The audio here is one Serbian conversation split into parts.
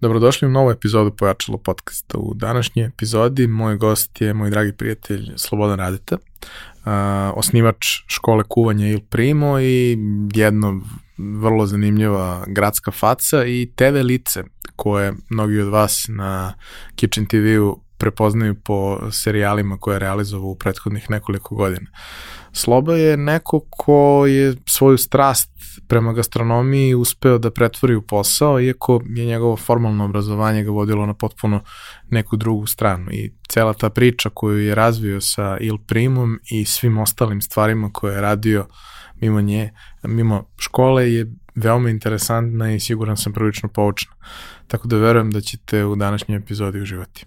Dobrodošli u novu epizodu Pojačalo podcasta. U današnjoj epizodi moj gost je moj dragi prijatelj Slobodan Radeta, osnivač škole kuvanja Il Primo i jedno vrlo zanimljiva gradska faca i TV lice koje mnogi od vas na Kitchen TV-u prepoznaju po serijalima koje je realizovao u prethodnih nekoliko godina. Sloba je neko ko je svoju strast prema gastronomiji uspeo da pretvori u posao, iako je njegovo formalno obrazovanje ga vodilo na potpuno neku drugu stranu. I cela ta priča koju je razvio sa Il Primom i svim ostalim stvarima koje je radio mimo nje, mimo škole je veoma interesantna i siguran sam prilično poučna. Tako da verujem da ćete u današnjoj epizodi uživati.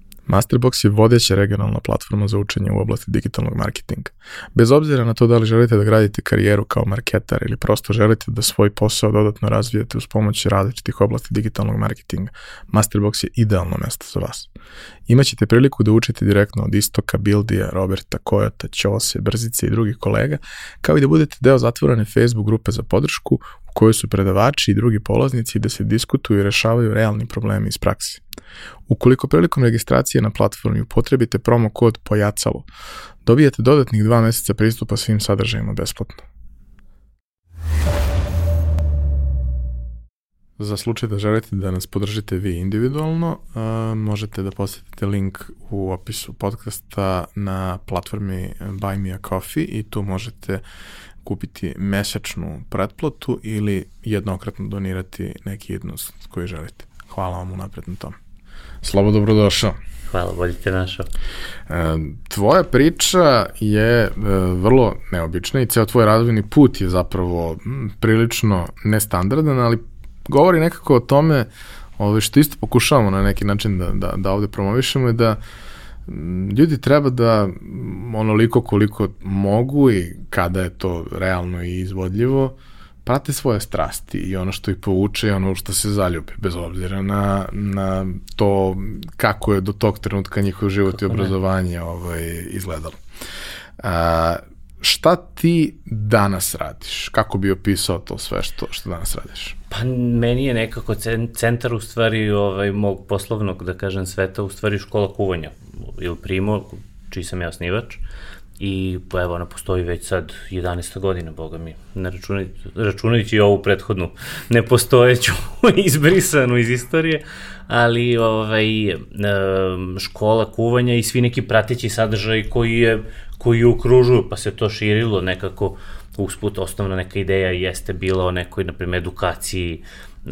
Masterbox je vodeća regionalna platforma za učenje u oblasti digitalnog marketinga. Bez obzira na to da li želite da gradite karijeru kao marketar ili prosto želite da svoj posao dodatno razvijete uz pomoć različitih oblasti digitalnog marketinga, Masterbox je idealno mesto za vas. Imaćete priliku da učite direktno od Istoka, Bildija, Roberta, Kojota, Ćose, Brzice i drugih kolega, kao i da budete deo zatvorene Facebook grupe za podršku u kojoj su predavači i drugi polaznici da se diskutuju i rešavaju realni problemi iz praksi. Ukoliko prilikom registracije na platformi upotrebite promo kod POJACALO, dobijete dodatnih dva meseca pristupa svim sadržajima besplatno. Za slučaj da želite da nas podržite vi individualno, uh, možete da posetite link u opisu podcasta na platformi Buy Me a Coffee i tu možete kupiti mesečnu pretplatu ili jednokratno donirati neki jednost koji želite. Hvala vam unapred na tom. Slobo, dobrodošao. Hvala, bolje te našao. E, tvoja priča je e, vrlo neobična i ceo tvoj razvojni put je zapravo prilično nestandardan, ali govori nekako o tome ovo, što isto pokušavamo na neki način da, da, da ovde promovišemo je da ljudi treba da onoliko koliko mogu i kada je to realno i izvodljivo, prate svoje strasti i ono što ih povuče i ono što se zaljube, bez obzira na, na to kako je do tog trenutka njihov život i obrazovanje ne? ovaj, izgledalo. A, šta ti danas radiš? Kako bi opisao to sve što, što danas radiš? Pa meni je nekako centar u stvari ovaj, mog poslovnog, da kažem, sveta u stvari škola kuvanja ili Primo, čiji sam ja osnivač. I pa evo, ona postoji već sad 11. godina, boga mi, ne računajući, računajući ovu prethodnu nepostojeću izbrisanu iz istorije, ali ovaj, škola kuvanja i svi neki prateći sadržaj koji je koji je ukružuju, pa se to širilo nekako usput osnovna neka ideja jeste bila o nekoj, na primjer, edukaciji uh,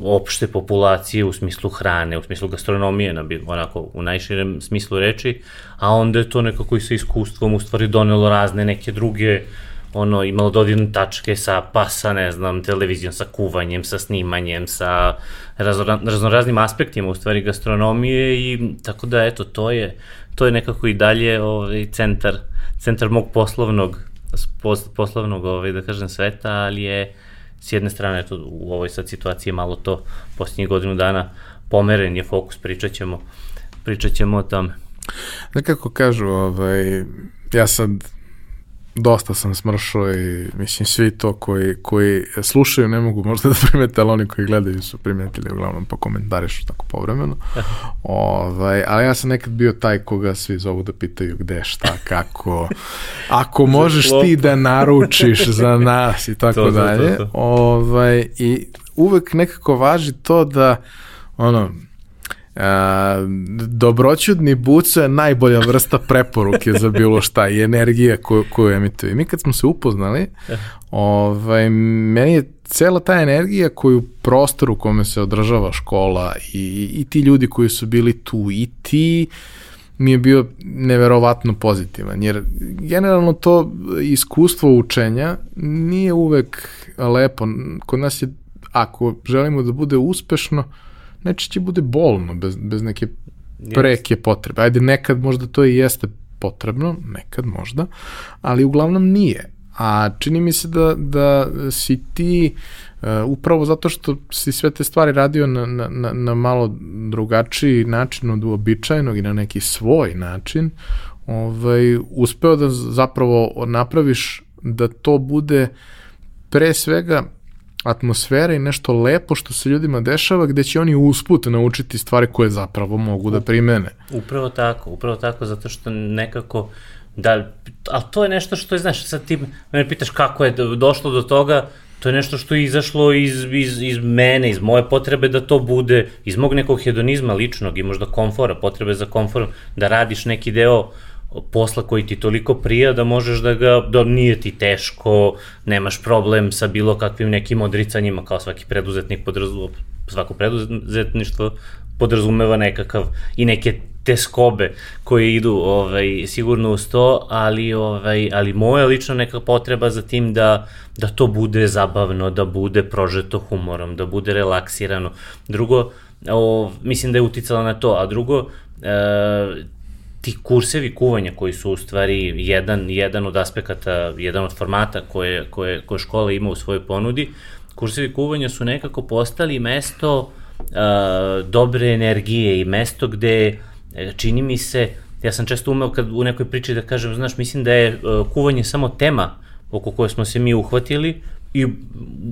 opšte populacije u smislu hrane, u smislu gastronomije, na, onako u najširem smislu reči, a onda je to nekako i sa iskustvom u stvari donelo razne neke druge ono, imalo dodirne tačke sa, pa sa, ne znam, televizijom, sa kuvanjem, sa snimanjem, sa razno, raznoraznim aspektima, u stvari, gastronomije i tako da, eto, to je, to je nekako i dalje ovaj, centar, centar mog poslovnog, poslovnog, ovaj, da kažem, sveta, ali je s jedne strane, eto, u ovoj sad situaciji malo to posljednjih godinu dana pomeren je fokus, pričat ćemo, pričat ćemo o tome. Nekako kažu, ovaj, ja sad dosta sam smršao i mislim svi to koji, koji slušaju ne mogu možda da primete, ali oni koji gledaju su primetili uglavnom pa komentarišu tako povremeno. ovaj, ali ja sam nekad bio taj koga svi zovu da pitaju gde, šta, kako. Ako možeš ti da naručiš za nas i tako to, dalje. To, to, to. Ovaj, I uvek nekako važi to da ono, A, dobroćudni buco je najbolja vrsta preporuke za bilo šta i energija koju, koju emituje. Mi kad smo se upoznali, ovaj, meni je cela ta energija koju prostor u kome se održava škola i, i ti ljudi koji su bili tu i ti mi je bio neverovatno pozitivan, jer generalno to iskustvo učenja nije uvek lepo. Kod nas je, ako želimo da bude uspešno, će bude bolno, bez, bez neke preke potrebe. Ajde, nekad možda to i jeste potrebno, nekad možda, ali uglavnom nije. A čini mi se da, da si ti uh, upravo zato što si sve te stvari radio na, na, na malo drugačiji način od uobičajenog i na neki svoj način, ovaj, uspeo da zapravo napraviš da to bude pre svega atmosfera i nešto lepo što se ljudima dešava gde će oni usput naučiti stvari koje zapravo mogu da primene. Upravo tako, upravo tako, zato što nekako da, ali to je nešto što je, znaš, sad ti me pitaš kako je došlo do toga, to je nešto što je izašlo iz, iz, iz mene, iz moje potrebe da to bude, iz mog nekog hedonizma ličnog i možda komfora, potrebe za komforom, da radiš neki deo posla koji ti toliko prija da možeš da ga, da nije ti teško, nemaš problem sa bilo kakvim nekim odricanjima kao svaki preduzetnik podrazumeva, svako preduzetništvo podrazumeva nekakav i neke te skobe koje idu ovaj sigurno uz to, ali ovaj ali moja lična neka potreba za tim da da to bude zabavno, da bude prožeto humorom, da bude relaksirano. Drugo, o, mislim da je uticala na to, a drugo e, ti kursevi kuvanja koji su u stvari jedan, jedan od aspekata, jedan od formata koje, koje, koje škola ima u svojoj ponudi, kursevi kuvanja su nekako postali mesto uh, dobre energije i mesto gde e, čini mi se, ja sam često umeo kad u nekoj priči da kažem, znaš, mislim da je uh, kuvanje samo tema oko koje smo se mi uhvatili, i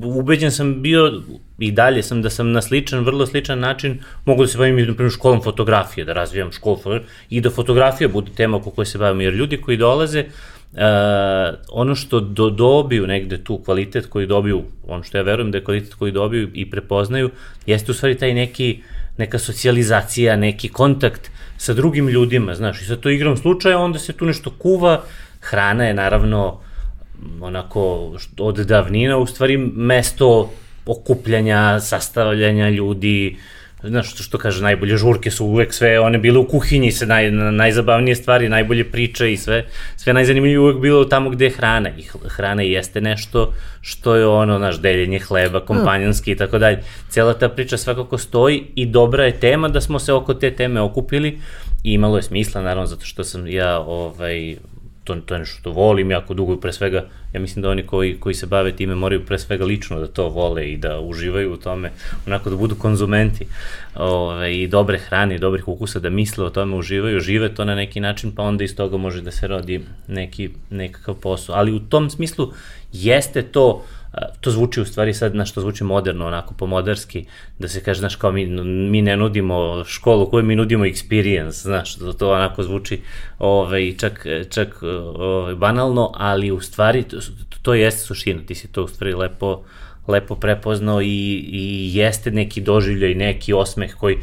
ubeđen sam bio i dalje sam da sam na sličan, vrlo sličan način mogu da se bavim, na primjer, školom fotografije, da razvijam školu i da fotografija bude tema oko koje se bavim, jer ljudi koji dolaze, Uh, ono što do, dobiju negde tu kvalitet koji dobiju, ono što ja verujem da je kvalitet koji dobiju i prepoznaju, jeste u stvari taj neki, neka socijalizacija, neki kontakt sa drugim ljudima, znaš, i sa to igram slučaja, onda se tu nešto kuva, hrana je naravno uh, onako od davnina u stvari mesto okupljanja, sastavljanja ljudi, znaš što, što kaže, najbolje žurke su uvek sve, one bile u kuhinji, se naj, najzabavnije stvari, najbolje priče i sve, sve najzanimljivije uvek bilo tamo gde je hrana i hrana jeste nešto što je ono, naš, deljenje hleba, kompanjanski i tako dalje. Cela ta priča svakako stoji i dobra je tema da smo se oko te teme okupili i imalo je smisla, naravno, zato što sam ja ovaj, to, to je nešto što volim jako dugo, pre svega, ja mislim da oni koji, koji se bave time moraju pre svega lično da to vole i da uživaju u tome, onako da budu konzumenti ove, i dobre hrane i dobrih ukusa, da misle o tome, uživaju, žive to na neki način, pa onda iz toga može da se rodi neki, nekakav posao. Ali u tom smislu jeste to to zvuči u stvari sad na što zvuči moderno, onako pomodarski, da se kaže, znaš, kao mi, mi ne nudimo školu koju mi nudimo experience, znaš, to, to onako zvuči ovaj, čak, čak ovaj, banalno, ali u stvari to, to jeste suština, ti si to u stvari lepo, lepo prepoznao i, i jeste neki doživljaj, neki osmeh koji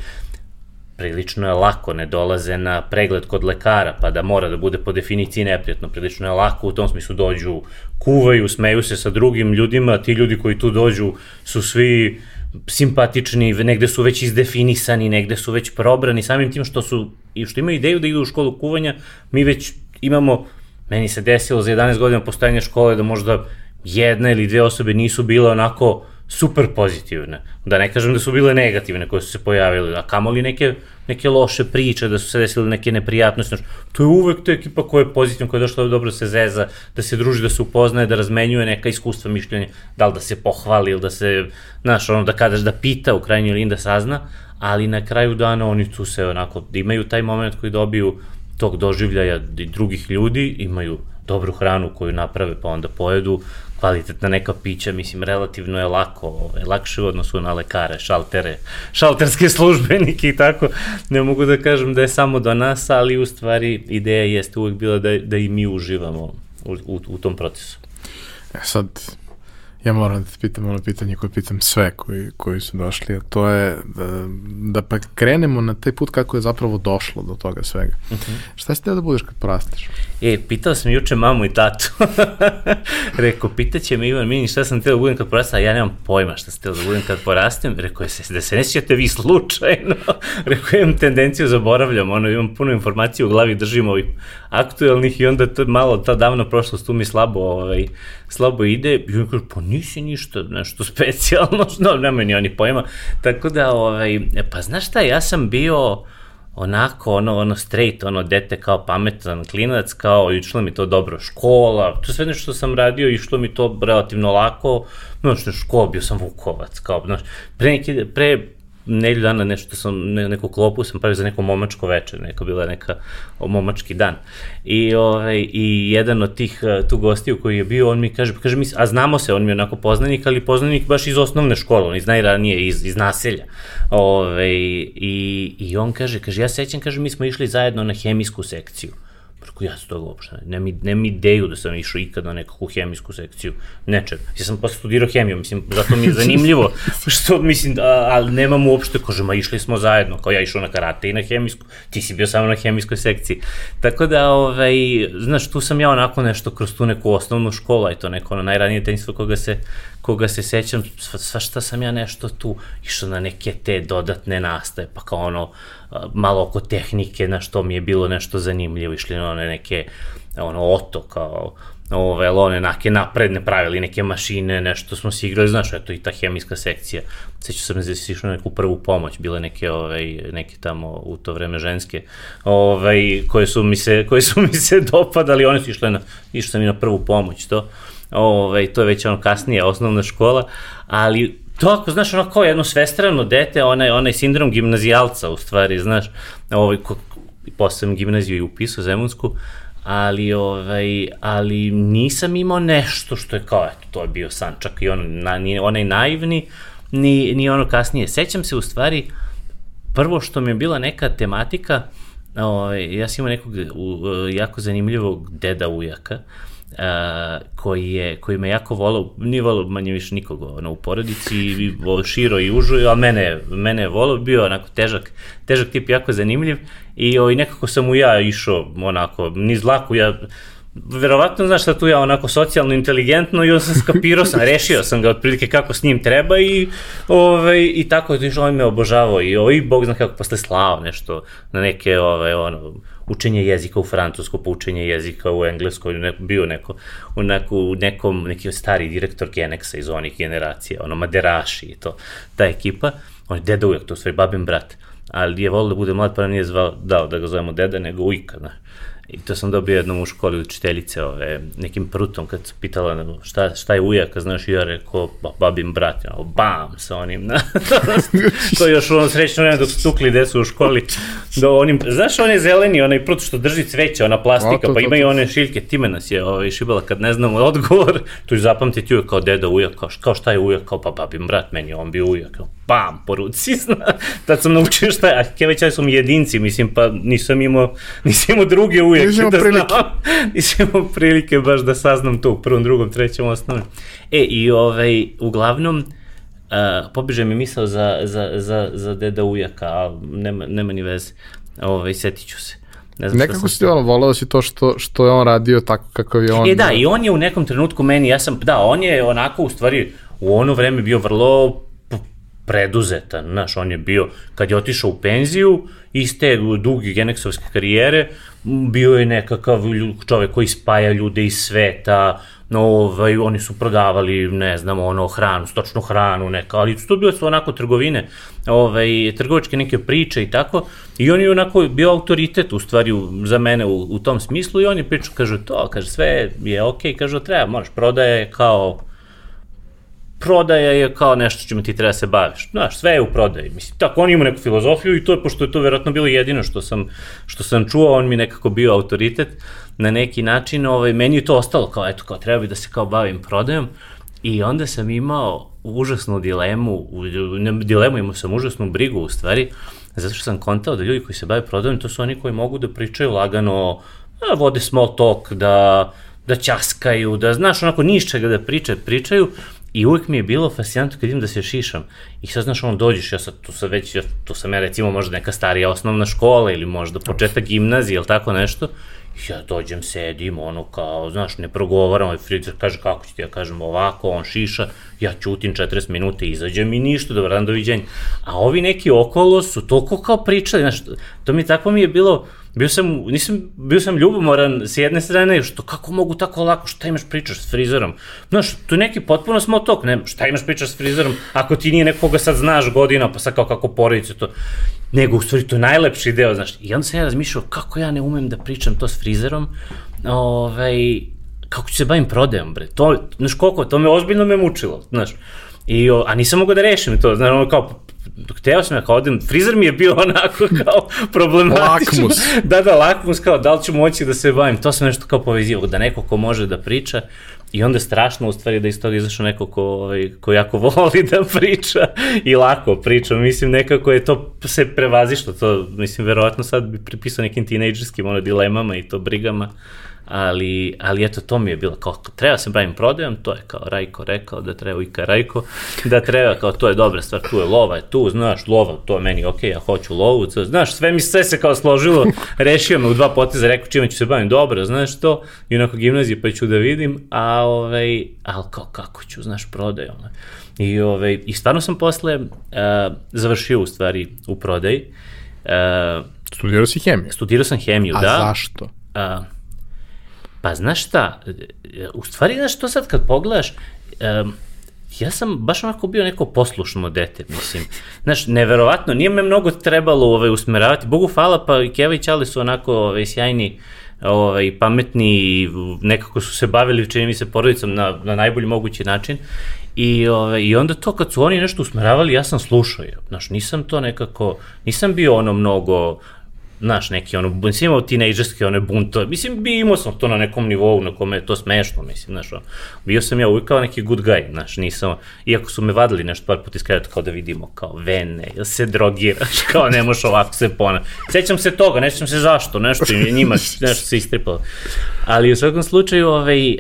prilično je lako, ne dolaze na pregled kod lekara, pa da mora da bude po definiciji neprijatno, prilično je lako, u tom smislu dođu, kuvaju, smeju se sa drugim ljudima, ti ljudi koji tu dođu su svi simpatični, negde su već izdefinisani, negde su već probrani, samim tim što su, i što imaju ideju da idu u školu kuvanja, mi već imamo, meni se desilo za 11 godina postojanja škole da možda jedna ili dve osobe nisu bile onako super pozitivne. Da ne kažem da su bile negativne koje su se pojavile, a kamoli neke, neke loše priče, da su se desile neke neprijatnosti. To je uvek ta ekipa koja je pozitivna, koja je došla da dobro se zeza, da se druži, da se upoznaje, da razmenjuje neka iskustva, mišljenja, da li da se pohvali ili da se, znaš, ono da kadaš da pita u krajnjoj liniji da sazna, ali na kraju dana oni tu se onako, da imaju taj moment koji dobiju tog doživljaja drugih ljudi, imaju dobru hranu koju naprave pa onda pojedu, kvalitetna neka pića, mislim, relativno je lako, ovaj, lakše u odnosu na lekare, šaltere, šalterske službenike i tako. Ne mogu da kažem da je samo do nas, ali u stvari ideja jeste uvek bila da, da i mi uživamo u, u, u tom procesu. E sad, Ja moram da te pitam ono pitanje koje pitam sve koji, koji su došli, a to je da, da pa krenemo na taj put kako je zapravo došlo do toga svega. Uh mhm. -huh. Šta si teo da budeš kad porasteš? E, pitao sam juče mamu i tatu. Rekao, pitaće me Ivan Mini šta sam teo da budem kad porastem, a ja nemam pojma šta sam teo da budem kad porastem. Rekao je, da se ne sjećate vi slučajno. Rekao, imam tendenciju, zaboravljam, ono, imam puno informacije u glavi, držim ovih aktuelnih i onda to malo, ta davna prošlost tu mi slabo, ovaj, slabo ide. I on kaže, pa nisi ništa nešto specijalno, no, nema ni oni pojma. Tako da, ovaj, e, pa znaš šta, ja sam bio onako, ono, ono straight, ono, dete kao pametan klinac, kao, išlo mi to dobro škola, to sve nešto što sam radio, išlo mi to relativno lako, znaš, škola, bio sam Vukovac, kao, znaš, pre, neki, pre nedelju dana nešto sam, ne, neku klopu sam pravio za neko momačko večer, neka bila neka momački dan. I, ovaj, I jedan od tih uh, tu gostiju koji je bio, on mi kaže, kaže mi, a znamo se, on mi je onako poznanik, ali poznanik baš iz osnovne škole, on iz najranije, iz, iz naselja. Ove, ovaj, i, I on kaže, kaže, ja sećam, kaže, mi smo išli zajedno na hemijsku sekciju. Preko ja se toga uopšte, ne, mi, ne mi ideju da sam išao ikad na nekakvu hemijsku sekciju, nečeg. Ja sam posle studirao hemiju, mislim, zato mi je zanimljivo, što, mislim, a, ali nemam uopšte, kaže, ma išli smo zajedno, kao ja išao na karate i na hemijsku, ti si bio samo na hemijskoj sekciji. Tako da, ovaj, znaš, tu sam ja onako nešto kroz tu neku osnovnu školu, i to neko ono najranije tenjstvo koga se, koga se sećam, sva, sva šta sam ja nešto tu išao na neke te dodatne nastaje, pa kao ono, malo oko tehnike, na što mi je bilo nešto zanimljivo, išli na one neke, ono, oto, kao, ove, one nake napredne pravili neke mašine, nešto smo se igrali, znaš, eto i ta hemijska sekcija. Sećam sam da si išao neku prvu pomoć, bile neke, ovaj, neke tamo u to vreme ženske, ovaj, koje su mi se, koje su mi se dopadali, one su išle na, išao sam i na prvu pomoć, to. Ovaj, to je već ono kasnije osnovna škola, ali to ako, znaš, ono kao jedno svestrano dete, onaj, onaj sindrom gimnazijalca, u stvari, znaš, ovaj, ko, posle gimnaziju i upisao Zemunsku, ali, ovaj, ali nisam imao nešto što je kao, eto, to je bio san, čak i on, na, ni onaj naivni, ni, ni ono kasnije. Sećam se u stvari, prvo što mi je bila neka tematika, ovaj, ja sam imao nekog u, jako zanimljivog deda ujaka, koji, je, koji me jako volao, nije volao manje više nikoga ono, u porodici, i širo i užu, a mene, mene je volao, bio onako težak, težak tip, jako zanimljiv i ovaj, nekako sam mu ja išao onako, niz laku, ja verovatno, znaš šta tu ja onako socijalno inteligentno i on sam skapirao sam, rešio sam ga otprilike kako s njim treba i, ovaj, i tako je to on me obožavao i ovaj, bog zna kako posle slao nešto na neke, ovaj, ono, učenje jezika u francusku, pa učenje jezika u engleskoj, ne, bio neko, u, neku, u nekom, neki stari direktor Genexa iz onih generacija, ono, Maderaši i to, ta ekipa, on je deda uvek, to sve babin brat, ali je volio da bude mlad, pa nije zvao, dao da ga zovemo deda, nego ujka, znaš. I to sam dobio jednom u školi učiteljice, ove, nekim prutom, kad se pitala šta, šta je ujaka, znaš, i ja rekao, ba, babim brat, ja, bam, sa onim, na, to je još ono srećno vreme dok su tukli decu u školi, do onim, znaš, on je zeleni, onaj prut što drži cveće, ona plastika, to, pa imaju one šiljke, time nas je ovaj, šibala kad ne znamo odgovor, tu je zapamtiti ujak kao deda ujak, kao, kao šta je ujak, kao pa babim brat, meni on bio ujak, kao, bam, po ruci, zna, tad sam naučio šta je, a kevećali su mi jedinci, mislim, pa nisam imao, nisam imao druge ujake, nisam imao da prilike. Znam, nisam imao prilike baš da saznam to u prvom, drugom, trećem, osnovnom. E, i ovaj, uglavnom, uh, pobiže mi misao za, za, za, za deda ujaka, a nema, nema ni veze, ovaj, setit ću se. Ne znam Nekako si ono volao si to što, što je on radio tako kako je on... E da, i on je u nekom trenutku meni, ja sam, da, on je onako u stvari u ono vreme bio vrlo preduzetan, znaš, on je bio, kad je otišao u penziju, iz te duge geneksovske karijere, bio je nekakav čovek koji spaja ljude iz sveta, ovaj, oni su prodavali, ne znam, ono, hranu, stočnu hranu, neka, ali to bilo su onako trgovine, ovaj, trgovačke neke priče i tako, i on je onako bio autoritet, u stvari, za mene u, u tom smislu, i on je pričao, kaže, to, kaže, sve je okej, okay, kaže, treba, moraš, prodaje kao, prodaja je kao nešto čime ti treba da se baviš. Znaš, sve je u prodaji. Mislim, tako on ima neku filozofiju i to je, pošto je to verovatno bilo jedino što sam, što sam čuo, on mi nekako bio autoritet na neki način, ovaj, meni je to ostalo kao, eto, kao treba bi da se kao bavim prodajom i onda sam imao užasnu dilemu, ne dilemu, imao sam užasnu brigu u stvari, zato što sam kontao da ljudi koji se bave prodajom, to su oni koji mogu da pričaju lagano, da vode small talk, da da ćaskaju, da znaš onako niš čega da priče, pričaju I uvijek mi je bilo fascinantno kad idem da se šišam. I sad, znaš, ono, dođeš, ja sad, tu sam već, ja, tu sam ja recimo možda neka starija osnovna škola ili možda početak gimnazije ili tako nešto. I ja dođem, sedim, ono, kao, znaš, ne progovaram, ovaj frizer kaže, kako ću ti, ja kažem ovako, on šiša, ja ćutim 40 minuta, izađem i ništa, dobar dan, doviđenja. A ovi neki okolo su toliko kao pričali, znaš, to mi tako mi je bilo, bio sam, nisam, bio sam ljubomoran s jedne strane, što kako mogu tako lako, šta imaš pričaš s frizerom? Znaš, tu neki potpuno small talk, ne, šta imaš pričaš s frizerom, ako ti nije nekoga sad znaš godina, pa sad kao kako porodice to, nego u stvari to je najlepši deo, znaš, i onda sam ja razmišljao kako ja ne umem da pričam to s frizerom, ovaj, kako ću se bavim prodajom, bre, to, znaš koliko, to me ozbiljno me mučilo, znaš, I, a nisam mogao da rešim to, znaš, ono kao, hteo sam ja kao odem, frizer mi je bio onako kao problematično. Lakmus. da, da, lakmus, kao da li ću moći da se bavim, to sam nešto kao povezivao, da neko ko može da priča i onda je strašno u stvari da iz toga izašao neko ko, ovaj, ko jako voli da priča i lako priča, mislim nekako je to se prevazišlo, to mislim verovatno sad bi pripisao nekim tinejdžerskim ono dilemama i to brigama, ali, ali eto, to mi je bilo kao, treba se bavim prodajom, to je kao Rajko rekao da treba i ka Rajko, da treba kao, to je dobra stvar, tu je lova, je tu, znaš, lova, to je meni okej, okay, ja hoću lovu, to, znaš, sve mi sve se kao složilo, rešio me u dva poteza, rekao čime ću se bavim, dobro, znaš to, i onako gimnazije pa ću da vidim, a ovaj, ali kao, kako ću, znaš, prodaj, ono. I, ovaj, I stvarno sam posle uh, završio u stvari u prodaji. Uh, Studirao si hemiju? Studirao sam hemiju, A da. A zašto? Uh, Pa znaš šta, u stvari znaš to sad kad pogledaš, um, ja sam baš onako bio neko poslušno dete, mislim. Znaš, neverovatno, nije me mnogo trebalo ovaj, usmeravati. Bogu hvala, pa i Keva i su onako ovaj, sjajni, ovaj, pametni i nekako su se bavili, čini mi se, porodicom na, na najbolji mogući način. I, ovaj, I onda to kad su oni nešto usmeravali, ja sam slušao. Znaš, nisam to nekako, nisam bio ono mnogo znaš, neki ono, mislim imao tinejdžerske one bunto, mislim, bi imao sam to na nekom nivou na kome je to smešno, mislim, znaš, ono, bio sam ja uvijek kao neki good guy, znaš, nisam, iako su me vadili nešto par puta iskredat kao da vidimo, kao vene, jel se drogiraš, kao ne možeš ovako se pona. Sećam se toga, ne sećam se zašto, nešto njima, nešto se istripalo. Ali u svakom slučaju, ovaj, uh,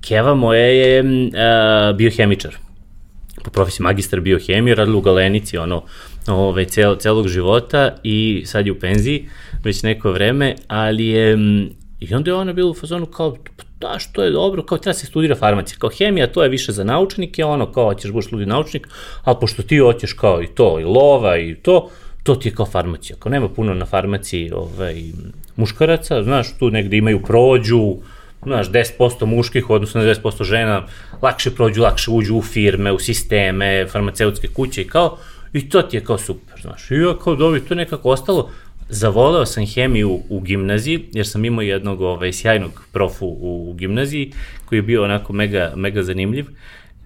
Keva moja je uh, biohemičar po profesiji magistar biohemije, radila u Galenici, ono, ovaj, cel, celog života i sad je u penziji već neko vreme, ali je, i onda je ona bila u fazonu kao, pa da, što je dobro, kao treba se studira farmacija, kao hemija, to je više za naučnike, ono, kao ćeš budeš ludi naučnik, ali pošto ti hoćeš kao i to, i lova i to, to ti je kao farmacija, kao nema puno na farmaciji ovaj, muškaraca, znaš, tu negde imaju prođu, znaš, 10% muških, odnosno 10% žena, lakše prođu, lakše uđu u firme, u sisteme, farmaceutske kuće i kao, I to ti je kao super, znaš. I ja kao dobi, to nekako ostalo. Zavoleo sam hemiju u gimnaziji, jer sam imao jednog ovaj, sjajnog profu u gimnaziji, koji je bio onako mega, mega zanimljiv.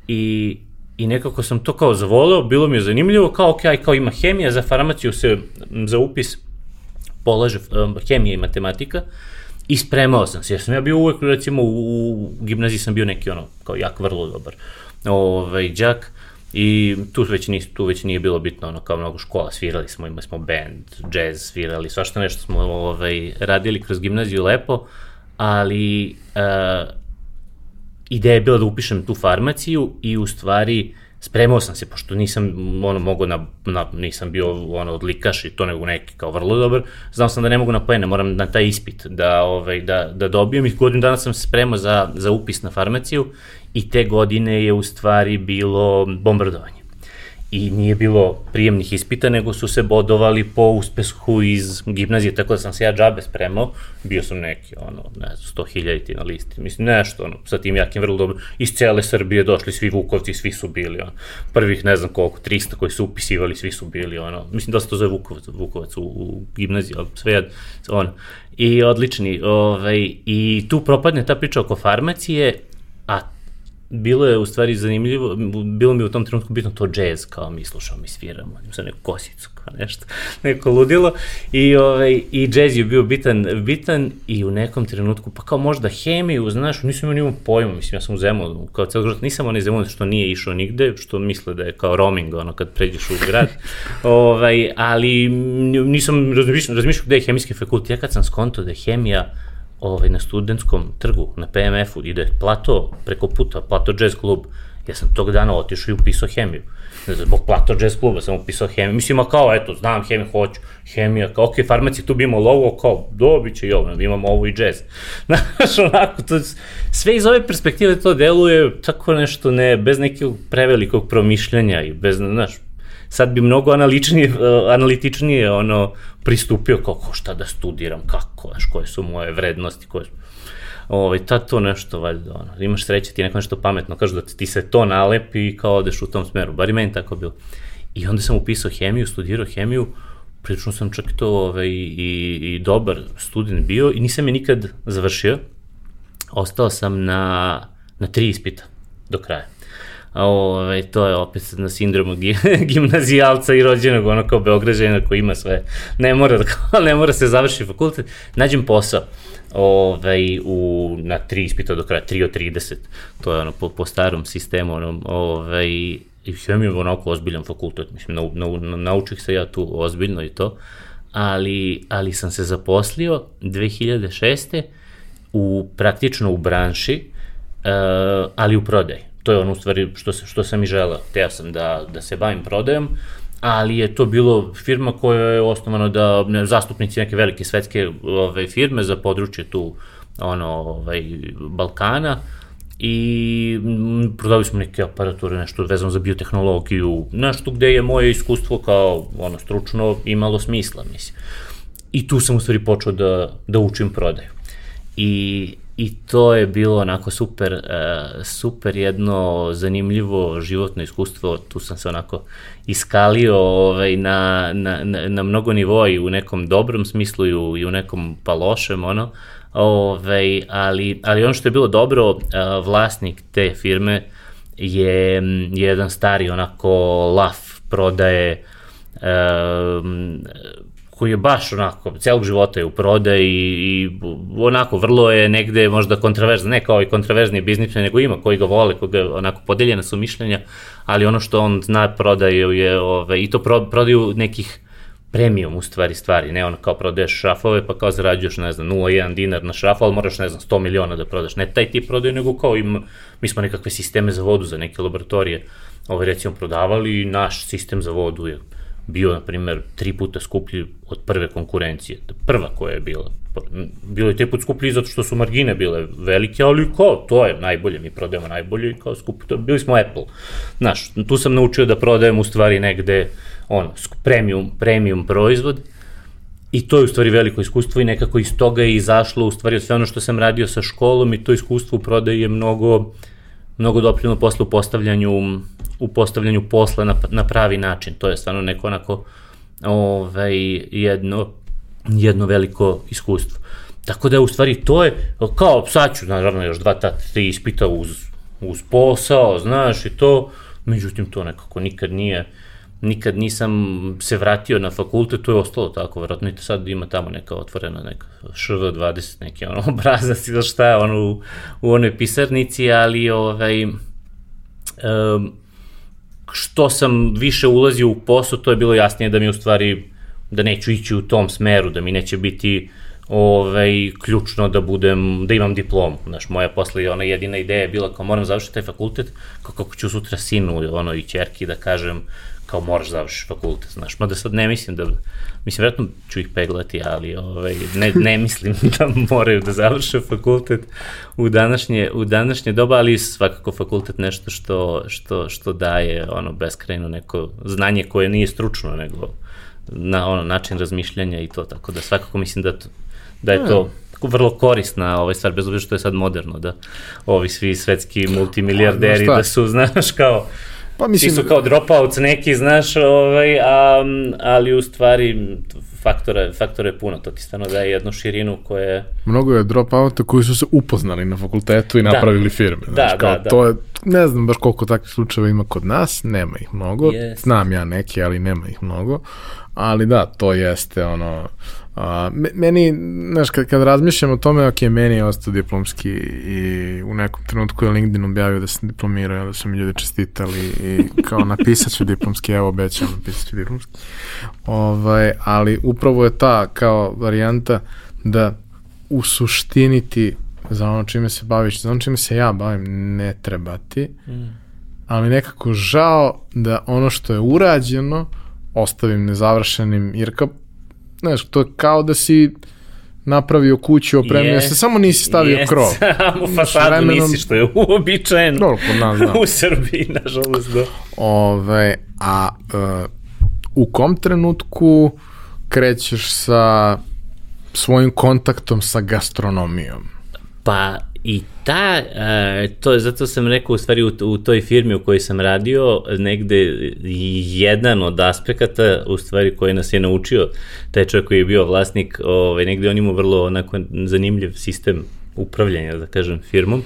I, I nekako sam to kao zavoleo, bilo mi je zanimljivo, kao ok, kao ima hemija, za farmaciju se za upis polaže um, hemija i matematika. I spremao sam se, jer sam ja bio uvek, recimo, u, u gimnaziji sam bio neki ono, kao jak vrlo dobar ovaj, džak I tu već, nis, tu već nije bilo bitno, ono, kao mnogo škola, svirali smo, imali smo band, jazz, svirali, svašta nešto smo ovaj, radili kroz gimnaziju lepo, ali uh, ideja je bila da upišem tu farmaciju i u stvari spremao sam se, pošto nisam ono, mogo na, na, nisam bio ono, odlikaš i to nego neki kao vrlo dobar, znao sam da ne mogu na plene, moram na taj ispit da, ovaj, da, da dobijem i godinu dana sam se spremao za, za upis na farmaciju i te godine je u stvari bilo bombardovanje. I nije bilo prijemnih ispita, nego su se bodovali po uspehu iz gimnazije, tako da sam se ja džabe spremao, bio sam neki, ono, ne znam, 100.000 ti na listi, mislim, nešto, ono, sa tim jakim vrlo dobro, iz cele Srbije došli svi Vukovci, svi su bili, ono, prvih, ne znam koliko, 300 koji su upisivali, svi su bili, ono, mislim da se to zove Vukovac, Vukovac u, u gimnaziji, ali sve, ono, i odlični, ovaj, i tu propadne ta priča oko farmacije, a bilo je u stvari zanimljivo, bilo mi u tom trenutku bitno to džez, kao mi slušamo, mi sviramo, sa neku kosicu, kao nešto, neko ludilo, i, ovaj, i džez je bio bitan, bitan i u nekom trenutku, pa kao možda hemiju, znaš, nisam imao nimam pojma, mislim, ja sam u Zemunu, kao celo život, nisam onaj Zemun što nije išao nigde, što misle da je kao roaming, ono, kad pređeš u grad, ovaj, ali nisam razmišljao, razmišljao gde je hemijski fakultet, ja kad sam skonto da je hemija, ovaj, na studentskom trgu, na PMF-u, ide plato preko puta, plato jazz klub, Ja sam tog dana otišao i upisao hemiju. Ne znam, zbog plato jazz kluba sam upisao hemiju. Mislim, a kao, eto, znam hemiju, hoću, hemija, kao, ok, farmaci, tu bi imao ovo, kao, dobit će i ovo, imamo ovo i jazz. Znaš, onako, to, sve iz ove perspektive to deluje tako nešto ne, bez nekog prevelikog promišljanja i bez, znaš, sad bi mnogo analičnije, analitičnije ono, pristupio kako šta da studiram, kako, znaš, koje su moje vrednosti, koje su ovaj, tad to nešto, valjda, ono, imaš sreće, ti neko nešto pametno kaže da ti se to nalepi i kao odeš u tom smeru, bar i meni tako bilo. I onda sam upisao hemiju, studirao hemiju, prilično sam čak to ovaj, i, i dobar student bio i nisam je nikad završio. Ostao sam na, na tri ispita do kraja. Ove, ovaj, to je opet na sindromu gimnazijalca i rođenog, ono kao Beograđana koji ima sve, ne mora, da, ne mora se završi fakultet, nađem posao ovaj, u, na tri ispita do kraja, 3 od 30, to je ono po, po starom sistemu, ono, ovaj, i hemija je onako ozbiljan fakultet, mislim, nau, nau, naučih se ja tu ozbiljno i to, ali, ali sam se zaposlio 2006. u, praktično u branši, uh, ali u prodaj. To je ono u stvari što, što sam i želeo. Teo sam da, da se bavim prodajom, ali je to bilo firma koja je osnovana da ne, zastupnici neke velike svetske ove, firme za područje tu ono, ovaj, Balkana i prodali smo neke aparature, nešto vezano za biotehnologiju, nešto gde je moje iskustvo kao ono, stručno imalo smisla, mislim. I tu sam u stvari počeo da, da učim prodaju. I I to je bilo onako super, uh, super jedno zanimljivo životno iskustvo, tu sam se onako iskalio ovaj, na, na, na, mnogo nivoa i u nekom dobrom smislu i u, i u nekom pa lošem, ono, ovaj, ali, ali ono što je bilo dobro, uh, vlasnik te firme je, je jedan stari onako laf prodaje uh, koji je baš onako, celog života je u prodaji i, onako vrlo je negde možda kontraverzan, ne kao i kontraverzni biznis, nego ima koji ga vole, koji ga onako podeljena su mišljenja, ali ono što on zna prodaju je, ove, i to pro, prodaju nekih premium u stvari stvari, ne ono kao prodaješ šrafove pa kao zarađuješ, ne znam, 0,1 dinar na šrafu, ali moraš, ne znam, 100 miliona da prodaš. Ne taj tip prodaju, nego kao ima, mi smo nekakve sisteme za vodu za neke laboratorije, ovaj recimo prodavali i naš sistem za vodu je bio, na primer, tri puta skuplji od prve konkurencije. Prva koja je bila. Bilo je tri puta skuplji zato što su margine bile velike, ali ko, to je najbolje, mi prodajemo najbolje i kao skupo, to, bili smo Apple. Znaš, tu sam naučio da prodajem u stvari negde, ono, premium, premium proizvod, I to je u stvari veliko iskustvo i nekako iz toga je izašlo u stvari sve ono što sam radio sa školom i to iskustvo u prodaji je mnogo, mnogo doprinilo posle u postavljanju u postavljanju posla na, na pravi način. To je stvarno neko onako ovaj, jedno, jedno veliko iskustvo. Tako da u stvari to je, kao sad ću naravno još dva, ta, tri ispita uz, uz posao, znaš i to, međutim to nekako nikad nije, nikad nisam se vratio na fakultet, to je ostalo tako, verovatno i sad ima tamo neka otvorena neka ŠV20, neki ono obrazac ili šta ono u, u onoj pisarnici, ali ovaj, um, što sam više ulazio u posao, to je bilo jasnije da mi u stvari, da neću ići u tom smeru, da mi neće biti ovaj, ključno da budem, da imam diplomu. Znaš, moja posle ona jedina ideja je bila kao moram završiti taj fakultet, kao kako ću sutra sinu ono, i čerki da kažem kao moraš završiti fakultet, znaš, mada sad ne mislim da, mislim, vjerojatno ću ih peglati, ali ovaj, ne, ne mislim da moraju da završe fakultet u današnje, u današnje doba, ali svakako fakultet nešto što, što, što daje ono beskrajno neko znanje koje nije stručno, nego na ono način razmišljanja i to, tako da svakako mislim da, to, da je to vrlo korisna ovaj stvar, bez obzira što je sad moderno, da ovi svi svetski multimilijarderi da su, znaš, kao Pa mislim... Ti su kao dropouts neki, znaš, ovaj, a, ali u stvari faktore, faktore je puno, to ti stvarno daje jednu širinu koja je... Mnogo je dropouta koji su se upoznali na fakultetu i da. napravili firme. Da, znaš, kao, da, da. To je, ne znam baš koliko takvih slučajeva ima kod nas, nema ih mnogo, yes. znam ja neke, ali nema ih mnogo, ali da, to jeste ono, A, meni, znaš, kad, kad razmišljam o tome, ok, meni je ostao diplomski i u nekom trenutku je LinkedIn objavio da sam diplomirao, da su mi ljudi čestitali i kao napisat ću diplomski, evo obećam napisat ću diplomski. Ovaj, ali upravo je ta kao varijanta da u suštini ti za ono čime se baviš, za ono čime se ja bavim ne treba ti, mm. ali nekako žao da ono što je urađeno ostavim nezavršenim, jer kao, znaš, to je kao da si napravio kuću, opremio yes, se, samo nisi stavio yes, krov. Samo fasadu vremenom... nisi, što je uobičajeno no, kod nas, da. u Srbiji, nažalost, da. Ove, a uh, u kom trenutku krećeš sa svojim kontaktom sa gastronomijom? Pa i ta, to je, zato sam rekao u stvari u, u toj firmi u kojoj sam radio, negde jedan od aspekata u stvari koji nas je naučio, taj čovjek koji je bio vlasnik, ovaj, negde on imao vrlo onako zanimljiv sistem upravljanja, da kažem, firmom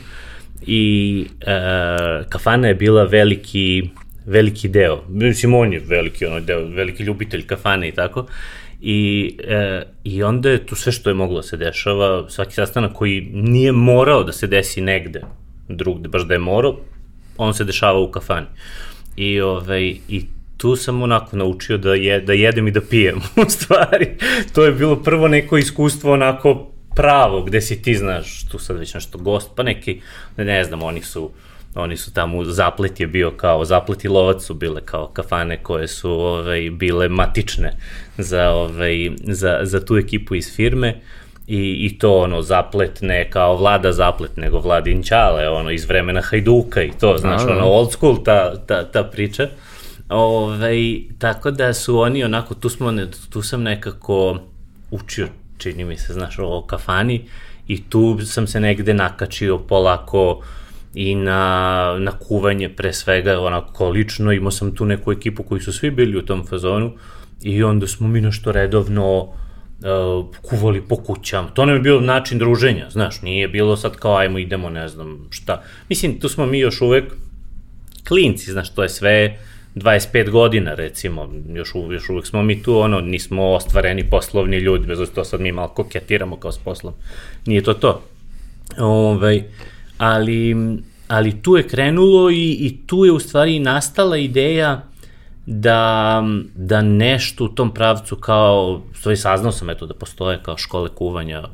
i uh, kafana je bila veliki veliki deo. Mislim, on je veliki, ono, deo, veliki ljubitelj kafane i tako. I, e, I onda je tu sve što je moglo da se dešava, svaki sastanak koji nije morao da se desi negde drugde, baš da je morao, on se dešava u kafani. I, ovaj, i tu sam onako naučio da, je, da jedem i da pijem, u stvari. To je bilo prvo neko iskustvo onako pravo, gde si ti znaš, tu sad već nešto gost, pa neki, ne znam, oni su oni su tamo, zaplet je bio kao, zaplet i lovac su bile kao kafane koje su ovaj, bile matične za, ovaj, za, za tu ekipu iz firme. I, i to ono zaplet ne kao vlada zaplet nego Vladin Ćale ono iz vremena Hajduka i to znaš A, ono old school ta, ta, ta priča. Ove, ovaj, tako da su oni onako tu smo tu sam nekako učio čini mi se znaš o kafani i tu sam se negde nakačio polako i na, na kuvanje pre svega, onako lično, imao sam tu neku ekipu koji su svi bili u tom fazonu i onda smo mi nešto redovno uh, kuvali po kućama. To nam je bio način druženja, znaš, nije bilo sad kao ajmo idemo, ne znam šta. Mislim, tu smo mi još uvek klinci, znaš, to je sve 25 godina recimo, još, još uvek smo mi tu, ono, nismo ostvareni poslovni ljudi, bez to sad mi malo koketiramo kao s poslom. Nije to to. Ove, ovaj, ali, ali tu je krenulo i, i tu je u stvari nastala ideja da, da nešto u tom pravcu kao, stvari saznao sam eto da postoje kao škole kuvanja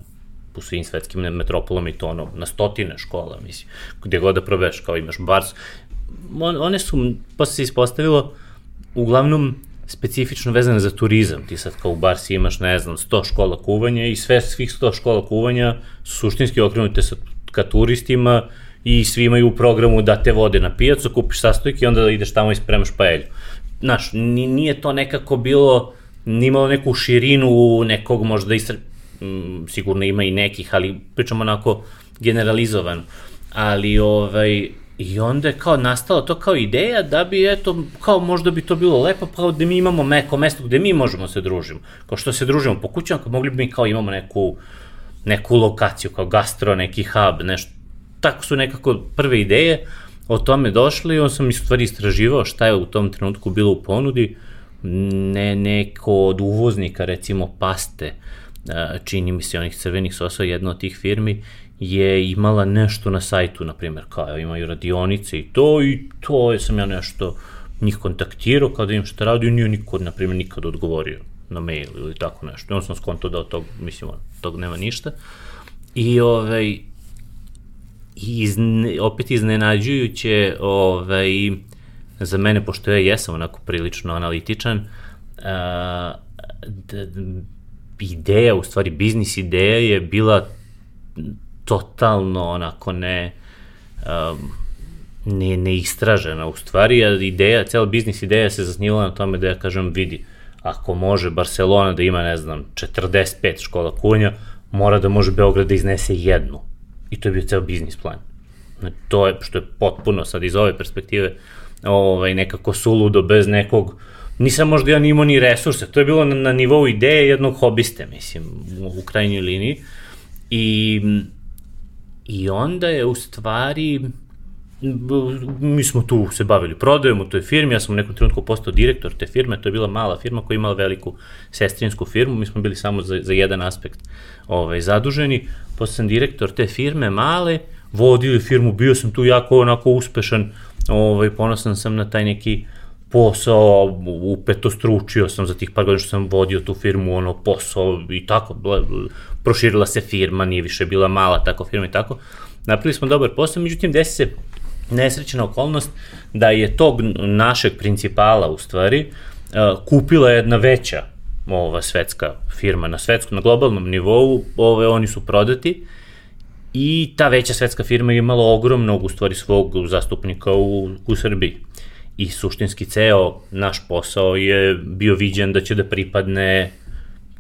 u svim svetskim metropolama i to ono, na stotine škola, mislim, gde god da probeš, kao imaš bars. One su, posle se ispostavilo, uglavnom specifično vezane za turizam. Ti sad kao u Barsi imaš, ne znam, 100 škola kuvanja i sve svih 100 škola kuvanja su suštinski okrenute sa ka turistima i svi imaju u programu da te vode na pijacu, kupiš sastojke i onda ideš tamo i spremaš paelju. Znaš, nije to nekako bilo, nije imalo neku širinu nekog možda istra... sigurno ima i nekih, ali pričamo onako generalizovano. Ali ovaj, I onda je kao nastalo to kao ideja da bi, eto, kao možda bi to bilo lepo, pa da mi imamo neko mesto gde mi možemo se družimo. Kao što se družimo po kućama, kao mogli bi mi kao imamo neku, neku lokaciju, kao gastro, neki hub, nešto. Tako su nekako prve ideje o tome došle i on sam stvari istraživao šta je u tom trenutku bilo u ponudi. Ne, neko od uvoznika, recimo paste, čini mi se onih crvenih sosova, jedna od tih firmi, je imala nešto na sajtu, na primjer, kao imaju radionice i to, i to sam ja nešto njih kontaktirao, kada im šta radi, i nije niko, na primjer, nikad odgovorio na mail ili tako nešto. I sam skonto da od tog, mislim, od tog nema ništa. I, ovaj, izne, opet iznenađujuće, ovaj, za mene, pošto ja jesam onako prilično analitičan, uh, da, ideja, u stvari biznis ideja je bila totalno onako ne um, ne, neistražena u stvari, a ideja, cela biznis ideja se zasnivala na tome da ja kažem vidi, ako može Barcelona da ima, ne znam, 45 škola kuvanja, mora da može Beograd da iznese jednu. I to je bio ceo biznis plan. To je, što je potpuno sad iz ove perspektive, ovaj, nekako suludo, bez nekog, nisam možda ja nimao ni resurse, to je bilo na, na nivou ideje jednog hobiste, mislim, u, u krajnjoj liniji. I, I onda je u stvari, mi smo tu se bavili prodajom u toj firmi, ja sam u nekom trenutku postao direktor te firme, to je bila mala firma koja je imala veliku sestrinsku firmu, mi smo bili samo za, za jedan aspekt ovaj, zaduženi, postao sam direktor te firme male, vodio firmu, bio sam tu jako onako uspešan, ovaj, ponosan sam na taj neki posao, upetostručio sam za tih par godina što sam vodio tu firmu, ono, posao i tako, proširila se firma, nije više bila mala tako firma i tako. Napravili smo dobar posao, međutim, desi se nesrećna okolnost da je tog našeg principala u stvari kupila jedna veća ova svetska firma na svetskom, na globalnom nivou, ove, oni su prodati i ta veća svetska firma je imala ogromnog, u stvari, svog zastupnika u, u Srbiji. I suštinski ceo naš posao je bio viđen da će da pripadne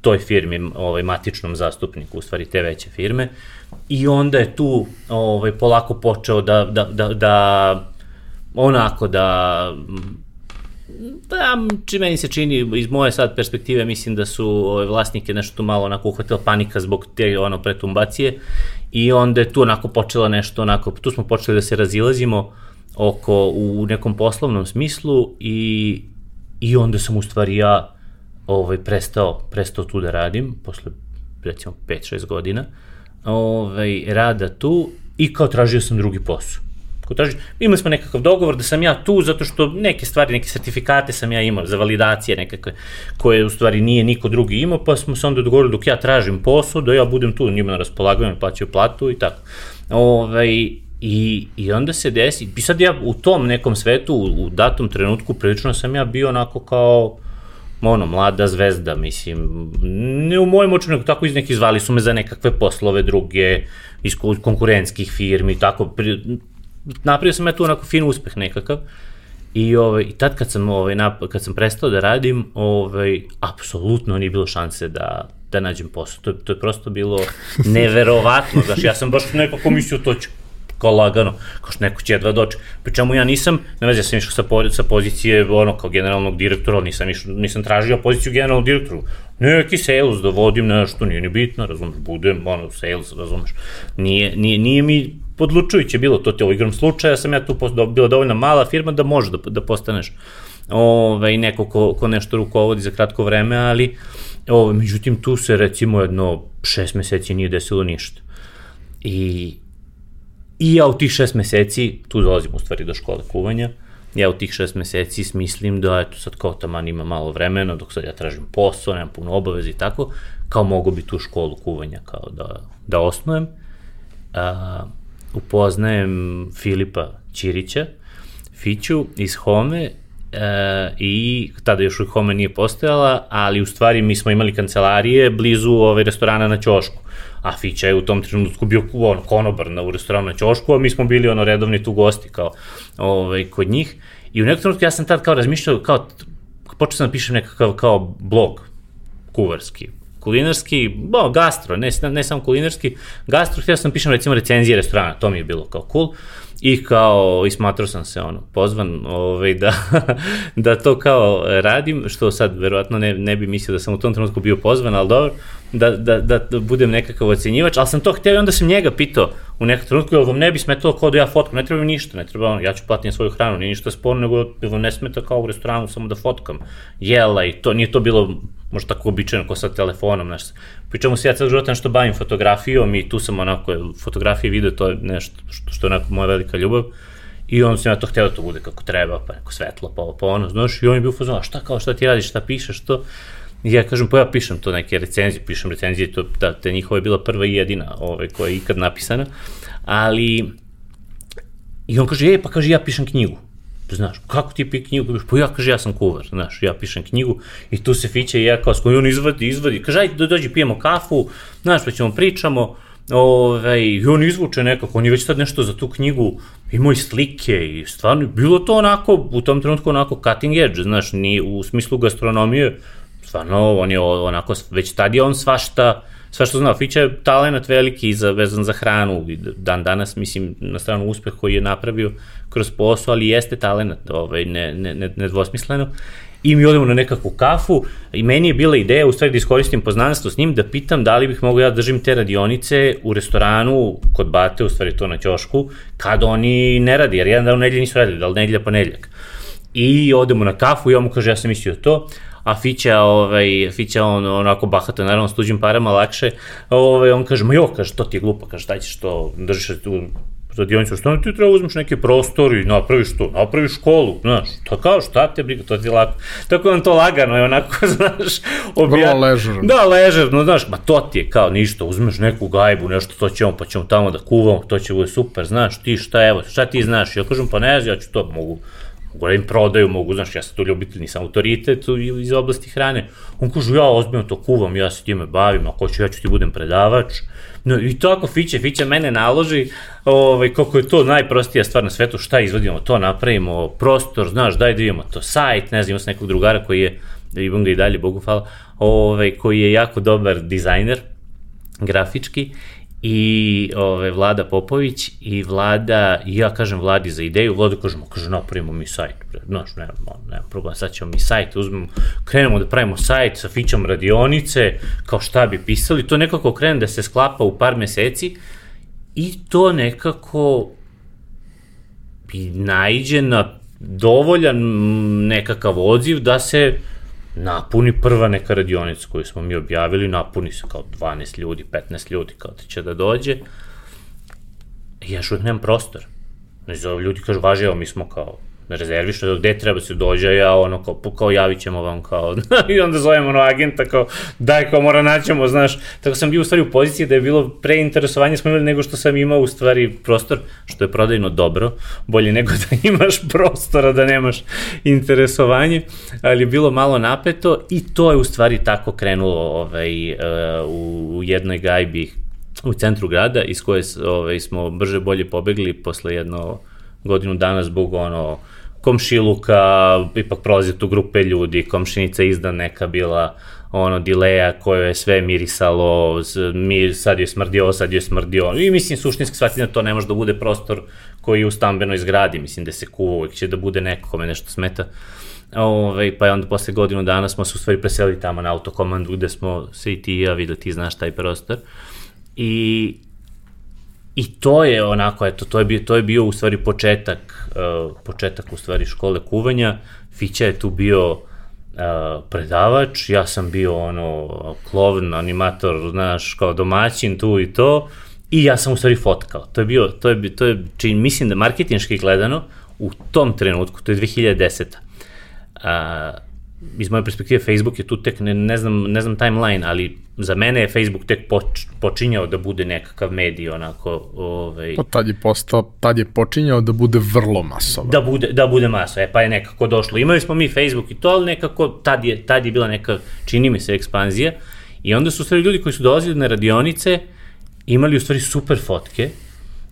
toj firmi, ovaj, matičnom zastupniku, u stvari te veće firme. I onda je tu ovaj, polako počeo da, da, da, da onako da Da, či meni se čini, iz moje sad perspektive, mislim da su ove, vlasnike nešto tu malo onako uhvatila panika zbog te ono pretumbacije i onda je tu onako počela nešto onako, tu smo počeli da se razilazimo oko u nekom poslovnom smislu i, i onda sam u stvari ja ovaj, prestao, prestao tu da radim, posle recimo 5-6 godina, ovaj, rada tu i kao tražio sam drugi posao ko traži. Imali smo nekakav dogovor da sam ja tu zato što neke stvari, neke sertifikate sam ja imao za validacije nekakve koje u stvari nije niko drugi imao, pa smo se onda dogovorili dok ja tražim posao da ja budem tu njima na raspolaganju, plaćaju platu i tako. Ovaj, I, I onda se desi, i sad ja u tom nekom svetu, u, u datom trenutku, prilično sam ja bio onako kao, ono, mlada zvezda, mislim, ne u mojem očinu, nego tako iz nekih zvali su me za nekakve poslove druge, iz konkurentskih firmi, tako, napravio sam ja tu onako fin uspeh nekakav. I, ovaj, I tad kad sam, ovaj, nap, kad sam prestao da radim, ovaj, apsolutno nije bilo šanse da, da nađem posao. To, to je prosto bilo neverovatno. Znaš, ja sam baš nekako mislio to ću kao lagano, kao što neko će jedva doći. Pri čemu ja nisam, ne vezi, ja sam išao sa, sa pozicije ono kao generalnog direktora, nisam, išao, nisam tražio poziciju generalnog direktora. Neki sales da vodim nešto, nije ni bitno, razumeš, budem, ono, sales, razumeš. Nije, nije, nije mi podlučujuće bilo to te u igram slučaja, sam ja tu bila dovoljno mala firma da može da, da postaneš ovaj, neko ko, ko nešto rukovodi za kratko vreme, ali ovaj, međutim tu se recimo jedno šest meseci nije desilo ništa. I, I ja u tih šest meseci, tu dolazim u stvari do škole kuvanja, ja u tih šest meseci smislim da eto sad kao taman ima malo vremena, dok sad ja tražim posao, nemam puno obaveza i tako, kao mogu bi tu školu kuvanja kao da, da osnujem. A, upoznajem Filipa Ćirića, Fiću iz Home e, i tada još u Home nije postojala, ali u stvari mi smo imali kancelarije blizu ovaj, restorana na Ćošku. A Fića je u tom trenutku bio ono, konobar na, u restoranu na Ćošku, a mi smo bili ono redovni tu gosti kao ovaj, kod njih. I u nekom trenutku ja sam tad kao razmišljao, kao, počeo sam da pišem nekakav kao blog kuvarski, kulinarski, bo, gastro, ne, ne samo kulinarski, gastro, htio sam da pišem recimo recenzije restorana, to mi je bilo kao cool. I kao, ismatrao sam se ono, pozvan ovaj, da, da to kao radim, što sad verovatno ne, ne bi mislio da sam u tom trenutku bio pozvan, ali dobro, da, da, da, da budem nekakav ocenjivač, ali sam to hteo i onda sam njega pitao u nekom trenutku, jel vam ne bi smetalo kao da ja fotkam, ne treba mi ništa, ne treba, ja ću platiti svoju hranu, nije ništa sporno, nego jel vam ne smeta kao u restoranu samo da fotkam jela i to, nije to bilo možda tako običajno ko sa telefonom, znaš, pričamo se ja celo život nešto bavim fotografijom i tu sam onako, fotografije i video, to je nešto što, što je onako moja velika ljubav. I on sam ja to hteo da to bude kako treba, pa neko svetlo, pa ovo, pa ono, znaš, i on je bio fuzon, šta kao, šta ti radiš, šta pišeš, to, I ja kažem, pa ja pišem to neke recenzije, pišem recenzije, to, da, te njihova je bila prva i jedina ove, koja je ikad napisana, ali, i on kaže, ej, pa kaže, ja pišem knjigu. Znaš, kako ti pi knjigu, pa ja, kaže, ja sam kuvar, znaš, ja pišem knjigu i tu se fiće i ja kao, s on izvadi, izvadi, kaže, ajde, dođi, pijemo kafu, znaš, pa ćemo pričamo, ovaj, i on izvuče nekako, on je već sad nešto za tu knjigu, imao i slike i stvarno, bilo to onako, u tom trenutku onako cutting edge, znaš, ni u smislu gastronomije, stvarno, on je onako, već tad je on svašta, sva što znao, Fića je talent veliki za, vezan za hranu, dan danas, mislim, na stranu uspeh koji je napravio kroz posao, ali jeste talent, ovaj, ne, ne, ne, nedvosmisleno. I mi odemo na nekakvu kafu i meni je bila ideja u stvari da iskoristim poznanstvo s njim, da pitam da li bih mogo ja da držim te radionice u restoranu kod Bate, u stvari to na ćošku, kad oni ne radi, jer jedan dan u nedelji nisu radili, da li nedelja ponedljak. I odemo na kafu i on mu kaže ja sam mislio to, a Fića, ovaj, Fića on onako bahata, naravno s tuđim parama lakše, ovaj, on kaže, ma jo, kaže, to ti je glupo, kaže, šta ćeš to, držiš tu radionicu, što ti treba uzmeš neke prostori i napraviš to, napraviš školu, znaš, to kao šta te briga, to ti je lako. Tako vam to lagano je onako, znaš, obija... Vrlo ležerno. Da, ležerno, znaš, ma to ti je kao ništa, uzmeš neku gajbu, nešto, to ćemo, pa ćemo tamo da kuvamo, to će bude super, znaš, ti šta, evo, šta ti znaš, ja kažem, pa ne znam, ja ću to, mogu, da im prodaju, mogu, znaš, ja sam tu ljubitelj, nisam autoritet iz oblasti hrane. On kaže, ja ozbiljno to kuvam, ja se time bavim, ako ću, ja ću ti budem predavač. No, I tako Fiće, Fiće mene naloži ovaj, koliko je to najprostija stvar na svetu, šta izvodimo, to napravimo, prostor, znaš, daj da vidimo to, sajt, ne znam, imamo nekog drugara koji je, da imam ga i dalje, Bogu hvala, ovaj, koji je jako dobar dizajner, grafički, i ove, Vlada Popović i Vlada, ja kažem Vladi za ideju, Vlada kažemo, kaže, napravimo mi sajt, znaš, ne, ne, problem, sad ćemo mi sajt, uzmemo, krenemo da pravimo sajt sa fićom radionice, kao šta bi pisali, to nekako krene da se sklapa u par meseci i to nekako i najđe na dovoljan nekakav odziv da se napuni prva neka radionica koju smo mi objavili, napuni se kao 12 ljudi, 15 ljudi kao da će da dođe. I ja uvijek nemam prostor. Znači, ljudi kažu, važi, evo, mi smo kao rezervište, gde treba se dođe, ja ono kao, kao javit ćemo vam kao, i onda zovemo ono agenta kao, daj kao mora naćemo, znaš, tako sam bio u stvari u poziciji da je bilo preinteresovanje smo imali nego što sam imao u stvari prostor, što je prodajno dobro, bolje nego da imaš prostora, da nemaš interesovanje, ali je bilo malo napeto i to je u stvari tako krenulo ovaj, uh, u jednoj gajbi u centru grada iz koje ovaj, smo brže bolje pobegli posle jedno godinu dana zbog ono komšiluka, ipak prolazi tu grupe ljudi, komšinica izda neka bila ono dileja koje je sve mirisalo, mir, sad je smrdio, sad je smrdio. I mislim, suštinski shvatiti da to ne može da bude prostor koji je u stambenoj zgradi, mislim da se kuva, uvijek će da bude neko kome nešto smeta. Ove, ovaj, pa je onda posle godinu dana smo se u stvari preselili tamo na autokomandu gde smo se i ti i ja videli, ti znaš taj prostor. I I to je onako, eto, to je bio, to je bio u stvari početak, uh, početak u stvari škole kuvanja. Fića je tu bio uh, predavač, ja sam bio ono klovn, animator, znaš, kao domaćin tu i to. I ja sam u stvari fotkao. To je bio, to je, to je čin, mislim da marketinški gledano, u tom trenutku, to je 2010. Uh, iz moje perspektive Facebook je tu tek, ne, ne, znam, ne znam timeline, ali za mene je Facebook tek poč, počinjao da bude nekakav medij, onako, ovaj... Pa tad je postao, tad je počinjao da bude vrlo masovan. Da bude, da bude maso, e, pa je nekako došlo. Imali smo mi Facebook i to, ali nekako tad je, tad je bila neka, čini mi se, ekspanzija. I onda su stvari ljudi koji su dolazili na radionice, imali u stvari super fotke,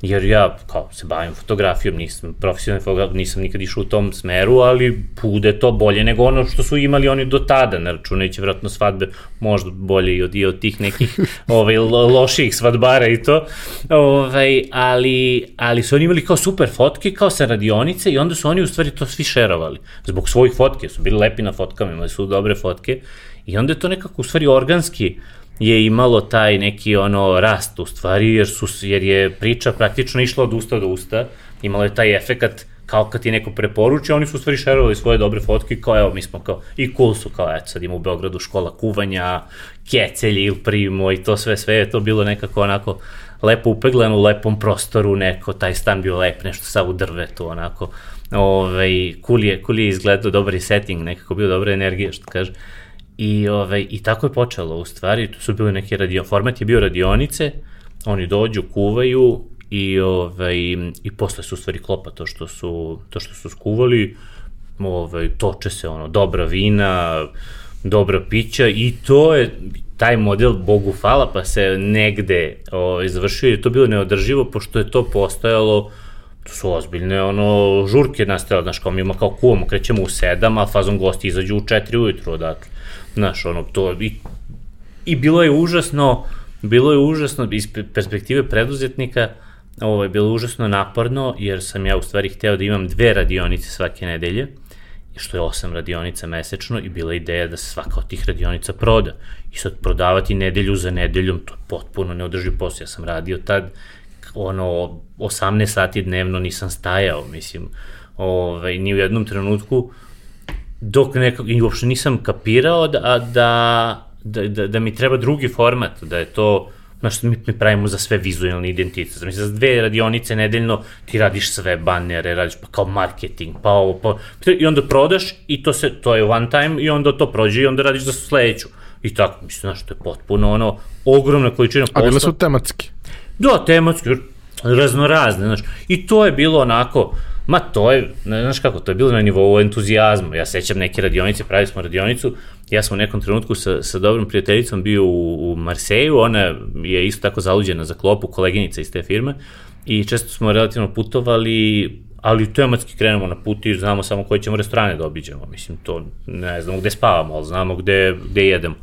jer ja kao se bavim fotografijom, nisam profesionalni fotograf, nisam nikad išao u tom smeru, ali bude to bolje nego ono što su imali oni do tada, ne računajući vratno svadbe, možda bolje i od, i od tih nekih ovaj, loših svadbara i to, ovaj, ali, ali su oni imali kao super fotke, kao sa radionice i onda su oni u stvari to svi šerovali, zbog svojih fotke, su bili lepi na fotkama, imali su dobre fotke i onda je to nekako u stvari organski je imalo taj neki ono rast u stvari, jer, su, jer je priča praktično išla od usta do usta, imalo je taj efekat kao kad ti neko preporuče, oni su u stvari šerovali svoje dobre fotke, kao evo mi smo kao, i cool su kao, eto sad ima u Beogradu škola kuvanja, kecelji ili primo i to sve, sve je to bilo nekako onako lepo upeglano u lepom prostoru, neko, taj stan bio lep, nešto sav u drvetu, onako, ovaj, cool je, cool je izgledao, dobar je setting, nekako bio dobra energija, što kaže. I, ovaj, I tako je počelo, u stvari, to su bili neki radio, format je bio radionice, oni dođu, kuvaju i, ovaj, i posle su u stvari klopa to što su, to što su skuvali, ovaj, toče se ono, dobra vina, dobra pića i to je, taj model, Bogu hvala, pa se negde ovaj, završio i to bilo neodrživo, pošto je to postojalo to su ozbiljne ono žurke nastale, znaš, kao mi ima kao kuvamo, krećemo u sedam, a fazom gosti izađu u četiri ujutru odatle. Znaš, ono, to, i, i bilo je užasno, bilo je užasno, iz perspektive preduzetnika, ovo je bilo užasno naporno, jer sam ja u stvari hteo da imam dve radionice svake nedelje, što je osam radionica mesečno i bila ideja da se svaka od tih radionica proda. I sad prodavati nedelju za nedeljom, to je potpuno neodrživ posao. Ja sam radio tad ono 18 sati dnevno nisam stajao, mislim, ovaj, ni u jednom trenutku dok nekako, i uopšte nisam kapirao da, da, da, da, da mi treba drugi format, da je to Znaš, mi, mi pravimo za sve vizualni identitet. Znači, za dve radionice nedeljno ti radiš sve bannere, radiš pa kao marketing, pa ovo, pa... I onda prodaš i to se, to je one time i onda to prođe i onda radiš za sledeću. I tako, mislim, znaš, to je potpuno ono, ogromna količina posla. A bile su tematski? Da, tematski, raznorazne, znaš. I to je bilo onako, ma to je, ne znaš kako, to je bilo na nivou entuzijazma. Ja sećam neke radionice, pravili smo radionicu, ja sam u nekom trenutku sa, sa dobrom prijateljicom bio u, u Marseju, ona je isto tako zaluđena za klopu, koleginica iz te firme, i često smo relativno putovali, ali tematski krenemo na put i znamo samo koje ćemo restorane da obiđemo. Mislim, to ne znamo gde spavamo, ali znamo gde, gde jedemo.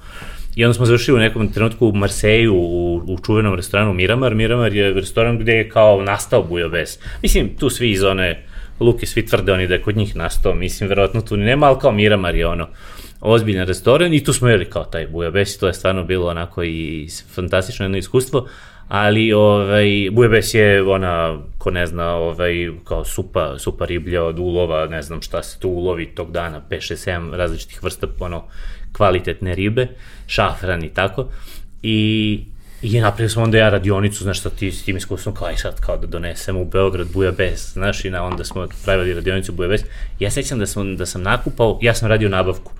I onda smo završili u nekom trenutku u Marseju, u, u čuvenom restoranu Miramar. Miramar je restoran gde je kao nastao Bujabes. Mislim, tu svi iz one Luke, svi tvrde oni da je kod njih nastao. Mislim, verovatno tu nema, ali kao Miramar je ono ozbiljan restoran i tu smo jeli kao taj Bujabes to je stvarno bilo onako i fantastično jedno iskustvo ali ovaj, Bujabes je ona, ko ne zna, ovaj, kao supa, supa riblja od ulova, ne znam šta se tu ulovi tog dana, 5, 6, 7 različitih vrsta ono, kvalitetne ribe, šafran i tako. I, I napravili smo onda ja radionicu, znaš šta ti s tim iskustvom, kao aj sad kao da donesemo u Beograd Bujabes, znaš i na onda smo pravili radionicu Bujabes. Ja sećam da sam, da sam nakupao, ja sam radio nabavku,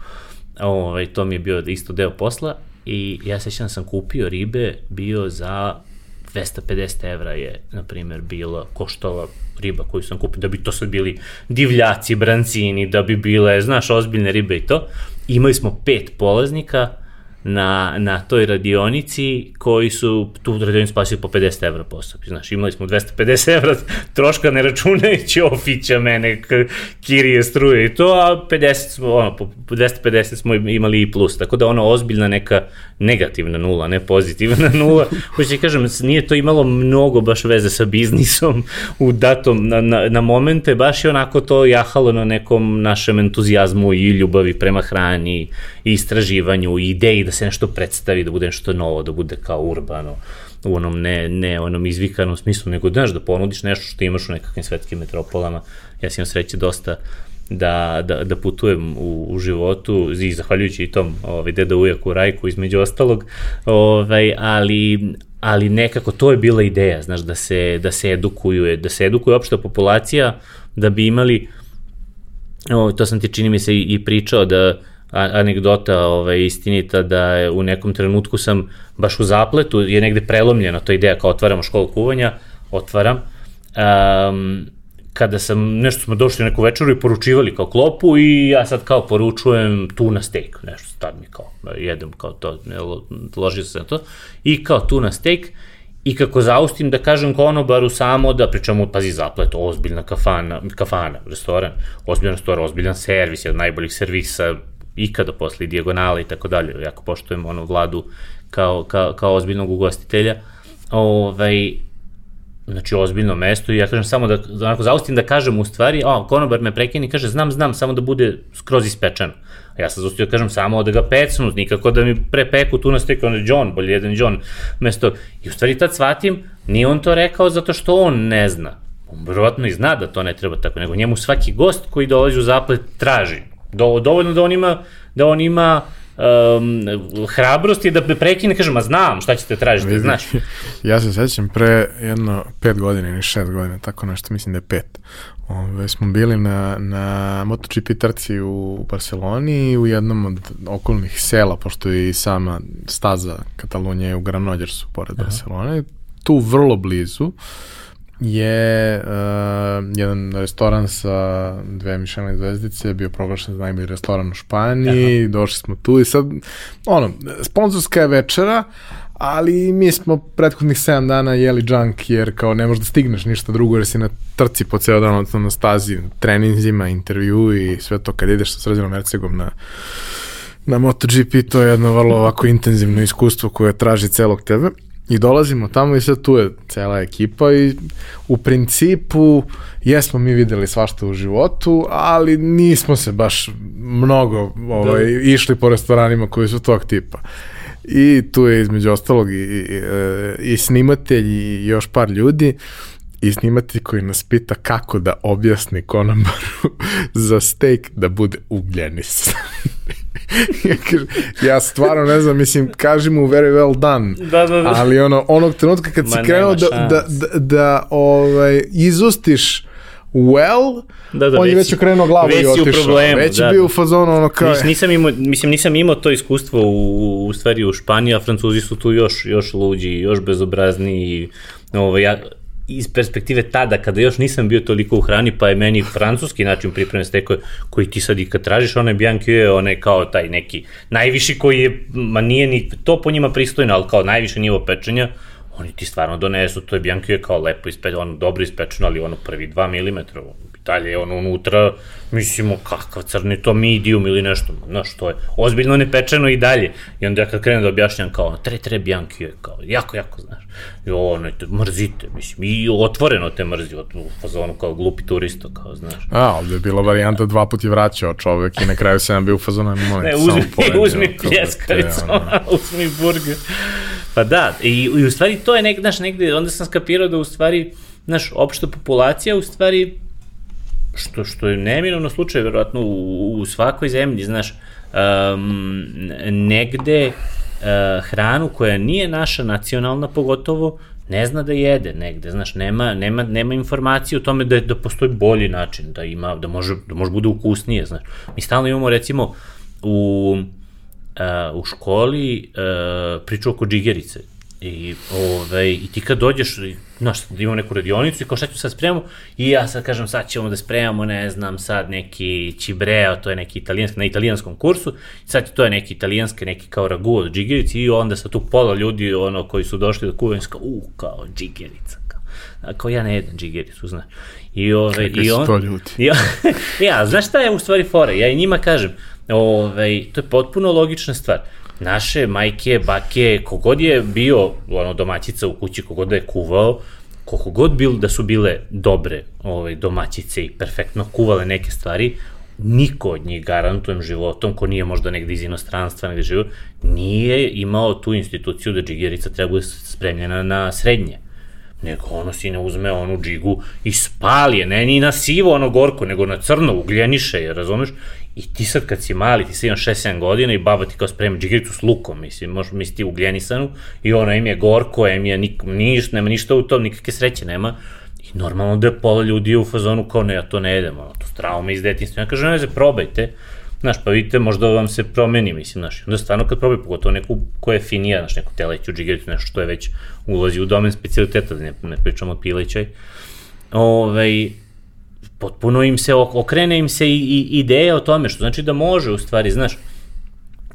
ovaj, to mi je bio isto deo posla i ja sećam da sam kupio ribe, bio za 250 evra je, na primjer, bila koštala riba koju sam kupio, da bi to sad bili divljaci, brancini, da bi bile, znaš, ozbiljne ribe i to. Imali smo pet polaznika, na, na toj radionici koji su tu radionicu spasili po 50 evra po osobi. Znaš, imali smo 250 evra troška ne računajući ofića mene, kirije, struje i to, a 50 smo, ono, po 250 smo imali i plus, tako da ono ozbiljna neka negativna nula, ne pozitivna nula. Hoće kažem, nije to imalo mnogo baš veze sa biznisom u datom, na, na, na momente, baš je onako to jahalo na nekom našem entuzijazmu i ljubavi prema hrani i istraživanju i ideji da se nešto predstavi, da bude nešto novo, da bude kao urbano u onom ne, ne onom izvikanom smislu, nego znaš da ponudiš nešto što imaš u nekakvim svetskim metropolama. Ja sam imao sreće dosta da, da, da putujem u, u životu i zahvaljujući i tom ovaj, deda ujaku Rajku između ostalog, ovaj, ali, ali nekako to je bila ideja, znaš, da se, da se edukuju, da se edukuje opšta populacija, da bi imali, o, to sam ti čini mi se i, i pričao, da anegdota ovaj, istinita da je u nekom trenutku sam baš u zapletu, je negde prelomljena to ideja kao otvaramo školu kuvanja, otvaram, um, kada sam, nešto smo došli neku večeru i poručivali kao klopu i ja sad kao poručujem tuna steak, nešto tad mi kao jedem kao to, ne, ložio sam to, i kao tuna steak, i kako zaustim da kažem konobaru samo da pričamo, pazi zaplet, ozbiljna kafana, kafana, restoran, ozbiljan restoran, ozbiljan servis, jedan od najboljih servisa ikada posle dijagonala i tako dalje, jako poštujem ono vladu kao, kao, kao ozbiljnog ugostitelja, ovaj, znači ozbiljno mesto i ja kažem samo da, onako zaustim da kažem u stvari, a konobar me prekini kaže znam, znam, samo da bude skroz ispečeno. A ja sam zaustio da kažem samo da ga pecnu, nikako da mi prepeku tu na steku, on je John, bolje jedan John, mesto, i u stvari tad shvatim, nije on to rekao zato što on ne zna. On verovatno i zna da to ne treba tako, nego njemu svaki gost koji dolazi u zaplet traži Do, dovoljno da on ima, da on ima um, hrabrosti da prekine, kaže, ma znam šta ćete tražiti, znaš. ja se sećam pre jedno pet godina ili šest godina, tako nešto, mislim da je pet. Ove, smo bili na, na MotoGP trci u Barceloni u jednom od okolnih sela, pošto je i sama staza Katalonije u Granodjersu pored Aha. Barcelone, tu vrlo blizu. Uh, je uh, jedan restoran sa dve Michelin zvezdice bio proglašen za najbolji restoran u Španiji, Aha. došli smo tu i sad, ono, sponzorska je večera, ali mi smo prethodnih 7 dana jeli junk jer kao ne možeš da stigneš ništa drugo jer si na trci po ceo dan odnosno na stazi, treninzima, intervju i sve to kad ideš sa Srđanom Ercegom na na MotoGP to je jedno vrlo ovako intenzivno iskustvo koje traži celog tebe I dolazimo tamo i sad tu je cela ekipa i u principu jesmo mi videli svašta u životu, ali nismo se baš mnogo ovaj, da. išli po restoranima koji su tog tipa. I tu je između ostalog i, i, i snimatelj i još par ljudi i snimatelj koji nas pita kako da objasni konobaru za steak da bude ugljenis. ja, stvarno ne znam, mislim, kaži mu very well done. Da, da, da. Ali ono, onog trenutka kad Ma, si krenuo da, da, da, da ovaj, izustiš well, Da, da, on je već već si- okrenuo glavu već i otišao. problemu, već je da, bio da. u fazonu ono kao... Nis, nisam imao, mislim, nisam imao to iskustvo u, u stvari u Španiji, a Francuzi su tu još, još luđi, još bezobrazniji. Ovaj, ja, iz perspektive tada, kada još nisam bio toliko u hrani, pa je meni francuski način pripreme steko koji ti sad i kad tražiš, onaj Bianchi je onaj kao taj neki najviši koji je, ma nije ni to po njima pristojno, ali kao najviše nivo pečenja, oni ti stvarno donesu, to je Bianchi je kao lepo ispečeno, ono dobro ispečeno, ali ono prvi 2 mm, dalje je ono unutra, mislimo kakav crni to medium ili nešto, znaš, to je ozbiljno nepečeno i dalje. I onda ja kad krenem da objašnjam kao, ono, tre tre Bianchi je kao, jako, jako, znaš, i ono, te mrzite, mislim, i otvoreno te mrzi, od, fazonu kao glupi turista, kao, znaš. A, ovde je bila varijanta dva puta je vraćao čovek i na kraju sam bio u fazonu, "Aj, molim Ne, uzmi, samo poredi, uzmi da pljeskavicu, ono, uzmi burger. Pa da, i, i u stvari to je nek, znaš, negde, onda sam skapirao da u stvari, znaš, opšta populacija u stvari, što, što je neminovno slučaj, verovatno, u, u svakoj zemlji, znaš, um, negde uh, hranu koja nije naša nacionalna pogotovo, ne zna da jede negde, znaš, nema, nema, nema informacije o tome da, da postoji bolji način, da ima, da može, da može bude ukusnije, znaš. Mi stalno imamo, recimo, u, uh, u školi uh, priču oko džigerice. I, ovaj, I ti kad dođeš, i, znaš, da imamo neku radionicu i kao šta ću sad spremamo, i ja sad kažem sad ćemo da spremamo, ne znam, sad neki cibreo, to je neki italijanski, na italijanskom kursu, sad to je neki italijanski, neki kao ragu od džigerici i onda sa tu pola ljudi ono, koji su došli kuvaju, kao, u, kao džigerica, kao, kao ja ne jedem džigericu, znaš. I, ove, Kakvi i on, to ljudi? Ja, ja, znaš šta je u stvari fora? Ja i njima kažem, ovaj, to je potpuno logična stvar. Naše majke, bake, kogod je bio ono, domaćica u kući, kogod da je kuvao, koliko god bil, da su bile dobre ovaj, domaćice i perfektno kuvale neke stvari, niko od njih garantujem životom, ko nije možda negde iz inostranstva, negde živo, nije imao tu instituciju da džigerica treba bude spremljena na srednje nego ono sine uzme onu džigu i spali je, ne ni na sivo ono gorko, nego na crno, ugljeniše je, razumeš? I ti sad kad si mali, ti si imaš 6-7 godina i baba ti kao sprema džigericu s lukom, mislim, možeš misliti ugljenisanu i ono im je gorko, im je nik, niš, nema ništa u tom, nikakve sreće nema. I normalno da je pola ljudi u fazonu kao ne, ja to ne jedem, ono, to su traume iz detinstva. Ja kažem, ne, ne, probajte, Znaš, pa vidite, možda vam se promeni, mislim, znaš, onda stvarno kad probaj, pogotovo neku koja je finija, znaš, neku teleću, džigericu, nešto što je već ulazi u domen specialiteta, da ne, ne pričamo o pilećaj, ovaj, potpuno im se, ok- okrene im se i, i ideja o tome, što znači da može, u stvari, znaš,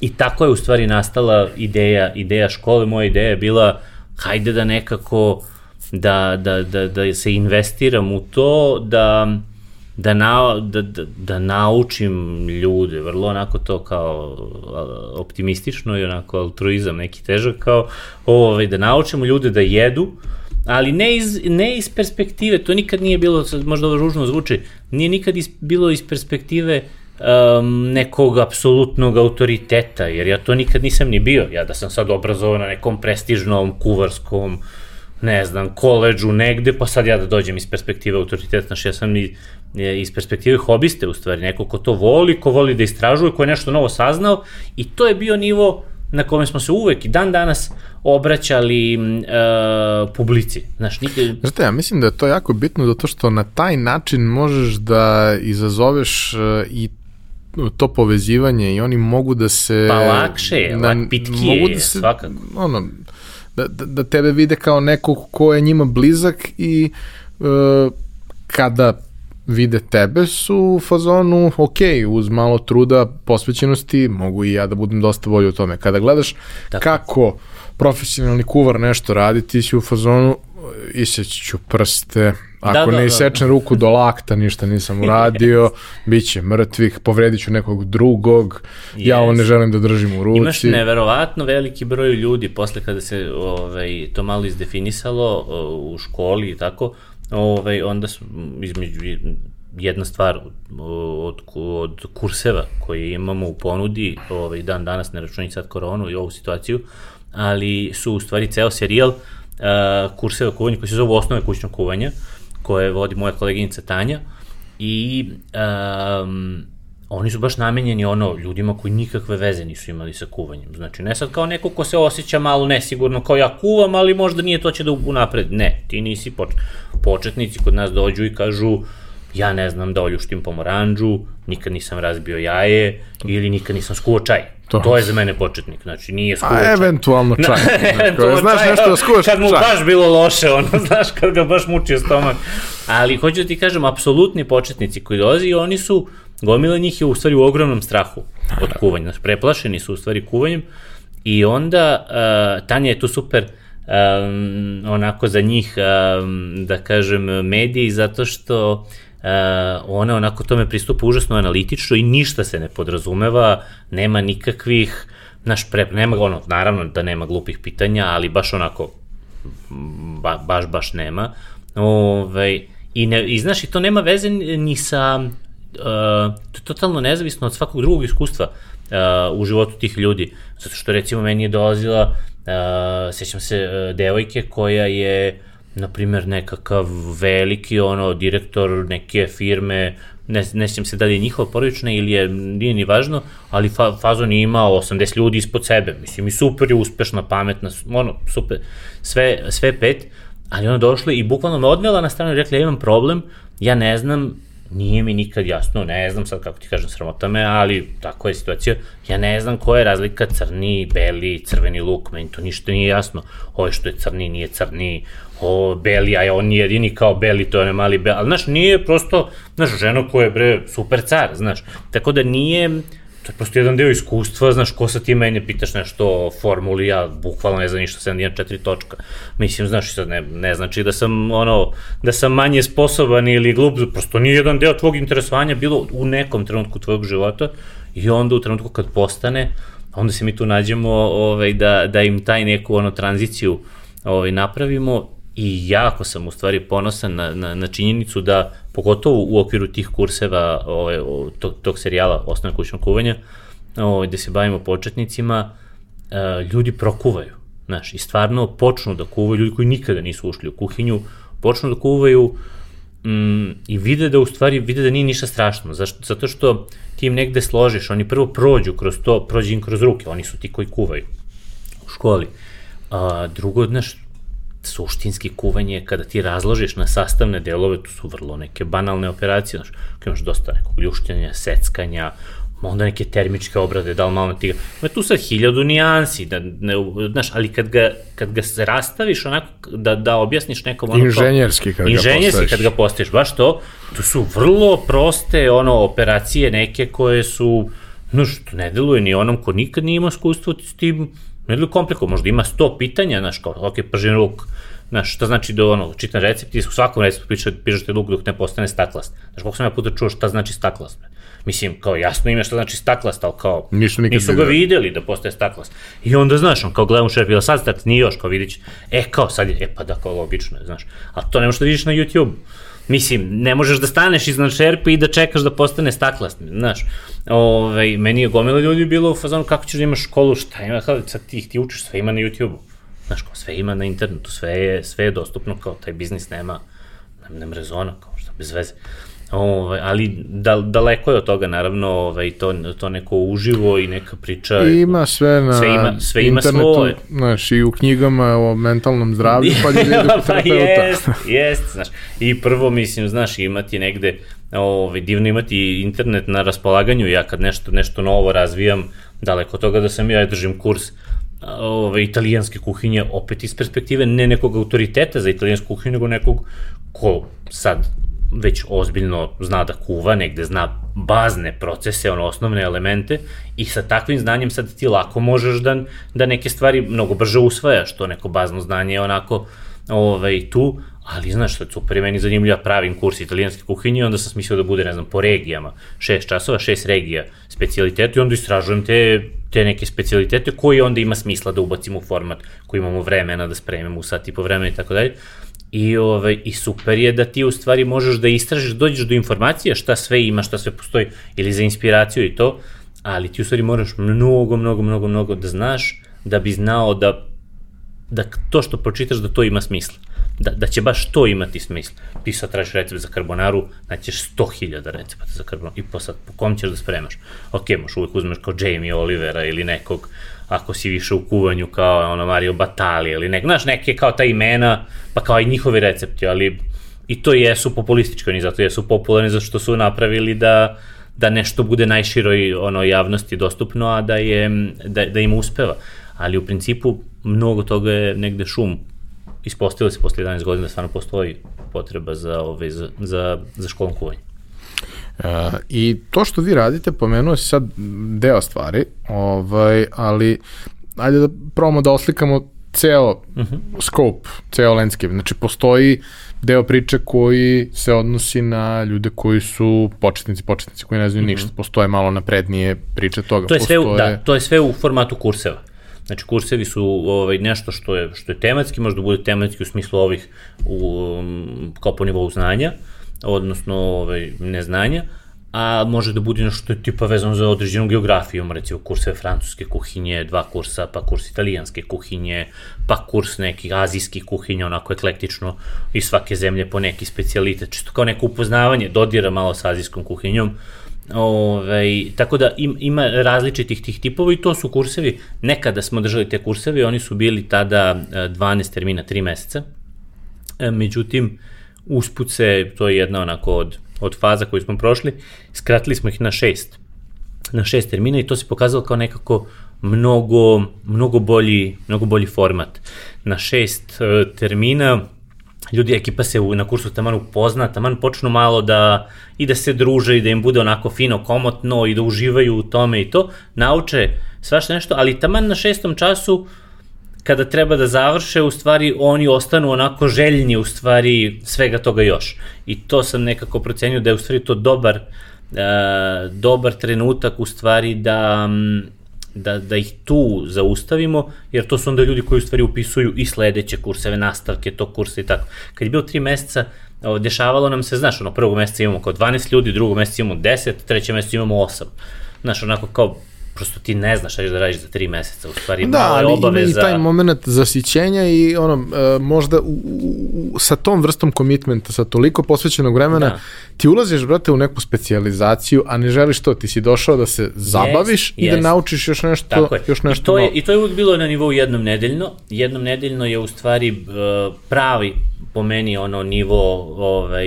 i tako je u stvari nastala ideja, ideja škole, moja ideja je bila, hajde da nekako, da, da, da, da se investiram u to, da, da, na, da, da, da naučim ljude, vrlo onako to kao optimistično i onako altruizam neki težak, kao ovaj, da naučimo ljude da jedu, ali ne iz, ne iz perspektive, to nikad nije bilo, možda ovo ružno zvuči, nije nikad iz, bilo iz perspektive um, nekog apsolutnog autoriteta, jer ja to nikad nisam ni bio. Ja da sam sad obrazovan na nekom prestižnom, kuvarskom, ne znam, koleđu negde, pa sad ja da dođem iz perspektive autoriteta, znaš, ja sam i, je, iz perspektive hobiste, u stvari, neko ko to voli, ko voli da istražuje, ko je nešto novo saznao, i to je bio nivo na kome smo se uvek i dan danas obraćali uh, publici. Znaš, nikad... Znate, ja mislim da je to jako bitno zato što na taj način možeš da izazoveš e, i to povezivanje i oni mogu da se... Pa lakše je, lak, pitkije mogu da je, se, svakako. Ono, da, da, da tebe vide kao nekog ko je njima blizak i e, kada vide tebe su u fazonu, ok, uz malo truda, posvećenosti, mogu i ja da budem dosta bolji u tome. Kada gledaš Tako. kako profesionalni kuvar nešto radi, ti si u fazonu, iseći ću prste, ako Da, da, ne da. isečem ruku do lakta, ništa nisam uradio, bit će mrtvih, povredit ću nekog drugog, ja ovo ne Yes. želim da držim u ruci. Imaš neverovatno veliki broj ljudi posle kada se ovaj, to malo izdefinisalo u školi i tako, ovaj, onda između jedna stvar od, od kurseva koje imamo u ponudi, ovaj, dan danas ne računaj sad koronu i ovu situaciju, ali su u stvari ceo serijal kurseva kuvanja koji se zove osnove kućnog kuvanja, koje vodi moja koleginica Tanja i um, oni su baš namenjeni ono ljudima koji nikakve veze nisu imali sa kuvanjem. Znači, ne sad kao neko ko se osjeća malo nesigurno, kao ja kuvam, ali možda nije to će da unapred. Ne, ti nisi počet... početnici kod nas dođu i kažu ja ne znam da oljuštim pomoranđu, nikad nisam razbio jaje ili nikad nisam skuo čaj. To. to je za mene početnik, znači nije skuo čaj. A eventualno čaj. eventualno znaš čaj, nešto da skuvaš Kad mu čaj. baš bilo loše, ono, znaš, kad ga baš mučio stomak. Ali hoću da ti kažem, apsolutni početnici koji dolazi, oni su, gomila njih je u stvari u ogromnom strahu od kuvanja. Znači, preplašeni su u stvari kuvanjem i onda uh, Tanja je tu super um, onako za njih, um, da kažem, mediji, zato što uh, ona onako tome pristupa užasno analitično i ništa se ne podrazumeva, nema nikakvih, naš pre, nema ono, naravno da nema glupih pitanja, ali baš onako, ba, baš, baš nema. Ove, ovaj, i, ne, I znaš, i to nema veze ni sa, to je totalno nezavisno od svakog drugog iskustva uh, u životu tih ljudi. Zato što recimo meni je dolazila, uh, sećam se, uh, devojke koja je uh, na primjer, nekakav veliki ono direktor neke firme, ne, ne sjećam se da li je njihova porodična ili je, nije ni važno, ali fa, Fazon je imao 80 ljudi ispod sebe, mislim i super je uspešna, pametna, ono, super, sve, sve pet, ali ona došla i bukvalno me odmela na stranu i rekla, ja imam problem, ja ne znam, nije mi nikad jasno, ne znam sad kako ti kažem sramota me, ali tako je situacija, ja ne znam koja je razlika crni, beli, crveni luk, meni to ništa nije jasno, ovo što je crni nije crni, o, beli, a on nije jedini kao beli, to je ne mali beli, ali znaš, nije prosto, znaš, žena koja je bre super car, znaš, tako da nije, to je prosto jedan deo iskustva, znaš, ko sa ti mene pitaš nešto o formuli, ja bukvalno ne znam ništa, 7.1.4 točka. Mislim, znaš, sad ne, ne znači da sam, ono, da sam manje sposoban ili glup, prosto nije jedan deo tvog interesovanja bilo u nekom trenutku tvojeg života i onda u trenutku kad postane, onda se mi tu nađemo ovaj, da, da im taj neku ono tranziciju ovaj, napravimo i jako sam u stvari ponosan na, na, na činjenicu da, pogotovo u okviru tih kurseva ovaj, tog, tog serijala Osnovne kućnog kuvanja, ovaj, gde se bavimo početnicima, eh, ljudi prokuvaju. Znaš, i stvarno počnu da kuvaju, ljudi koji nikada nisu ušli u kuhinju, počnu da kuvaju mm, i vide da u stvari, vide da nije ništa strašno, zašto? zato što ti im negde složiš, oni prvo prođu kroz to, prođu im kroz ruke, oni su ti koji kuvaju u školi. A, drugo, znaš, suštinski kuvanje, kada ti razložiš na sastavne delove, to su vrlo neke banalne operacije, znaš, kada imaš dosta nekog ljuštanja, seckanja, onda neke termičke obrade, da li malo ti ga... Ma tu sad hiljadu nijansi, da, ne, znaš, ali kad ga, kad ga se rastaviš onako, da, da objasniš nekom... Ono inženjerski kad inženjerski ga postaviš. kad ga postaviš, baš to, to su vrlo proste ono operacije neke koje su, no što ne deluje ni onom ko nikad nije imao iskustvo s tim, ne deluje kompliko, možda ima 100 pitanja, znaš, kao, ok, pržen ruk, Znaš, šta znači da ono, čitam recept i u svakom receptu piše, pišete luk dok ne postane staklast. Znaš, koliko sam ja puta čuo šta znači staklast? Mislim, kao jasno ima šta znači staklast, ali kao nisu, nisu ga videli da postaje staklast. I onda, znaš, on kao gledam šerp, ili sad start, nije još, kao vidić, e, kao sad je, e, pa da, kao logično je, znaš. A to ne možeš da vidiš na YouTube. Mislim, ne možeš da staneš iznad šerpe i da čekaš da postane staklast, znaš. Ove, ovaj, meni je gomila ljudi bilo u fazonu kako ćeš da imaš školu, šta ima, kao, sad ti, ti učiš, sve ima na YouTube-u. Znaš, kao sve ima na internetu, sve je, sve je dostupno, kao taj biznis nema, nema rezona, kao što bez veze. Ovaj, ali da, daleko je od toga naravno ovaj, to, to neko uživo i neka priča. I ima sve na sve ima, sve ima internetu, svoje. Znaš, i u knjigama o mentalnom zdravlju, pa je pa jest, jest, znaš. I prvo, mislim, znaš, imati negde, ovaj, divno imati internet na raspolaganju, ja kad nešto, nešto novo razvijam, daleko od toga da sam ja držim kurs ove, italijanske kuhinje, opet iz perspektive ne nekog autoriteta za italijansku kuhinju, nego nekog ko sad već ozbiljno zna da kuva, negde zna bazne procese, ono osnovne elemente i sa takvim znanjem sad ti lako možeš da, da neke stvari mnogo brže usvajaš, to neko bazno znanje je onako ovaj, tu, ali znaš što je super, meni zanimljiva pravim kurs italijanske kuhinje, onda sam smislio da bude, ne znam, po regijama, šest časova, šest regija specijalitetu i onda istražujem te, te neke specialitete koji onda ima smisla da ubacimo u format koji imamo vremena da spremimo u sat i po vremena i tako dalje. I, ovaj, I super je da ti u stvari možeš da istražiš, dođeš do informacija šta sve ima, šta sve postoji, ili za inspiraciju i to, ali ti u stvari moraš mnogo, mnogo, mnogo, mnogo da znaš, da bi znao da, da to što pročitaš da to ima smisla da, da će baš to imati smisla. Ti sad tražiš recept za karbonaru, naćeš 100.000 recepata za karbonaru i po sad, po kom ćeš da spremaš? Ok, možeš uvek uzmeš kao Jamie Olivera ili nekog, ako si više u kuvanju kao ono Mario Batali ili nek, znaš, neke kao ta imena, pa kao i njihovi recepti, ali i to jesu populistički, oni zato jesu popularni zato što su napravili da da nešto bude najširoj ono javnosti dostupno, a da je da, da im uspeva. Ali u principu mnogo toga je negde šum. Ispostavilo se posle 11 godina da stvarno postoji potreba za, ove, za, za, za školom kuvanja. Uh, I to što vi radite, pomenuo si sad deo stvari, ovaj, ali ajde da probamo da oslikamo ceo uh mhm. -huh. scope, ceo landscape. Znači, postoji deo priče koji se odnosi na ljude koji su početnici, početnici koji ne znaju mm -hmm. ništa. Postoje malo naprednije priče toga. To je, Postoje... sve, da, to je sve u formatu kurseva. Znači kursevi su ovaj, nešto što je, što je tematski, možda bude tematski u smislu ovih u, um, kao po nivou znanja, odnosno ovaj, neznanja, a može da bude nešto što je tipa vezano za određenu geografiju, recimo kurseve francuske kuhinje, dva kursa, pa kurs italijanske kuhinje, pa kurs nekih azijskih kuhinja, onako eklektično iz svake zemlje po neki specialitet, čisto kao neko upoznavanje, dodira malo sa azijskom kuhinjom, Ove, tako da im, ima različitih tih tipova i to su kursevi, nekada smo držali te kursevi, oni su bili tada 12 e, termina, 3 meseca, e, međutim, usput se, to je jedna onako od od faza koju smo prošli, skratili smo ih na šest, na šest termina i to se pokazalo kao nekako mnogo, mnogo, bolji, mnogo bolji format. Na šest uh, termina ljudi, ekipa se u, na kursu taman upozna, taman počnu malo da i da se druže i da im bude onako fino, komotno i da uživaju u tome i to, nauče svašta nešto, ali taman na šestom času uh, kada treba da završe, u stvari oni ostanu onako željni u stvari svega toga još. I to sam nekako procenio da je u stvari to dobar, uh, dobar trenutak u stvari da, da, da ih tu zaustavimo, jer to su onda ljudi koji u stvari upisuju i sledeće kurseve, nastavke tog kursa i tako. Kad je bilo tri meseca, dešavalo nam se, znaš, ono, prvog meseca imamo kao 12 ljudi, drugog meseca imamo 10, treće meseca imamo 8. Znaš, onako kao prosto ti ne znaš šta ćeš da radiš za tri meseca, u stvari da, malo je obaveza. Da, ali i taj moment zasićenja i ono, uh, možda u, u, sa tom vrstom komitmenta, sa toliko posvećenog vremena, da. ti ulaziš, brate, u neku specializaciju, a ne želiš to, ti si došao da se zabaviš yes, i yes. da naučiš još nešto, Tako je. još nešto I to, je, I to je uvijek bilo na nivou jednom nedeljno. Jednom nedeljno je u stvari uh, pravi po meni ono nivo ovaj,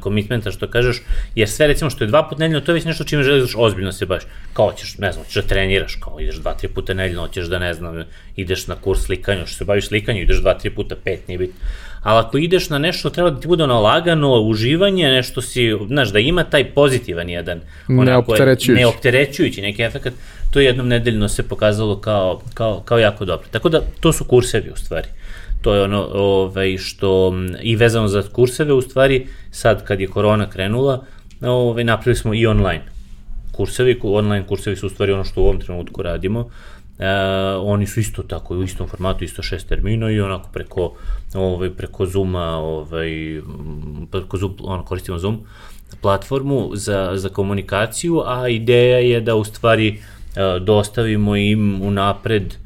komitmenta što kažeš, jer sve recimo što je dva put nedeljno, to je već nešto čime želiš ozbiljno se baš, kao ćeš, ne znam, ćeš da treniraš, kao ideš dva, tri puta nedeljno, hoćeš da ne znam, ideš na kurs slikanja, što se baviš slikanjem, ideš dva, tri puta, pet, nije bit. Ali ako ideš na nešto, treba da ti bude ono lagano, uživanje, nešto si, znaš, da ima taj pozitivan jedan, neopterećujući. neopterećujući neki efekt, to jednom nedeljno se pokazalo kao, kao, kao jako dobro. Tako da, to su kursevi u stvari. To je ono ovaj, što, i vezano za kurseve, u stvari, sad kad je korona krenula, ovaj, napravili smo i online kursevi, online kursevi su u stvari ono što u ovom trenutku radimo, e, oni su isto tako u istom formatu, isto šest termina i onako preko ovaj preko Zooma, ovaj preko Zoom, ono koristimo Zoom platformu za za komunikaciju, a ideja je da u stvari e, dostavimo im unapred e,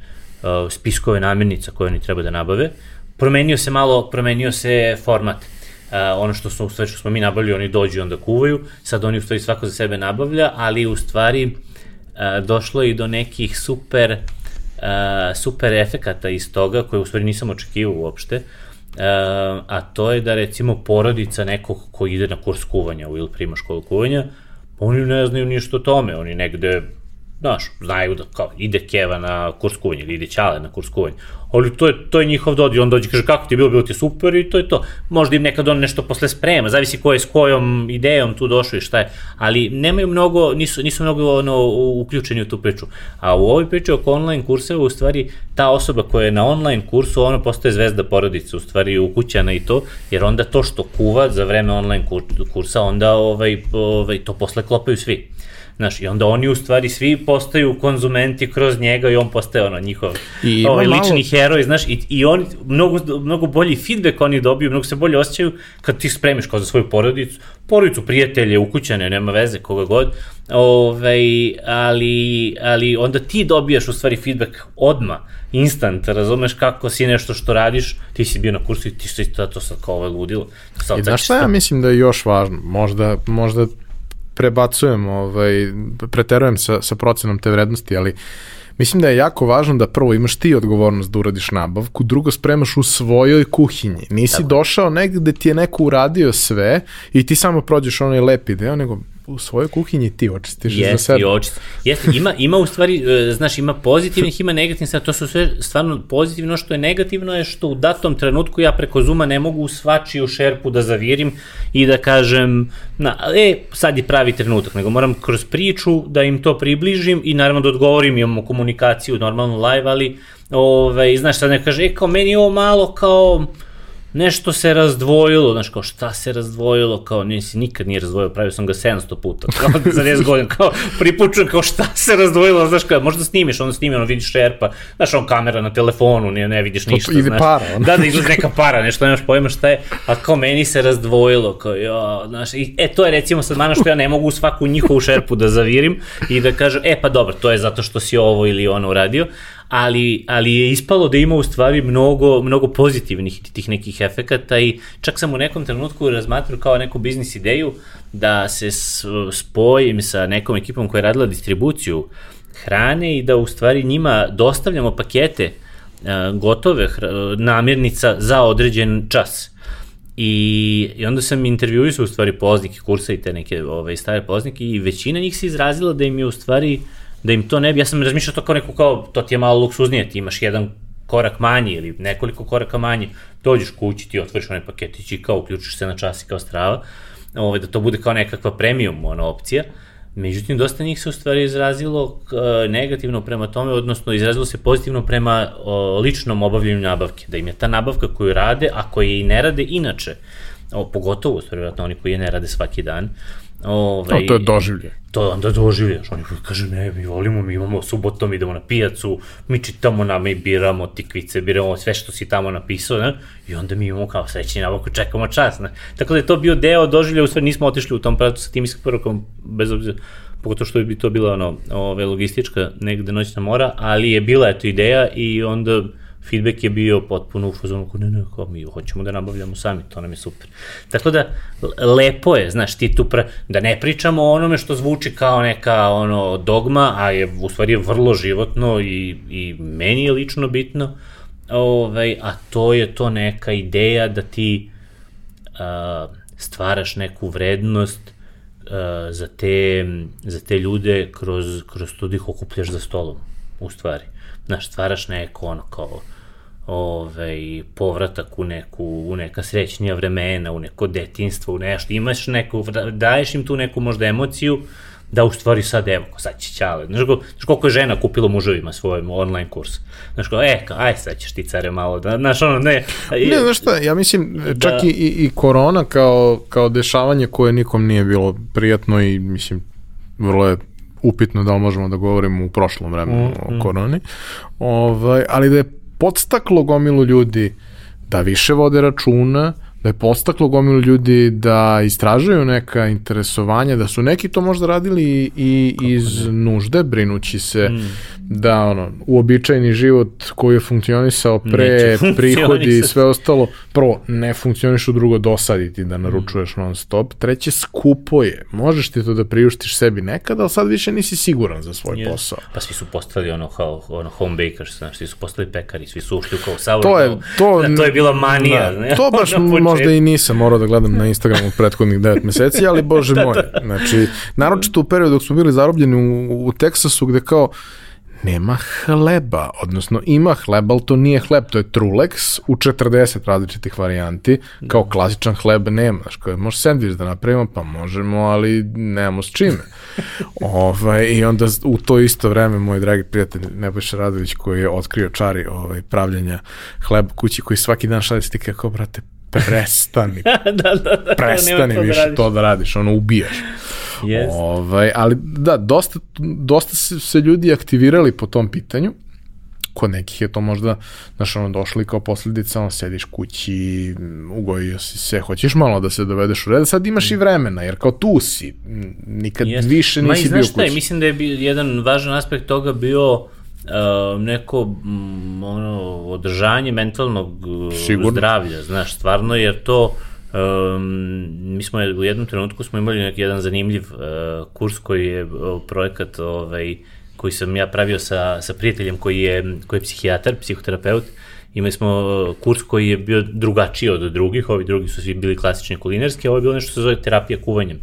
spiskove namirnica koje oni treba da nabave. Promenio se malo, promenio se format ono što smo, sve što smo mi nabavili, oni dođu i onda kuvaju, sad oni u stvari svako za sebe nabavlja, ali u stvari uh, došlo i do nekih super, uh, super efekata iz toga, koje u stvari nisam očekivao uopšte, uh, a to je da recimo porodica nekog ko ide na kurs kuvanja u Il Prima školu kuvanja, oni ne znaju ništa o tome, oni negde znaš, znaju da kao, ide Keva na kurs kuvanja ili ide Ćale na kurs kuvanja, ali to je, to je njihov dodi, on dođe kaže kako ti je bilo, bilo ti super i to je to. Možda im nekad on nešto posle sprema, zavisi ko je s kojom idejom tu došao i šta je, ali nemaju mnogo, nisu, nisu mnogo ono, uključeni u tu priču. A u ovoj priči oko online kurseva, u stvari, ta osoba koja je na online kursu, ona postaje zvezda porodice, u stvari ukućana i to, jer onda to što kuva za vreme online kursa, onda ovaj, ovaj, to posle klopaju svi. Znaš, i onda oni u stvari svi postaju konzumenti kroz njega i on postaje ono njihov I ovaj, malo- lični heroj, znaš, i, i oni, mnogo, mnogo bolji feedback oni dobiju, mnogo se bolje osjećaju kad ti spremiš kao za svoju porodicu, porodicu, prijatelje, ukućane, nema veze, koga god, ovaj, ali, ali onda ti dobijaš u stvari feedback odma, instant, razumeš kako si nešto što radiš, ti si bio na kursu i ti si to, to sad kao ovo je ludilo. Sad, I sad znaš šta ja mislim da je još važno? Možda, možda prebacujem, ovaj, preterujem sa, sa procenom te vrednosti, ali mislim da je jako važno da prvo imaš ti odgovornost da uradiš nabavku, drugo spremaš u svojoj kuhinji. Nisi Tako. došao negde gde ti je neko uradio sve i ti samo prođeš onaj lepi deo, nego u svojoj kuhinji ti očistiš za Jeste, sebe. i očito. Jeste, ima, ima u stvari, e, znaš, ima pozitivnih, ima negativnih, sad to su sve stvarno pozitivno, što je negativno je što u datom trenutku ja preko Zuma ne mogu u svačiju šerpu da zavirim i da kažem, na, e, sad je pravi trenutak, nego moram kroz priču da im to približim i naravno da odgovorim, imamo komunikaciju, normalno live, ali, ovaj, znaš, sad ne kaže, e, kao meni je ovo malo kao, nešto se razdvojilo, znaš, kao šta se razdvojilo, kao nisi nikad nije razdvojio, pravio sam ga 700 puta, kao za 10 godina, kao pripučujem, kao šta se razdvojilo, znaš, kao možda snimiš, onda snimi, ono vidiš šerpa, znaš, on kamera na telefonu, ne, ne vidiš ništa, ide znaš. para, ono. Da, da izlazi neka para, nešto nemaš pojma šta je, a kao meni se razdvojilo, kao jo, znaš, i, e, to je recimo sad mana što ja ne mogu svaku njihovu šerpu da zavirim i da kažem, e, pa dobro, to je zato što si ovo ili ono uradio, ali, ali je ispalo da ima u stvari mnogo, mnogo pozitivnih tih nekih efekata i čak sam u nekom trenutku razmatrao kao neku biznis ideju da se spojim sa nekom ekipom koja je radila distribuciju hrane i da u stvari njima dostavljamo pakete a, gotove namirnica za određen čas. I, I onda sam intervjuisao u stvari polaznike kursa i te neke ovaj, stare polaznike i većina njih se izrazila da im je u stvari, da im to ne bi, ja sam razmišljao to kao neku kao, to ti je malo luksuznije, ti imaš jedan korak manji ili nekoliko koraka manji, dođeš kući, ti otvoriš onaj paketić i kao uključiš se na čas i kao strava, ovaj, da to bude kao nekakva premium ono, opcija. Međutim, dosta njih se u stvari izrazilo negativno prema tome, odnosno izrazilo se pozitivno prema o, ličnom obavljanju nabavke, da im je ta nabavka koju rade, a koje i ne rade inače, o, pogotovo, u stvari, oni koji je ne rade svaki dan, No, to je doživlje. to onda doživljaš. Oni kaže, ne, mi volimo, mi imamo subotom, idemo na pijacu, mi čitamo na, mi biramo tikvice, biramo sve što si tamo napisao, ne? i onda mi imamo kao srećni nabavku, čekamo čas. Ne? Tako da je to bio deo doživlja, u stvari nismo otišli u tom pravcu sa tim isporukom, bez obzira, pogotovo što bi to bila ono, ove, logistička negde noćna mora, ali je bila eto ideja i onda feedback je bio potpuno u fazonu, ne, ne, kao mi hoćemo da nabavljamo sami, to nam je super. Tako da, lepo je, znaš, ti tu, pre, da ne pričamo o onome što zvuči kao neka ono dogma, a je u stvari vrlo životno i, i meni je lično bitno, ovaj, a to je to neka ideja da ti a, stvaraš neku vrednost za, te, za te ljude kroz, kroz to da ih okupljaš za stolom, u stvari. Znaš, stvaraš neko ono kao ovaj, povratak u, neku, u neka srećnija vremena, u neko detinstvo, u nešto, imaš neku, daješ im tu neku možda emociju, da u stvari sad evo, ko sad će ćale. Znaš, ko, znaš koliko je žena kupila muževima svoj online kurs. Znaš ko, e, kao, aj sad ćeš ti care malo, da, znaš ono, ne. Ne, znaš šta, ja mislim, čak Da. i, i, i korona kao, kao dešavanje koje nikom nije bilo prijatno i, mislim, vrlo je upitno da li možemo da govorimo u prošlom vremenu Mm, o koroni, ovaj, ali da je podstaklo gomilu ljudi da više vode računa, da je postaklo gomilu ljudi da istražuju neka interesovanja, da su neki to možda radili i iz nužde, brinući se Mm. da ono, uobičajeni život koji je funkcionisao pre prihodi i sve ostalo, prvo, ne funkcionišu, drugo, dosaditi da naručuješ non stop, treće, skupo je, možeš ti to da priuštiš sebi nekad, ali sad više nisi siguran za svoj Je. posao. Pa svi su postali ono, kao, ono home bakers, znaš, svi su postali pekari, svi su ušli u kao sourdough. To je, to, da, to je bila manija. Da, ne? to baš. Možda i nisam morao da gledam na Instagramu prethodnih 9 meseci, ali bože moj. Znači, naročito u periodu dok smo bili zarobljeni u, u Teksasu gde kao nema hleba, odnosno ima hleba, ali to nije hleb, to je Trulex u 40 različitih varijanti, kao klasičan hleb nema, znaš, kao može sandvič da napravimo, pa možemo, ali nemamo s čime. ovaj, I onda u to isto vreme moj dragi prijatelj Nebojša Radović koji je otkrio čari ovaj, pravljenja hleba kući koji svaki dan šalje stike kao, brate, prestani, da, da, da. prestani to da više radiš. to da radiš, ono ubijaš. Yes. Ovaj, ali da, dosta, dosta se, se ljudi aktivirali po tom pitanju kod nekih je to možda, znaš, ono, došli kao posledica, on sediš kući, ugojio si se, hoćeš malo da se dovedeš u red, sad imaš i vremena, jer kao tu si, nikad yes. više nisi bio kući. Ma i znaš mislim da je bio, jedan važan aspekt toga bio uh, neko um, ono, održanje mentalnog Sigurno. zdravlja, znaš, stvarno, jer to Um, mi smo u jednom trenutku smo imali neki jedan zanimljiv uh, kurs koji je uh, projekat ovaj, koji sam ja pravio sa, sa prijateljem koji je, koji je psihijatar, psihoterapeut, imali smo uh, kurs koji je bio drugačiji od drugih, ovi drugi su svi bili klasični kulinarski, a ovo je bilo nešto što se zove terapija kuvanjem.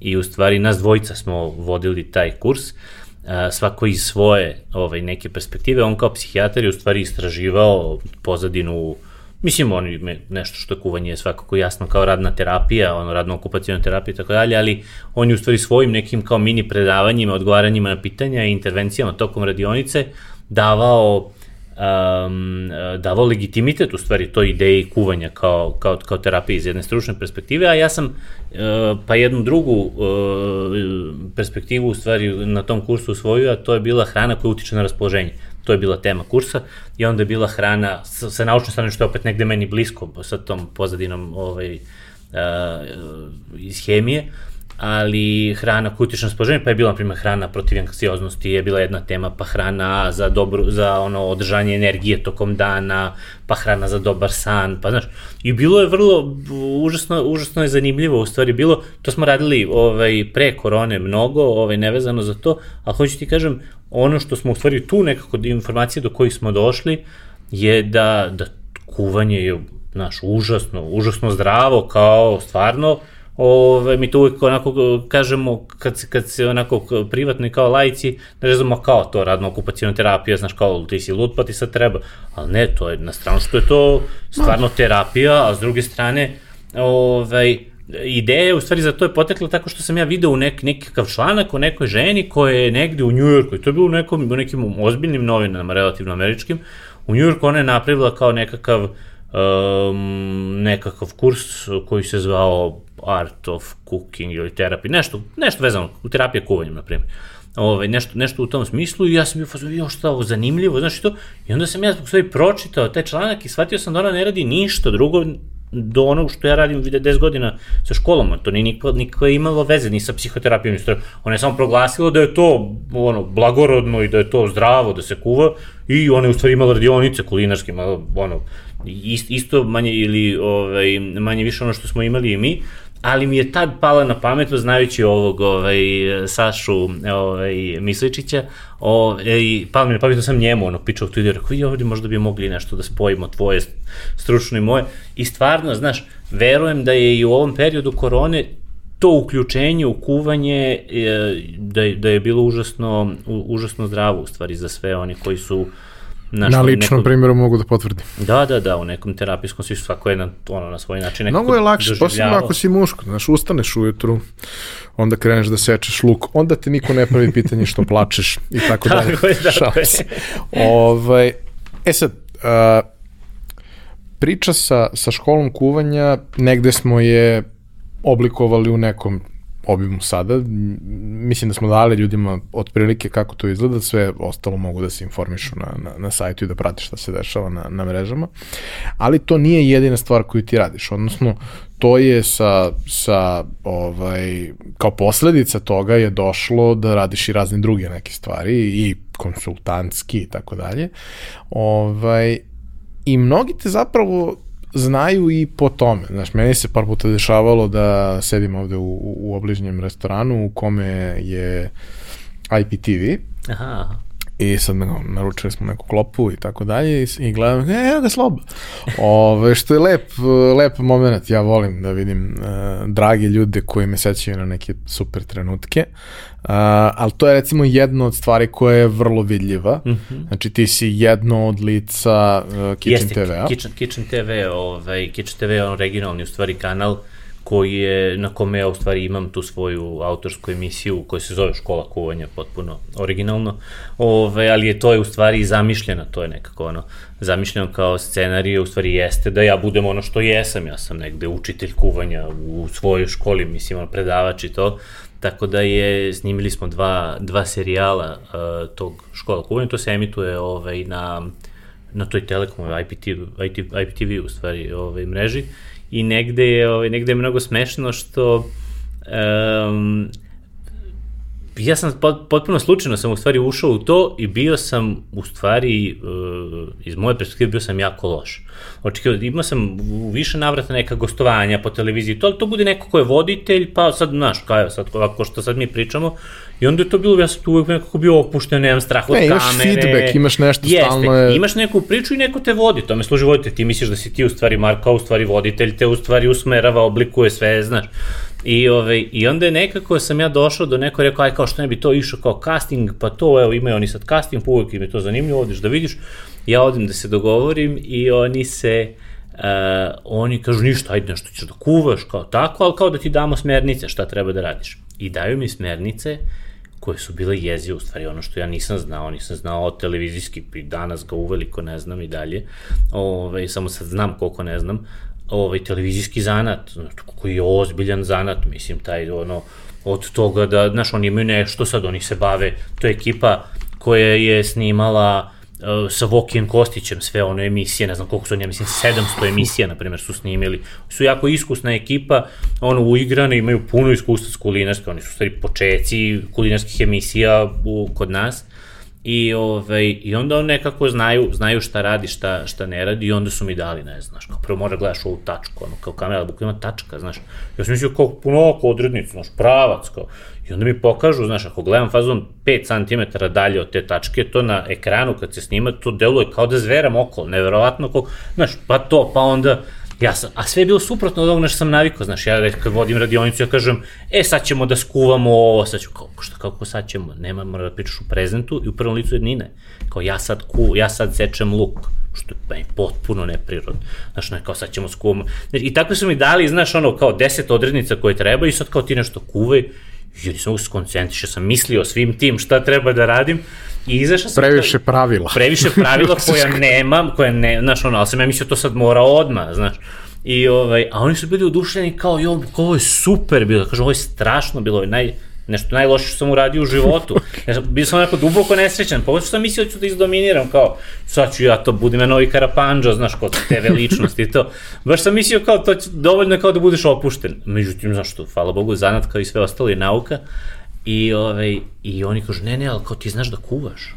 I u stvari nas dvojica smo vodili taj kurs, uh, svako iz svoje ovaj, neke perspektive, on kao psihijatar je u stvari istraživao pozadinu Mislim, oni nešto što je kuvanje je svakako jasno kao radna terapija, ono radno okupacijona terapija i tako dalje, ali on je u stvari svojim nekim kao mini predavanjima, odgovaranjima na pitanja i intervencijama tokom radionice davao um, davao legitimitet u stvari toj ideji kuvanja kao, kao, kao terapije iz jedne stručne perspektive, a ja sam uh, pa jednu drugu uh, perspektivu u stvari na tom kursu usvojio, a to je bila hrana koja utiče na raspoloženje. To je bila tema kursa i onda je bila hrana sa, sa naučnom strane što je opet negde meni blisko sa tom pozadinom ovaj, uh, iz hemije, ali hrana koja utiče na raspoloženje, pa je bila, na primjer, hrana protiv anksioznosti, je bila jedna tema, pa hrana za, dobru, za ono, održanje energije tokom dana, pa hrana za dobar san, pa znaš, i bilo je vrlo, užasno, užasno je zanimljivo, u stvari bilo, to smo radili ovaj, pre korone mnogo, ovaj, nevezano za to, a hoću ti kažem, ono što smo u stvari tu nekako informacije do kojih smo došli je da, da kuvanje je znaš, užasno, užasno zdravo, kao stvarno, Ove, mi to uvijek onako kažemo, kad se, kad se onako privatno i kao lajci, ne znamo kao to radno okupacijona terapija, znaš kao ti si lud pa ti sad treba, ali ne, to je na stranu što je to stvarno terapija, a s druge strane, ovaj, ideja u stvari za to je potekla tako što sam ja video u nek, nekakav članak o nekoj ženi koja je negde u Njujorku, i to je bilo u, nekom, u nekim ozbiljnim novinama, relativno američkim, u Njujorku ona je napravila kao nekakav um, nekakav kurs koji se zvao Art of Cooking ili terapi, nešto, nešto vezano, u terapija kuvanjem, na primjer. Ovaj, nešto, nešto u tom smislu i ja sam bio fazon, jo šta ovo zanimljivo, znaš što, i onda sam ja zbog svoje pročitao taj članak i shvatio sam da ona ne radi ništa drugo do onog što ja radim vide 10 godina sa školom, to nije nikako, nikako imalo veze ni sa psihoterapijom, ona je samo proglasila da je to ono, blagorodno i da je to zdravo, da se kuva i ona je u stvari imala radionice kulinarske, ono, isto manje ili ovaj, manje više ono što smo imali i mi, ali mi je tad pala na pamet, znajući ovog ovaj, Sašu ovaj, Misličića, ovaj, pala mi na pamet sam njemu ono, pičao tu ideju, rekao, i ovdje možda bi mogli nešto da spojimo tvoje stručno i moje. I stvarno, znaš, verujem da je i u ovom periodu korone to uključenje u kuvanje da je, da je bilo užasno, užasno zdravo u stvari za sve oni koji su Naš, na ličnom neko... primjeru mogu da potvrdim. Da, da, da, u nekom terapijskom svi svako je na, ono, na svoj način Mnogo je lakše, posebno ako si muško, znaš, ustaneš ujutru, onda kreneš da sečeš luk, onda te niko ne pravi pitanje što plačeš i tako dalje. Tako je, tako je. ovaj, e sad, uh, priča sa, sa školom kuvanja, negde smo je oblikovali u nekom obimu sada. Mislim da smo dali ljudima otprilike kako to izgleda, sve ostalo mogu da se informišu na, na, na sajtu i da prate šta se dešava na, na mrežama. Ali to nije jedina stvar koju ti radiš, odnosno to je sa, sa ovaj, kao posledica toga je došlo da radiš i razne druge neke stvari i konsultantski i tako dalje. Ovaj, I mnogi te zapravo znaju i po tome. Znaš, meni se par puta dešavalo da sedim ovde u, u obližnjem restoranu u kome je IPTV. Aha. I sad no, naručili smo neku klopu i tako dalje i, i gledam, e, evo ga sloba. Ove, što je lep, lep moment, ja volim da vidim uh, drage ljude koji me sećaju na neke super trenutke, uh, ali to je recimo jedna od stvari koja je vrlo vidljiva. Mm -hmm. Znači ti si jedno od lica uh, Kitchen TV-a. Kitchen, Kitchen TV, ovaj, Kitchen TV je on regionalni u stvari kanal uh, koji je, na kome ja u stvari imam tu svoju autorsku emisiju koja se zove Škola kuvanja, potpuno originalno, Ove, ali je to je u stvari zamišljeno, to je nekako ono, zamišljeno kao scenarije, u stvari jeste da ja budem ono što jesam, ja sam negde učitelj kuvanja u svojoj školi, mislim, ono, predavač i to, Tako da je, snimili smo dva, dva serijala uh, tog škola kuvanja, to se emituje ovaj, na, na toj Telekomu, IPTV, IPTV u stvari ovaj, mreži i negde je, ovaj, negde je mnogo smešno što um, ja sam potpuno slučajno sam u stvari ušao u to i bio sam u stvari uh, iz moje perspektive bio sam jako loš. Očekio, imao sam u više navrata neka gostovanja po televiziji, to, to bude neko ko je voditelj, pa sad, znaš, kao sad, ako što sad mi pričamo, i onda je to bilo, ja sam tu uvek nekako bio opušten, nemam strah od ne, imaš kamere. Imaš feedback, imaš nešto Jeste, stalno je... imaš neku priču i neko te vodi, to me služi voditelj, ti misliš da si ti u stvari Marka, u stvari voditelj, te u stvari usmerava, oblikuje sve, znaš. I, ovaj, I onda je nekako sam ja došao do neko rekao, aj kao što ne bi to išao kao casting, pa to, evo imaju oni sad casting, pa uvijek im je to zanimljivo, odeš da vidiš. Ja odim da se dogovorim i oni se, uh, oni kažu ništa, ajde nešto ćeš da kuvaš, kao tako, ali kao da ti damo smernice šta treba da radiš. I daju mi smernice koje su bile jezije, u stvari ono što ja nisam znao, nisam znao o televizijski, i danas ga uveliko ne znam i dalje, Ove, ovaj, samo sad znam koliko ne znam, ovaj, televizijski zanat, koji je ozbiljan zanat, mislim, taj, ono, od toga da, znaš, oni imaju nešto sad, oni se bave, to je ekipa koja je snimala sa Vokijem Kostićem sve one emisije, ne znam koliko su oni, ja mislim 700 emisija, na primjer, su snimili. Su jako iskusna ekipa, ono, uigrane, imaju puno iskustva s kulinarske, oni su stvari počeci kulinarskih emisija u, kod nas. I, ovaj, I onda on nekako znaju, znaju šta radi, šta, šta ne radi i onda su mi dali, ne znaš, kao prvo mora gledaš ovu tačku, ono, kao kamera, bukva ima tačka, znaš. Ja sam mislio kao puno oko odrednicu, znaš, pravac, kao. I onda mi pokažu, znaš, ako gledam fazon 5 cm dalje od te tačke, to na ekranu kad se snima, to deluje kao da zveram okolo, neverovatno, kao, znaš, pa to, pa onda, Ja sam, a sve je bilo suprotno od ovoga što sam navikao, znaš, ja kad vodim radionicu, ja kažem, e, sad ćemo da skuvamo ovo, sad ću, kao, šta, kako sad ćemo, nema, mora da pričaš u prezentu i u prvom licu jednine, kao ja sad ku, ja sad sečem luk, što je meni potpuno neprirodno. Znaš, ne, kao sad ćemo skuvamo. I tako su mi dali, znaš, ono, kao deset odrednica koje treba i sad kao ti nešto kuvaj, i nisam mogu se koncentrišao, sam mislio svim tim šta treba da radim, I izašao sam... Previše pravila. Previše pravila koja nemam, koja ne, znaš, ono, ali sam ja mislio to sad mora odmah, znaš. I, ovaj, a oni su bili udušljeni kao, jo, ovo je super bilo, kažu, ovo je strašno bilo, ovo je naj, nešto najloše što sam uradio u životu. Ja, bio sam onako duboko nesrećan, pa što sam mislio da ću da izdominiram, kao, sad ću ja to, budim ja novi Karapanđo, znaš, kod te veličnosti i to. Baš sam mislio kao, to će, dovoljno kao da budeš opušten. Međutim, znaš što, hvala Bogu, zanat kao i sve ostalo je nauka. I, ovaj, I oni kažu, ne, ne, ali kao ti znaš da kuvaš.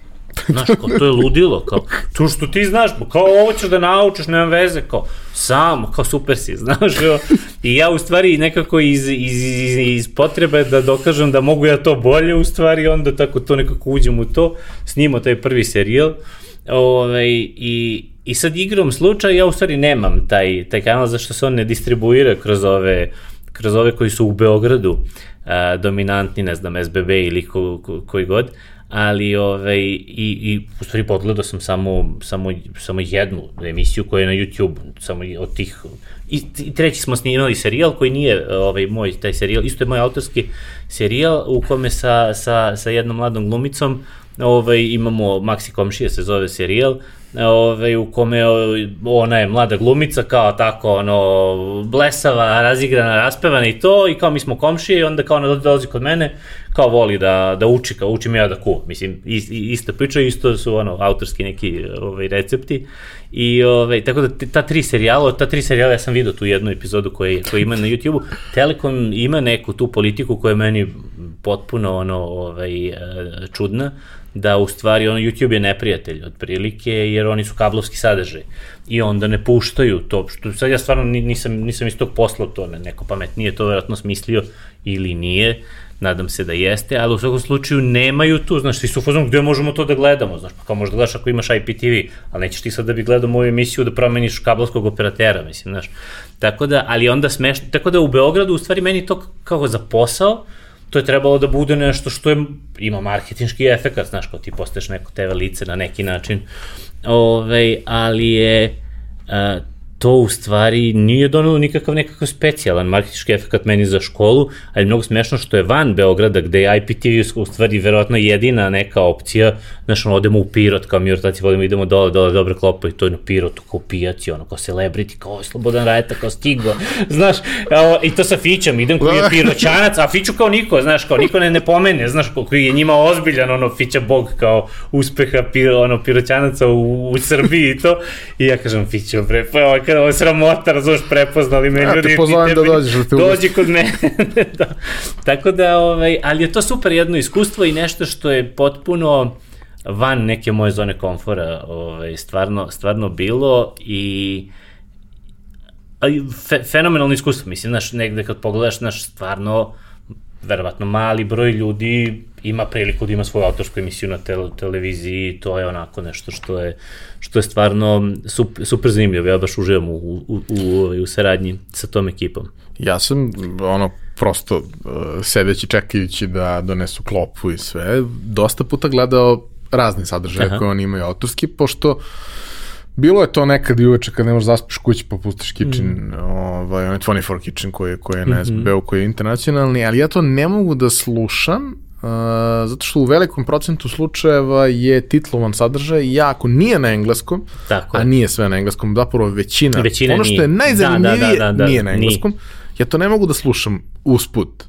Znaš, kao, to je ludilo, kao, to što ti znaš, kao ovo ćeš da naučiš, nema veze, kao, samo, kao super si, znaš, jo. I ja u stvari nekako iz, iz, iz, iz potrebe da dokažem da mogu ja to bolje, u stvari, onda tako to nekako uđem u to, snimo taj prvi serijal, ovaj, i, i sad igrom slučaj, ja u stvari nemam taj, taj kanal, zašto se on ne distribuira kroz ove, kroz ove koji su u Beogradu, a, dominantni, ne znam, SBB ili ko, ko, koji god, ali ovaj, i, i u stvari podgledao sam samo, samo, samo jednu emisiju koja je na YouTube, samo od tih, i, treći smo snimali serijal koji nije ovaj, moj taj serijal, isto je moj autorski serijal u kome sa, sa, sa jednom mladom glumicom ovaj, imamo Maxi Komšija se zove serijal, ovaj, u kome ona je mlada glumica, kao tako, ono, blesava, razigrana, raspevana i to, i kao mi smo komšije i onda kao ona dolazi kod mene, kao voli da, da uči, kao učim ja da kuvam. Mislim, ist, ista priča, isto su ono, autorski neki ovaj, recepti. I ovaj, tako da ta tri serijala, ta tri serijala ja sam vidio tu jednu epizodu koju, koju ima na YouTube-u. Telekom ima neku tu politiku koja je meni potpuno ono, ovaj, e, čudna da u stvari ono YouTube je neprijatelj otprilike jer oni su kablovski sadržaj i onda ne puštaju to što sad ja stvarno nisam nisam iz tog posla to ne, neko pametnije to verovatno smislio ili nije nadam se da jeste, ali u svakom slučaju nemaju tu, znaš, svi su fazom gde možemo to da gledamo, znaš, pa kao možda gledaš ako imaš IPTV, ali nećeš ti sad da bi gledao moju emisiju da promeniš kablovskog operatera, mislim, znaš. Tako da, ali onda smešno, tako da u Beogradu u stvari meni to kao za posao, to je trebalo da bude nešto što je, ima marketinški efekt, znaš, kao ti postaješ neko TV lice na neki način, Ove, ali je, a, to u stvari nije donelo nikakav nekakav specijalan marketički efekt meni za školu, ali mnogo smešno što je van Beograda, gde je IPTV u stvari verovatno jedina neka opcija, znaš, ono, odemo u Pirot, kao mi ortaci volimo, idemo dole, dole, dobre klopo i to je na Pirotu, kao pijaci, ono, kao celebrity, kao Slobodan Rajeta, kao stigo, znaš, evo, i to sa Fićom, idem koji je Piroćanac, a Fiću kao niko, znaš, kao niko ne, ne pomene, znaš, koji je njima ozbiljan, ono, Fića bog, kao uspeha, pir, ono, Piroćanaca u, u Srbiji i to, i ja kažem, Fiću, bre, pa kada ovo je sramota, razumeš, prepoznali me. Ja te pozovem da dođeš da te Dođi kod mene. da. Tako da, ovaj, ali je to super jedno iskustvo i nešto što je potpuno van neke moje zone komfora ovaj, stvarno, stvarno bilo i fe, fenomenalno iskustvo, mislim, znaš, negde kad pogledaš, znaš, stvarno, verovatno mali broj ljudi ima priliku da ima svoju autorsku emisiju na tele, televiziji, to je onako nešto što je, što je stvarno super, super zanimljivo, ja baš uživam u, u, u, u, u saradnji sa tom ekipom. Ja sam, ono, prosto uh, sedeći čekajući da donesu klopu i sve, dosta puta gledao razne sadržaje Aha. koje oni imaju autorski, pošto Bilo je to nekad i uveče kad ne možeš zaspiš kući pa pustiš kitchen, mm. ovaj, onaj 24 kitchen koji, koji je na SBB-u, mm -hmm. koji je internacionalni, ali ja to ne mogu da slušam Uh, zato što u velikom procentu slučajeva je titlovan sadržaj ja ako nije na engleskom, Tako. a nije sve na engleskom, zapravo većina, većina ono što je najzanimljivije da, da, da, da, nije na engleskom, nije. ja to ne mogu da slušam usput.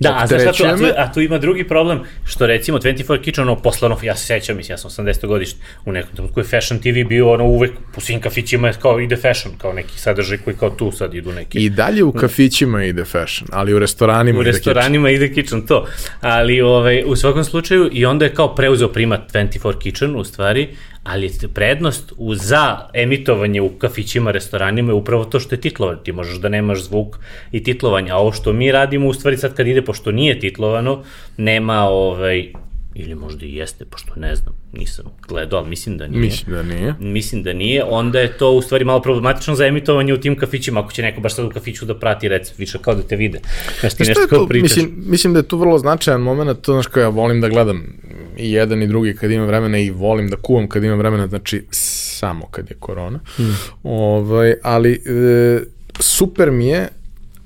Da, a, znaš, a, tu, a tu ima drugi problem, što recimo 24 Kitchen, ono, poslano, ja se sećam, mislim, ja sam 80. godište, u nekom trenutku je Fashion TV bio, ono, uvek po svim kafićima kao ide fashion, kao neki sadržaj koji kao tu sad idu neki. I dalje u kafićima ide fashion, ali u restoranima u ide restoranima kitchen. ide kitchen, to. Ali ovaj, u svakom slučaju, i onda je kao preuzeo primat 24 Kitchen, u stvari, ali prednost u, za emitovanje u kafićima, restoranima je upravo to što je titlovan. Ti možeš da nemaš zvuk i titlovanje, a ovo što mi radimo u stvari sad kad ide, pošto nije titlovano, nema ovaj, ili možda i jeste, pošto ne znam, nisam gledao, ali mislim da nije. Mislim da nije. Mislim da nije, onda je to u stvari malo problematično za emitovanje u tim kafićima, ako će neko baš sad u kafiću da prati, rec, više kao da te vide. Znaš ti nešto kao pričaš. Mislim, mislim da je tu vrlo značajan moment, to znaš kao ja volim da gledam i jedan i drugi kad imam vremena i volim da kuvam kad imam vremena, znači samo kad je korona. Hmm. Ovaj, ali e, super mi je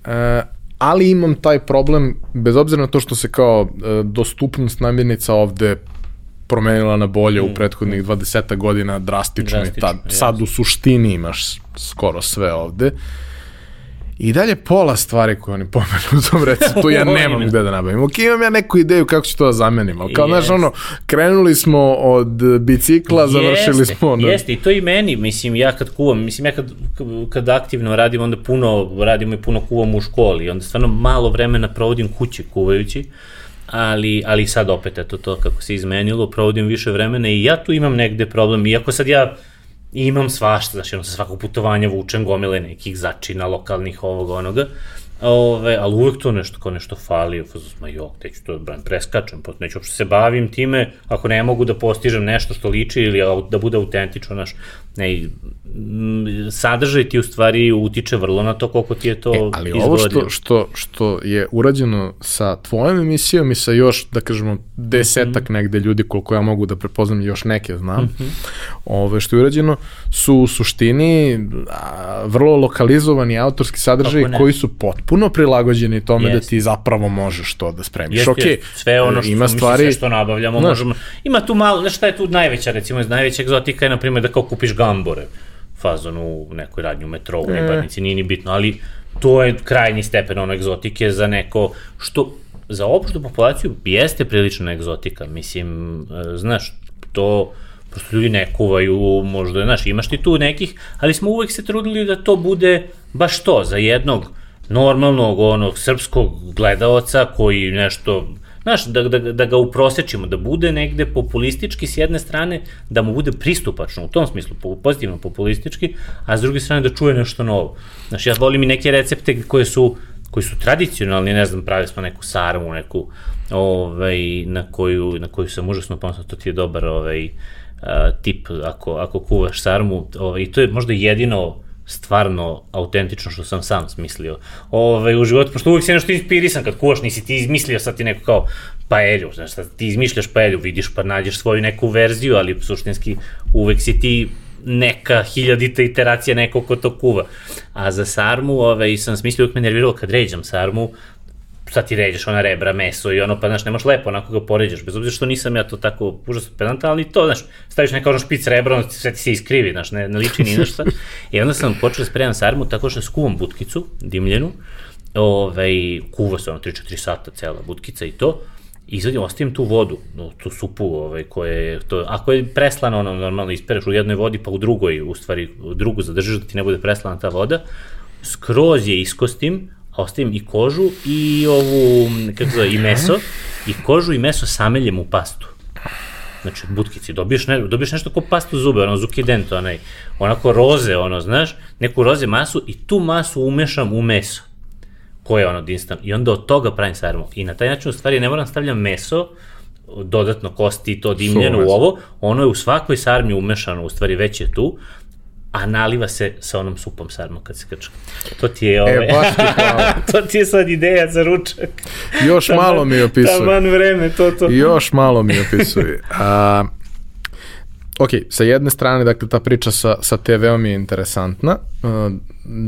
e, ali imam taj problem, bez obzira na to što se kao e, dostupnost namirnica ovde promenila na bolje mm. u prethodnih 20 godina drastično, drastično i tad, sad u suštini imaš skoro sve ovde. Uh, I dalje pola stvari koje oni pomenu u tom receptu ja nemam gde da nabavim. Ok, imam ja neku ideju kako ću to da zamenim, ali kao, yes. znaš, ono, krenuli smo od bicikla, jeste, završili smo... Ono... Jeste, i to i meni, mislim, ja kad kuvam, mislim, ja kad, kad aktivno radim, onda puno, radimo i puno kuvam u školi, onda stvarno malo vremena provodim kući kuvajući, ali, ali sad opet, eto to kako se izmenilo, provodim više vremena i ja tu imam negde problem, iako sad ja I imam svašta, znači ono sa svakog putovanja vučem gomile nekih začina, lokalnih ovog onoga, Ove, ali uvek to nešto kao nešto fali, ma jo, te ću to da preskačem, pa neću uopšte se bavim time, ako ne mogu da postižem nešto što liči ili da bude autentično, naš, ne, sadržaj ti u stvari utiče vrlo na to koliko ti je to e, ali izgodio. ovo što, što, što je urađeno sa tvojom emisijom i sa još, da kažemo, desetak mm -hmm. negde ljudi koliko ja mogu da prepoznam, još neke znam, mm -hmm. ove, što je urađeno su u suštini a, vrlo lokalizovani autorski sadržaj koji su potpuno prilagođeni tome yes. da ti zapravo možeš to da spremiš. Jest, okay, jest. sve ono što, ima stvari, sve što nabavljamo, znaš, možemo, ima tu malo, znaš šta je tu najveća, recimo, najveća egzotika je, na primjer, da kao kupiš gambore fazon u nekoj radnju metrou, u Nebarnici, nije ni bitno, ali to je krajnji stepen ono egzotike za neko što za opštu populaciju jeste prilična egzotika, mislim, znaš, to prosto ljudi ne kuvaju, možda, znaš, imaš ti tu nekih, ali smo uvek se trudili da to bude baš to, za jednog normalnog, onog, srpskog gledaoca koji nešto znaš, da, da, da ga uprosečimo, da bude negde populistički s jedne strane, da mu bude pristupačno, u tom smislu, pozitivno populistički, a s druge strane da čuje nešto novo. Znaš, ja volim i neke recepte koje su koji su tradicionalni, ne znam, pravili smo neku sarmu, neku, ovaj, na koju, na koju sam užasno ponosno, to ti je dobar ovaj, uh, tip ako, ako kuvaš sarmu, ovaj, to je možda jedino stvarno autentično što sam sam smislio ovaj, u životu, pošto uvijek si nešto inspirisan kad kuvaš, nisi ti izmislio sad ti neko kao paelju, znaš, sad ti izmišljaš paelju, vidiš pa nađeš svoju neku verziju, ali suštinski uvek si ti neka hiljadita iteracija nekog ko to kuva. A za sarmu, ovaj, sam smislio uvijek me nerviralo kad ređam sarmu, sad ti ređeš ona rebra, meso i ono, pa znaš, nemaš lepo onako ga poređaš, bez obzira što nisam ja to tako užasno pedanta, ali to, znaš, staviš neka ono špic rebra, ono sve ti se iskrivi, znaš, ne, ne liči ni našta. I onda sam počeo da spremam sarmu tako što skuvam butkicu, dimljenu, ovaj, kuva se ono 3-4 sata cela butkica i to, izvadim, ostavim tu vodu, no, tu supu ovaj, koje je, to, ako je preslana, ono normalno ispereš u jednoj vodi, pa u drugoj, u stvari, u drugu zadržiš da ti ne bude preslana ta voda, skroz je iskostim, a ostavim i kožu i ovu, kako zove, i meso, i kožu i meso sameljem u pastu. Znači, butkici, dobiješ, ne, dobiješ nešto ko pastu zube, ono, zuki dento, onaj, onako roze, ono, znaš, neku roze masu i tu masu umešam u meso koje je ono dinstan, i onda od toga pravim sarmu. I na taj način, u stvari, ne moram da stavljam meso, dodatno kosti, to dimljeno u ovo, ono je u svakoj sarmi umešano, u stvari već je tu, a naliva se sa onom supom sarmom kad se krčka. To ti je, ove, E, baš ti to ti je sad ideja za ručak. Još malo mi opisuje. Taman vreme, to to. Još malo mi opisuje. A, ok, sa jedne strane, dakle, ta priča sa, sa TV-om je interesantna.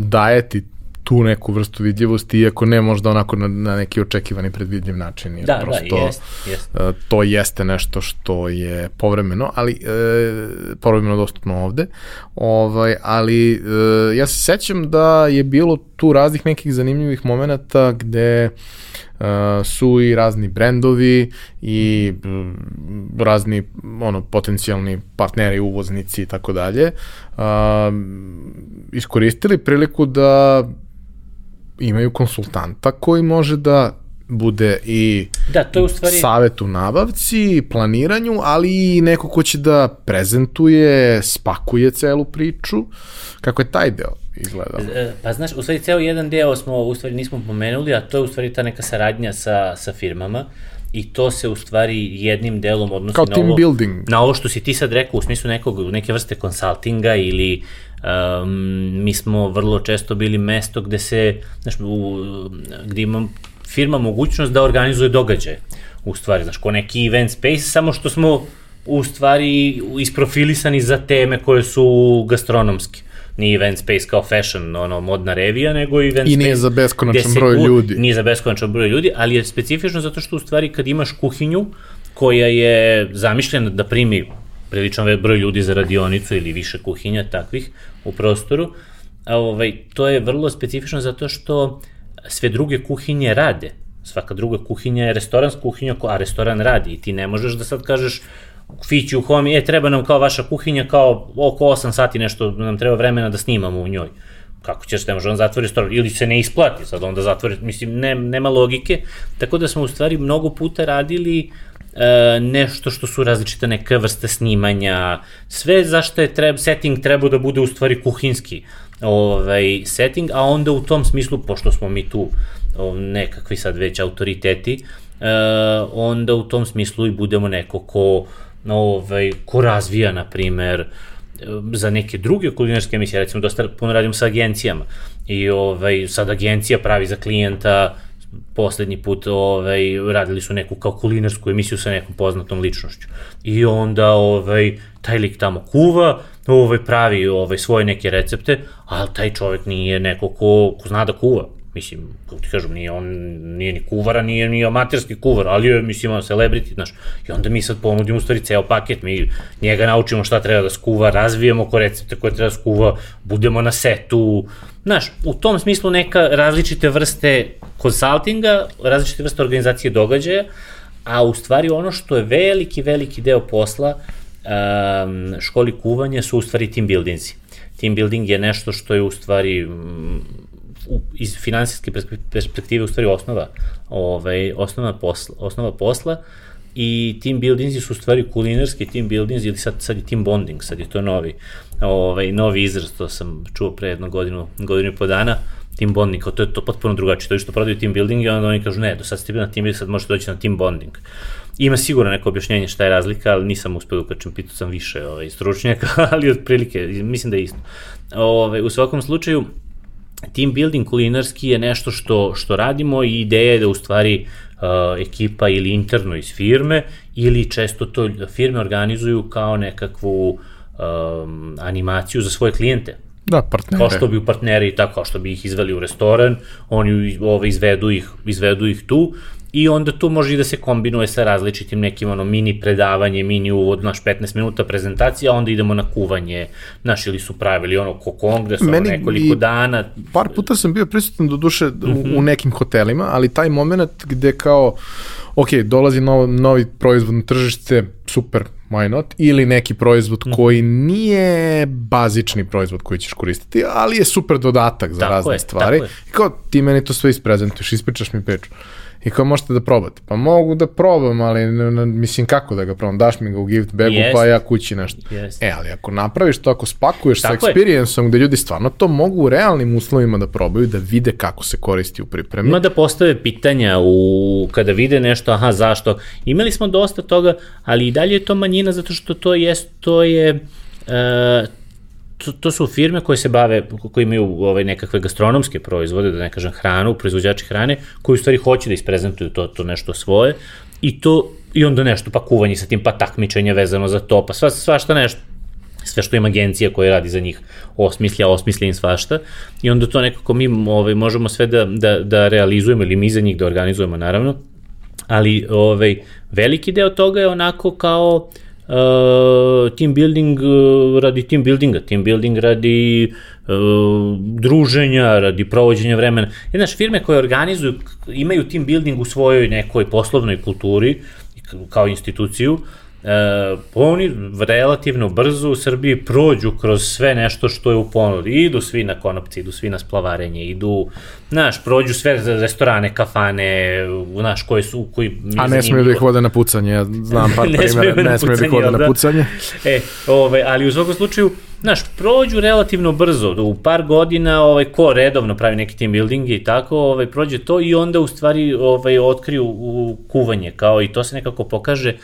Daje ti tu neku vrstu vidljivosti, iako ne možda onako na, na neki očekivani predvidljiv način. Jer Da, da, prosto, jest, jest. e, to jeste nešto što je povremeno, ali e, povremeno dostupno ovde. Ovaj, ali e, ja se sećam da je bilo tu raznih nekih zanimljivih momenata gde Uh, su i razni brendovi i mm, razni ono potencijalni partneri, uvoznici i tako dalje uh, iskoristili priliku da imaju konsultanta koji može da bude i Da, to je u stvari... savet u nabavci, planiranju, ali i neko ko će da prezentuje, spakuje celu priču. Kako je taj deo izgledao? E, Pa znaš, u stvari ceo jedan deo smo u stvari nismo pomenuli, a to je u stvari ta neka saradnja sa, sa firmama i to se u stvari jednim delom odnosi Kao na ovo, building. na ovo što si ti sad rekao u smislu nekog, neke vrste konsultinga ili um, mi smo vrlo često bili mesto gde se, znaš, u, gde ima firma mogućnost da organizuje događaje u stvari, znaš, ko neki event space, samo što smo u stvari isprofilisani za teme koje su gastronomske nije event space kao fashion, ono, modna revija, nego event I space. nije za beskonačan broj ljudi. Nije za beskonačan broj ljudi, ali je specifično zato što u stvari kad imaš kuhinju koja je zamišljena da primi priličan broj ljudi za radionicu ili više kuhinja takvih u prostoru, a, ovaj, to je vrlo specifično zato što sve druge kuhinje rade. Svaka druga kuhinja je restoranska kuhinja, a restoran radi i ti ne možeš da sad kažeš Fići u homi, e, treba nam kao vaša kuhinja, kao oko 8 sati nešto nam treba vremena da snimamo u njoj. Kako ćeš, ne može on zatvori restoran, ili se ne isplati sad onda zatvori, mislim, ne, nema logike. Tako da smo u stvari mnogo puta radili e, nešto što su različite neke vrste snimanja, sve zašto je treb, setting trebao da bude u stvari kuhinski ovaj, setting, a onda u tom smislu, pošto smo mi tu nekakvi sad već autoriteti, e, onda u tom smislu i budemo neko ko, ovaj, ko razvija, na primer, e, za neke druge kulinarske emisije, recimo dosta puno radim sa agencijama i ovaj, sad agencija pravi za klijenta poslednji put ovaj, radili su neku kao kulinarsku emisiju sa nekom poznatom ličnošću. I onda ovaj, taj lik tamo kuva, ovaj, pravi ovaj, svoje neke recepte, ali taj čovek nije neko ko, ko zna da kuva. Mislim, kako ti kažem, nije on, nije ni kuvara, nije ni amaterski kuvar, ali je, mislim, on celebrity, znaš. I onda mi sad ponudimo u stvari ceo paket, mi njega naučimo šta treba da skuva, razvijemo ko recepte koje treba da skuva, budemo na setu, znaš, u tom smislu neka različite vrste konsultinga, različite vrste organizacije događaja, a u stvari ono što je veliki, veliki deo posla um, školi kuvanja su u stvari team buildingsi. Team building je nešto što je u stvari mm, u, iz finansijske perspe- perspektive u stvari osnova, ovaj, osnova, posla, osnova posla i team buildingsi su u stvari kulinarski team buildings ili sad, sad je team bonding, sad je to novi, ovaj, novi izraz, to sam čuo pre jednu godinu, godinu i po dana, team bonding, kao to je to potpuno drugačije, to je što prodaju team building i onda oni kažu ne, do sad ste bili na team building, sad možete doći na team bonding. Ima sigurno neko objašnjenje šta je razlika, ali nisam uspeo da ukačem, pitao sam više ovaj, stručnjaka, ali otprilike, mislim da je isto. Ove, u svakom slučaju, team building kulinarski je nešto što, što radimo i ideja je da u stvari uh, ekipa ili interno iz firme ili često to firme organizuju kao nekakvu um, animaciju za svoje klijente. Da, partnere. Kao što bi partneri tako, kao što bi ih izveli u restoran, oni ove, izvedu, ih, izvedu ih tu i onda tu može i da se kombinuje sa različitim nekim ono mini predavanje, mini uvod, naš 15 minuta prezentacija, a onda idemo na kuvanje, naš ili su pravili ono ko kongres, ono nekoliko dana. Par puta sam bio prisutan do duše mm -hmm. u, u mhm. nekim hotelima, ali taj moment gde kao, ok, dolazi nov, novi proizvod na tržište, super, why not, ili neki proizvod mm -hmm. koji nije bazični proizvod koji ćeš koristiti, ali je super dodatak za tako razne je, stvari. I kao ti meni to sve isprezentuješ, ispričaš mi priču. I kao možete da probate. Pa mogu da probam, ali mislim kako da ga probam, daš mi ga u gift bagu yes. pa ja kući nešto. Yes. E, ali ako napraviš to, ako spakuješ Tako sa experienceom gde ljudi stvarno to mogu u realnim uslovima da probaju, da vide kako se koristi u pripremi. Ima da postave pitanja u, kada vide nešto, aha, zašto. Imali smo dosta toga, ali i dalje je to manjina zato što to je, to je, uh, to, to su firme koje se bave, koje imaju ovaj, nekakve gastronomske proizvode, da ne kažem hranu, proizvođači hrane, koji u stvari hoće da isprezentuju to, to nešto svoje i to i onda nešto, pa kuvanje sa tim, pa takmičenje vezano za to, pa sva, svašta nešto. Sve što ima agencija koja radi za njih osmislja, osmislja im svašta i onda to nekako mi ovaj, možemo sve da, da, da realizujemo ili mi za njih da organizujemo naravno, ali ovaj, veliki deo toga je onako kao uh, uh, team building uh, radi team buildinga, team building radi uh, druženja, radi provođenja vremena. Jednaš, firme koje organizuju, imaju team building u svojoj nekoj poslovnoj kulturi, kao instituciju, uh, e, oni relativno brzo u Srbiji prođu kroz sve nešto što je u ponudi. Idu svi na konopci, idu svi na splavarenje, idu, znaš, prođu sve za restorane, kafane, znaš, koje su, koji... A ne smiju da ih vode na pucanje, ja znam par primjera, ne smiju da ih vode na pucanje. E, ove, ali u svakom slučaju, znaš, prođu relativno brzo, u par godina, ovaj, ko redovno pravi neki team building i tako, ovaj, prođe to i onda u stvari ovaj, otkriju u kuvanje, kao i to se nekako pokaže,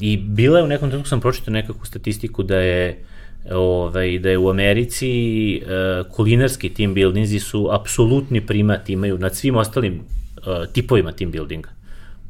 I bila je u nekom trenutku sam pročitao nekakvu statistiku da je ovaj, da je u Americi uh, kulinarski team buildingzi su apsolutni primat imaju nad svim ostalim uh, tipovima team buildinga.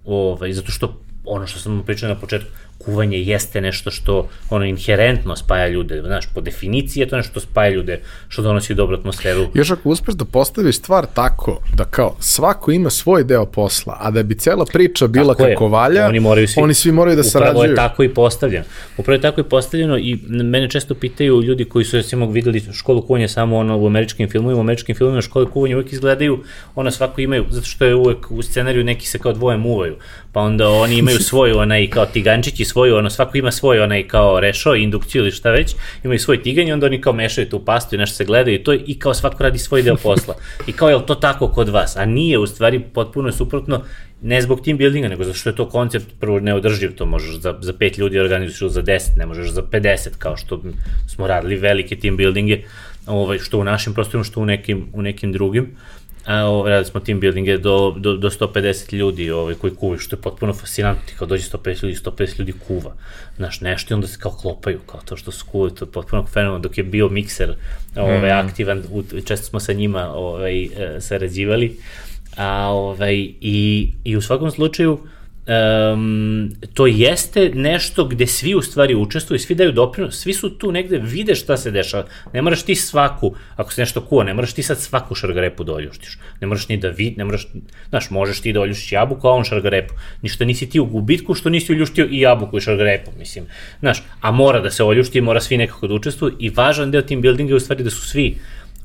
Ovaj, zato što ono što sam pričao na početku, kuvanje jeste nešto što ono inherentno spaja ljude, znaš, po definiciji je to nešto što spaja ljude, što donosi dobru atmosferu. Još ako uspeš da postaviš stvar tako, da kao svako ima svoj deo posla, a da bi cela priča bila tako kako je. valja, oni, moraju svi, oni svi moraju da sarađuju. Upravo je tako i postavljeno. Upravo je tako i postavljeno i mene često pitaju ljudi koji su recimo videli školu kuvanja samo ono u američkim filmovima, u američkim filmovima škole kuvanja uvek izgledaju, ona svako imaju, zato što je uvek u scenariju neki se kao dvoje muvaju, pa onda oni imaju svoju onaj kao tigančići svoju, ono, svako ima svoj onaj kao rešo, indukciju ili šta već, imaju svoj tiganj, onda oni kao mešaju tu pastu i nešto se gledaju i to i kao svako radi svoj deo posla. I kao je li to tako kod vas? A nije, u stvari, potpuno suprotno, ne zbog team buildinga, nego zato što je to koncept prvo neodrživ, to možeš za, za pet ljudi organizuješ za 10, ne možeš za 50, kao što smo radili velike team buildinge, ovaj, što u našim prostorima, što u nekim, u nekim drugim. Uh, a, ovaj, radili smo team buildinge do, do, do 150 ljudi ovaj, koji kuvaju, što je potpuno fascinantno, ti kao dođe 150 ljudi, 150 ljudi kuva, znaš, nešto i onda se kao klopaju, kao to što su kuvaju, to je potpuno fenomen, dok je bio mikser ovaj, mm. aktivan, u, često smo sa njima ovaj, e, sarađivali, a, ovaj, i, i u svakom slučaju, um, to jeste nešto gde svi u stvari učestvuju, svi daju doprinos, svi su tu negde, vide šta se dešava. Ne moraš ti svaku, ako se nešto kuva, ne moraš ti sad svaku šargarepu da oljuštiš. Ne moraš ni da vid, ne moraš, znaš, možeš ti da oljuštiš jabuku, a on šargarepu. Ništa nisi ti u gubitku što nisi oljuštio i jabuku i šargarepu, mislim. Znaš, a mora da se oljušti, mora svi nekako da učestvuju i važan deo team buildinga je u stvari da su svi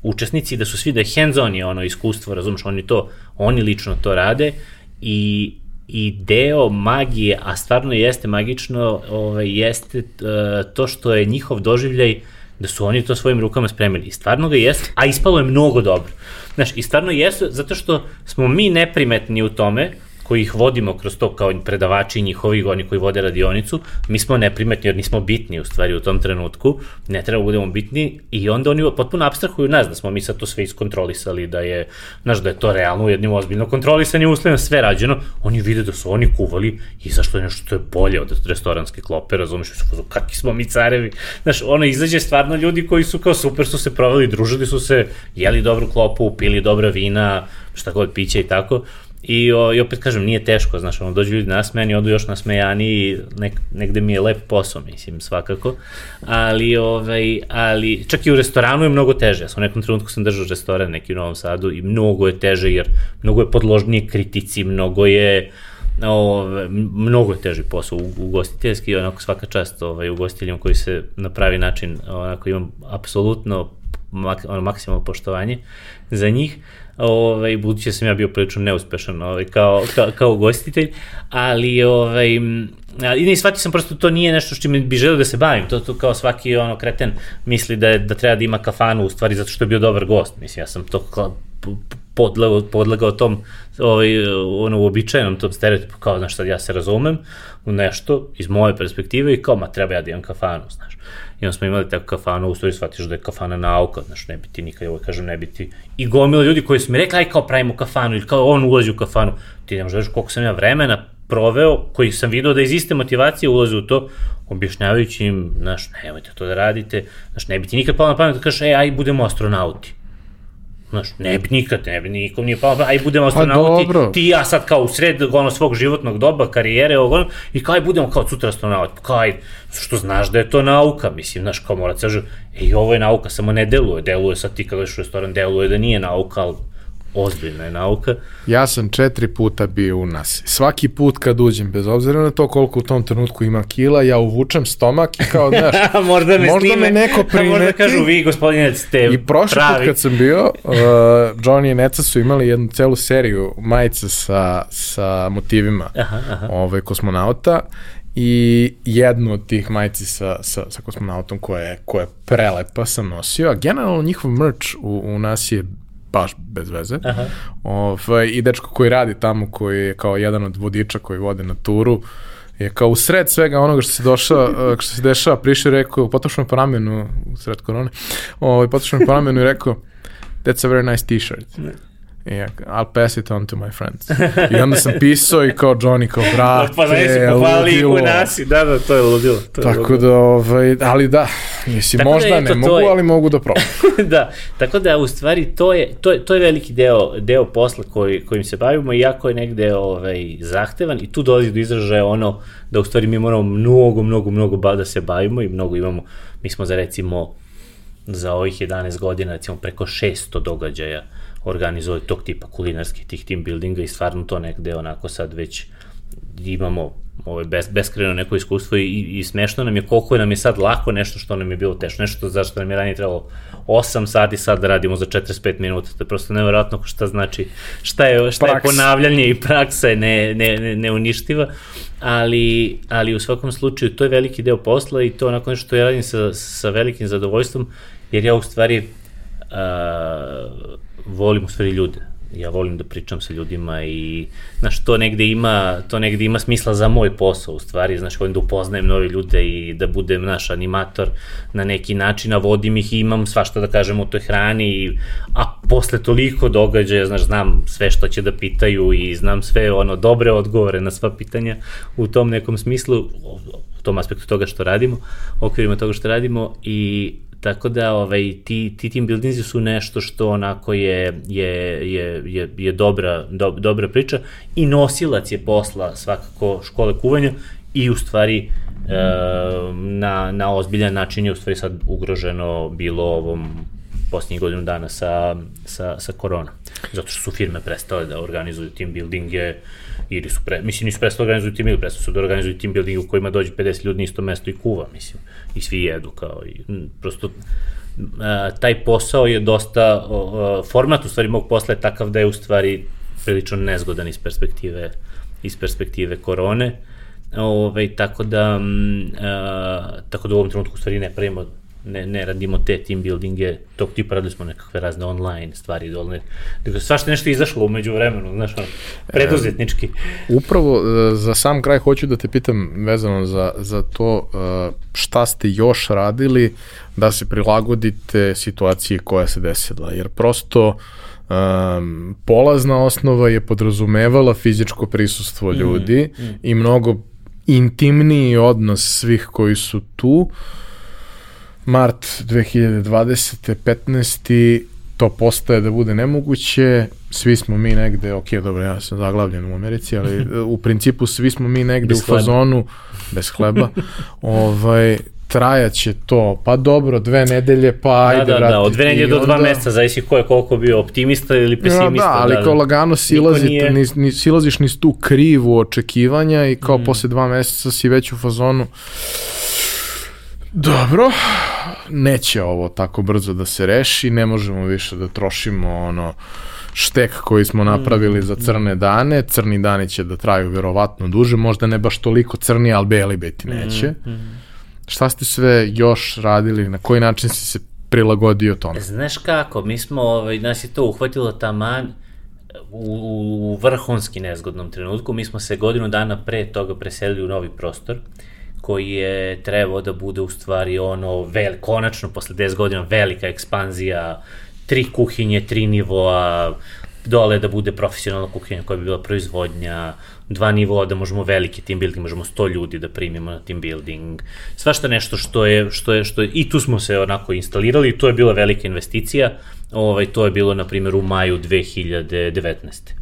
učesnici, da su svi da je hands-on je ono iskustvo, razumeš, oni to, oni lično to rade i i deo magije, a stvarno jeste magično, ovaj, jeste uh, to što je njihov doživljaj da su oni to svojim rukama spremili. I stvarno ga jeste, a ispalo je mnogo dobro. Znaš, i stvarno jeste zato što smo mi neprimetni u tome, koji ih vodimo kroz to kao predavači njihovi, oni koji vode radionicu, mi smo neprimetni jer nismo bitni u stvari u tom trenutku, ne treba da budemo bitni i onda oni potpuno abstrahuju nas da smo mi sad to sve iskontrolisali, da je, znaš, da je to realno u jednim ozbiljno kontrolisanje uslovima, sve rađeno, oni vide da su oni kuvali i zašto je nešto što je bolje od restoranske klope, razumiješ, su kakvi smo mi carevi, znaš, ono izađe stvarno ljudi koji su kao super su se proveli, družili su se, jeli dobru klopu, pili dobra vina, šta god piće i tako, I, o, I opet kažem, nije teško, znaš, ono, dođu ljudi nasmejani, odu još nasmejani i nek, negde mi je lep posao, mislim, svakako. Ali, ovaj, ali, čak i u restoranu je mnogo teže. Ja sam u nekom trenutku sam držao restoran neki u Novom Sadu i mnogo je teže, jer mnogo je podložnije kritici, mnogo je, Ove, mnogo je teži posao u, ugostiteljski, onako svaka čast ovaj, ugostiteljima koji se na pravi način, onako imam apsolutno mak, ono, maksimalno poštovanje za njih, ovaj, budući da sam ja bio prilično neuspešan ovaj, kao, kao, kao gostitelj, ali ovaj, i ne, shvatio sam prosto to nije nešto što bi želeo da se bavim, to, to kao svaki ono kreten misli da, je, da treba da ima kafanu u stvari zato što je bio dobar gost, mislim, ja sam to podlegao, podlegao tom ovaj, ono, uobičajenom tom stereotipu, kao, znaš, sad ja se razumem u nešto iz moje perspektive i kao, ma, treba ja da imam kafanu, znaš. I onda smo imali tako kafanu, u stvari shvatiš da je kafana nauka, znaš, ne biti nikad, ovo kažem, ne biti. I gomila ljudi koji su mi rekli, aj kao pravimo kafanu, ili kao on ulazi u kafanu. Ti ne možeš koliko sam ja vremena proveo, koji sam video da iz iste motivacije ulaze u to, objašnjavajući im, znaš, nemojte to da radite, znaš, ne bi ti nikad palo na pamet da kažeš, ej, aj, budemo astronauti. Znaš, ne bi nikad, ne bi nikom nije palo, aj budemo astronauti, ti ja sad kao u sred ono, svog životnog doba, karijere, ovo, i kao aj budemo kao sutra astronauti, kao aj, što znaš da je to nauka, mislim, znaš, kao mora kažu, ej, ovo je nauka, samo ne deluje, deluje sad ti kada u restoran, deluje da nije nauka, ali ozbiljna je nauka. Ja sam četiri puta bio u nas. Svaki put kad uđem, bez obzira na to koliko u tom trenutku ima kila, ja uvučem stomak i kao, znaš, možda, me, možda snime, me neko primeti. možda kažu vi, gospodine, ste I prošli pravi. put kad sam bio, uh, Johnny i Neca su imali jednu celu seriju majica sa, sa motivima Aha, aha. Ove, kosmonauta i jednu od tih majici sa, sa, sa kosmonautom koja je, koja je prelepa sam nosio, a generalno njihov merch u, u nas je baš bez veze. Aha. Ovaj, I dečko koji radi tamo, koji je kao jedan od vodiča koji vode na turu, je kao u sred svega onoga što se došao, što se dešava, prišao i rekao, potošno po ramenu, u sred korone, ovaj, potošno po ramenu i rekao, that's a very nice t-shirt. Ja, I'll pass it on to my friends. I onda sam pisao i kao Johnny, kao brate, pa pohvali ih u nasi, da, da, to je ludilo. To je Tako ludilo. da, ovaj, ali da, mislim, Tako da možda eto, ne to mogu, je- ali mogu da probam. da, tako da u stvari to je, to je, to je veliki deo, deo posla koji, kojim se bavimo, iako je negde ovaj, zahtevan i tu dolazi do izražaja ono da u stvari mi moramo mnogo, mnogo, mnogo ba da se bavimo i mnogo imamo, mi smo za recimo za ovih 11 godina recimo preko 600 događaja organizovali tog tipa kulinarskih tih team buildinga i stvarno to negde onako sad već imamo ovaj, bes, beskreno neko iskustvo i, i smešno nam je koliko nam je sad lako nešto što nam je bilo teško, nešto zašto nam je ranije trebalo 8 sati, sad radimo za 45 minuta, to je prosto nevjerojatno šta znači, šta je, šta je Praksa. ponavljanje i praksa je ne, ne, ne, neuništiva, ali, ali u svakom slučaju to je veliki deo posla i to onako nešto što ja radim sa, sa velikim zadovoljstvom, jer ja u stvari uh, volim u stvari ljude. Ja volim da pričam sa ljudima i znaš, to negde ima, to negde ima smisla za moj posao u stvari, znaš, volim da upoznajem nove ljude i da budem naš animator na neki način, a vodim ih i imam svašta da kažem o toj hrani, i, a posle toliko događaja, znaš, znam sve što će da pitaju i znam sve ono dobre odgovore na sva pitanja u tom nekom smislu, u tom aspektu toga što radimo, okvirima toga što radimo i Tako da ovaj, ti, ti team buildingsi su nešto što onako je, je, je, je, je dobra, do, dobra priča i nosilac je posla svakako škole kuvanja i u stvari e, na, na ozbiljan način je u stvari sad ugroženo bilo ovom posljednjih godinu dana sa, sa, sa korona. Zato što su firme prestale da organizuju team buildinge ili su, pre, mislim, nisu prestale da organizuju team building, prestale su da organizuju team building u kojima dođe 50 ljudi na isto mesto i kuva, mislim, i svi jedu kao i prosto a, taj posao je dosta, o, format u stvari mog posla je takav da je u stvari prilično nezgodan iz perspektive iz perspektive korone. Ove, tako da a, tako da u ovom trenutku u stvari ne pravimo ne, ne radimo te team buildinge, tog tipa radili smo nekakve razne online stvari dolne. Dakle, svašta je nešto izašlo umeđu vremenu, znaš, ono, preduzetnički. Upravo e, za sam kraj hoću da te pitam vezano za, za to e, šta ste još radili da se prilagodite situaciji koja se desila, jer prosto um, polazna osnova je podrazumevala fizičko prisustvo ljudi mm, mm. i mnogo intimniji odnos svih koji su tu. Mart 2020. 15. to postaje da bude nemoguće, svi smo mi negde, ok, dobro, ja sam zaglavljen u Americi, ali u principu svi smo mi negde bez u fazonu, hleba. bez hleba, ovaj, trajaće to, pa dobro, dve nedelje, pa ajde, da, da, da, od dve nedelje do dva meseca, zavisi ko je koliko bio optimista ili pesimista. Da, da, ali da, kao lagano silazi, nije... ni, ni, silaziš niz tu krivu očekivanja i kao mm. posle dva meseca si već u fazonu, Dobro, neće ovo tako brzo da se reši, ne možemo više da trošimo ono štek koji smo napravili za crne dane, crni dani će da traju verovatno duže, možda ne baš toliko crni, ali beli biti neće. Mm, mm. Šta ste sve još radili, na koji način si se prilagodio tome? Znaš kako, mi smo, ovaj, nas je to uhvatilo taman u, u vrhunski nezgodnom trenutku, mi smo se godinu dana pre toga preselili u novi prostor, koji je trebao da bude u stvari ono, vel, konačno posle 10 godina velika ekspanzija, tri kuhinje, tri nivoa, dole da bude profesionalna kuhinja koja bi bila proizvodnja, dva nivoa da možemo veliki team building, možemo 100 ljudi da primimo na team building, svašta nešto što je, što je, što je, i tu smo se onako instalirali i to je bila velika investicija, ovaj, to je bilo na primjer u maju 2019.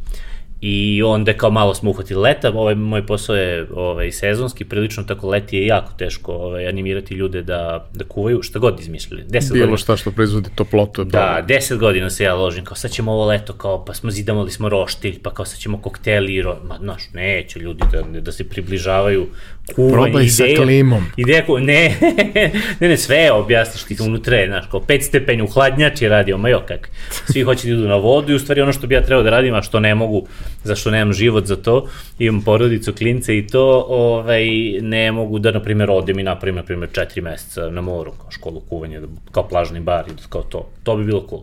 I onda kao malo smo uhvatili leta, ovaj, moj posao je ovaj, sezonski, prilično tako leti je jako teško ovaj, animirati ljude da, da kuvaju, šta god izmišljali. Deset Bilo godina. šta što proizvodi toplotu. Da, deset godina se ja ložim, kao sad ćemo ovo leto, kao pa smo zidamali smo roštilj, pa kao sad ćemo kokteli, ro... ma znaš, neće ljudi da, da se približavaju kuvanje. Probaj ideja, sa klimom. Ideja, ko, ne, ne, ne, sve objasniš ti unutra, znaš, kao pet stepenja u hladnjači radio, ma jo kak. Svi hoće da idu na vodu i u stvari ono što bi ja trebao da radim, a što ne mogu, zašto nemam život za to, imam porodicu, klince i to, ovaj, ne mogu da, na primjer, odem i napravim, na primjer, četiri meseca na moru, kao školu kuvanja, kao plažni bar i kao to. To bi bilo cool.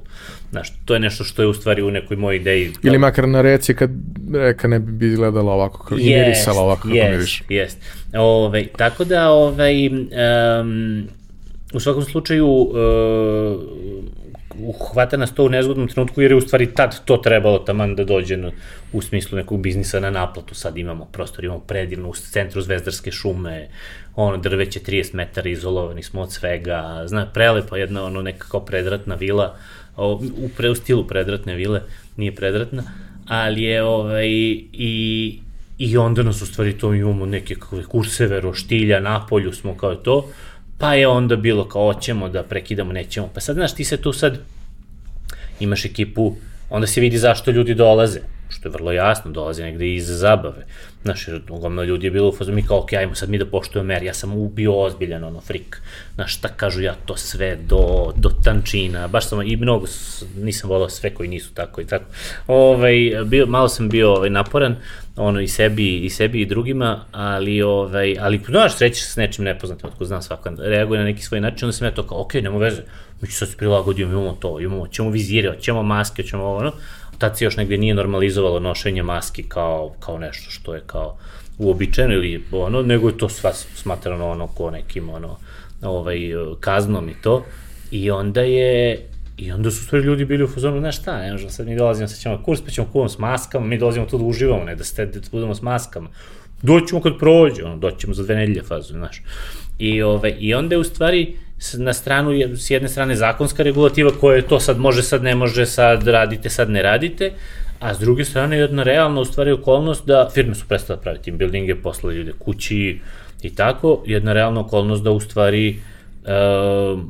Znaš, to je nešto što je u stvari u nekoj mojoj ideji. Ili makar na reci kad reka ne bi izgledala ovako, kako, yes, i mirisala ovako kako yes, miriš. Jest, Ove, tako da, ovaj, um, u svakom slučaju, uh, uhvata nas to u nezgodnom trenutku jer je u stvari tad to trebalo taman da dođe na, u smislu nekog biznisa na naplatu. Sad imamo prostor, imamo predivno u centru Zvezdarske šume, ono drveće 30 metara, izolovani smo od svega, zna, prelepa jedna ono neka kao predratna vila, o, u, pre, u stilu predratne vile, nije predratna, ali je ovaj, i, i onda nas u stvari to imamo neke kurseve, roštilja, napolju smo kao to, pa je onda bilo kao hoćemo da prekidamo, nećemo. Pa sad, znaš, ti se tu sad imaš ekipu, onda se vidi zašto ljudi dolaze, što je vrlo jasno, dolaze negde iz zabave. Znaš, jer uglavnom ljudi je bilo u fazu, mi kao, ok, ajmo sad mi da poštujemo mer, ja sam bio ozbiljan, ono, frik. Znaš, šta kažu ja to sve do, do tančina, baš sam, i mnogo, nisam volao sve koji nisu tako i tako. Ovaj, bio, malo sam bio ovaj, naporan, ono, i sebi, i sebi i drugima, ali, ovaj, ali, znaš, sreći se s nečim nepoznatim, otko znam svaka, reaguje na neki svoj način, onda sam ja to kao, ok, nema veze, mi ćemo sad se prilagodimo, imamo to, imamo, ćemo vizire, ćemo maske, ćemo ovo, ono, tad se još negde nije normalizovalo nošenje maski kao, kao nešto što je kao uobičajeno ili ono, nego je to sva smatrano ono ko nekim ono, ovaj, kaznom i to. I onda je, I onda su stvari ljudi bili u fazonu, znaš šta, ne možemo sad mi dolazimo, sad ćemo kurs, pa ćemo kuvam s maskama, mi dolazimo tu da uživamo, ne da, ste, da budemo s maskama. Doćemo kad prođe, ono, doćemo za dve nedelje fazu, znaš. I, ovaj, I onda je u stvari, na stranu, s jedne strane zakonska regulativa koja je to sad može, sad ne može, sad radite, sad ne radite, a s druge strane jedna realna u stvari okolnost da firme su prestale praviti buildinge, poslali ljude kući i tako, jedna realna okolnost da u stvari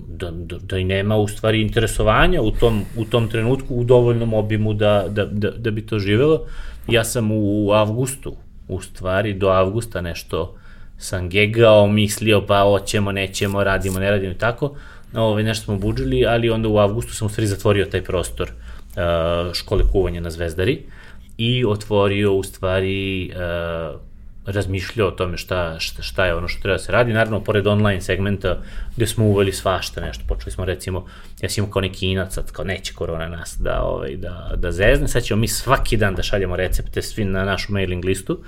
da, da, da i nema u stvari interesovanja u tom, u tom trenutku u dovoljnom obimu da, da, da, da bi to živelo. Ja sam u avgustu, u stvari do avgusta nešto sam gegao, mislio pa hoćemo, nećemo, radimo, ne radimo i tako. Ove, nešto smo buđili, ali onda u avgustu sam u stvari zatvorio taj prostor uh, škole kuvanja na Zvezdari i otvorio u stvari uh, razmišljao o tome šta, šta, šta je ono što treba da se radi. Naravno, pored online segmenta gde smo uveli svašta nešto, počeli smo recimo, ja sam imao kao neki inac, sad kao neće korona nas da, ovaj, da, da zezne, sad ćemo mi svaki dan da šaljamo recepte svi na našu mailing listu,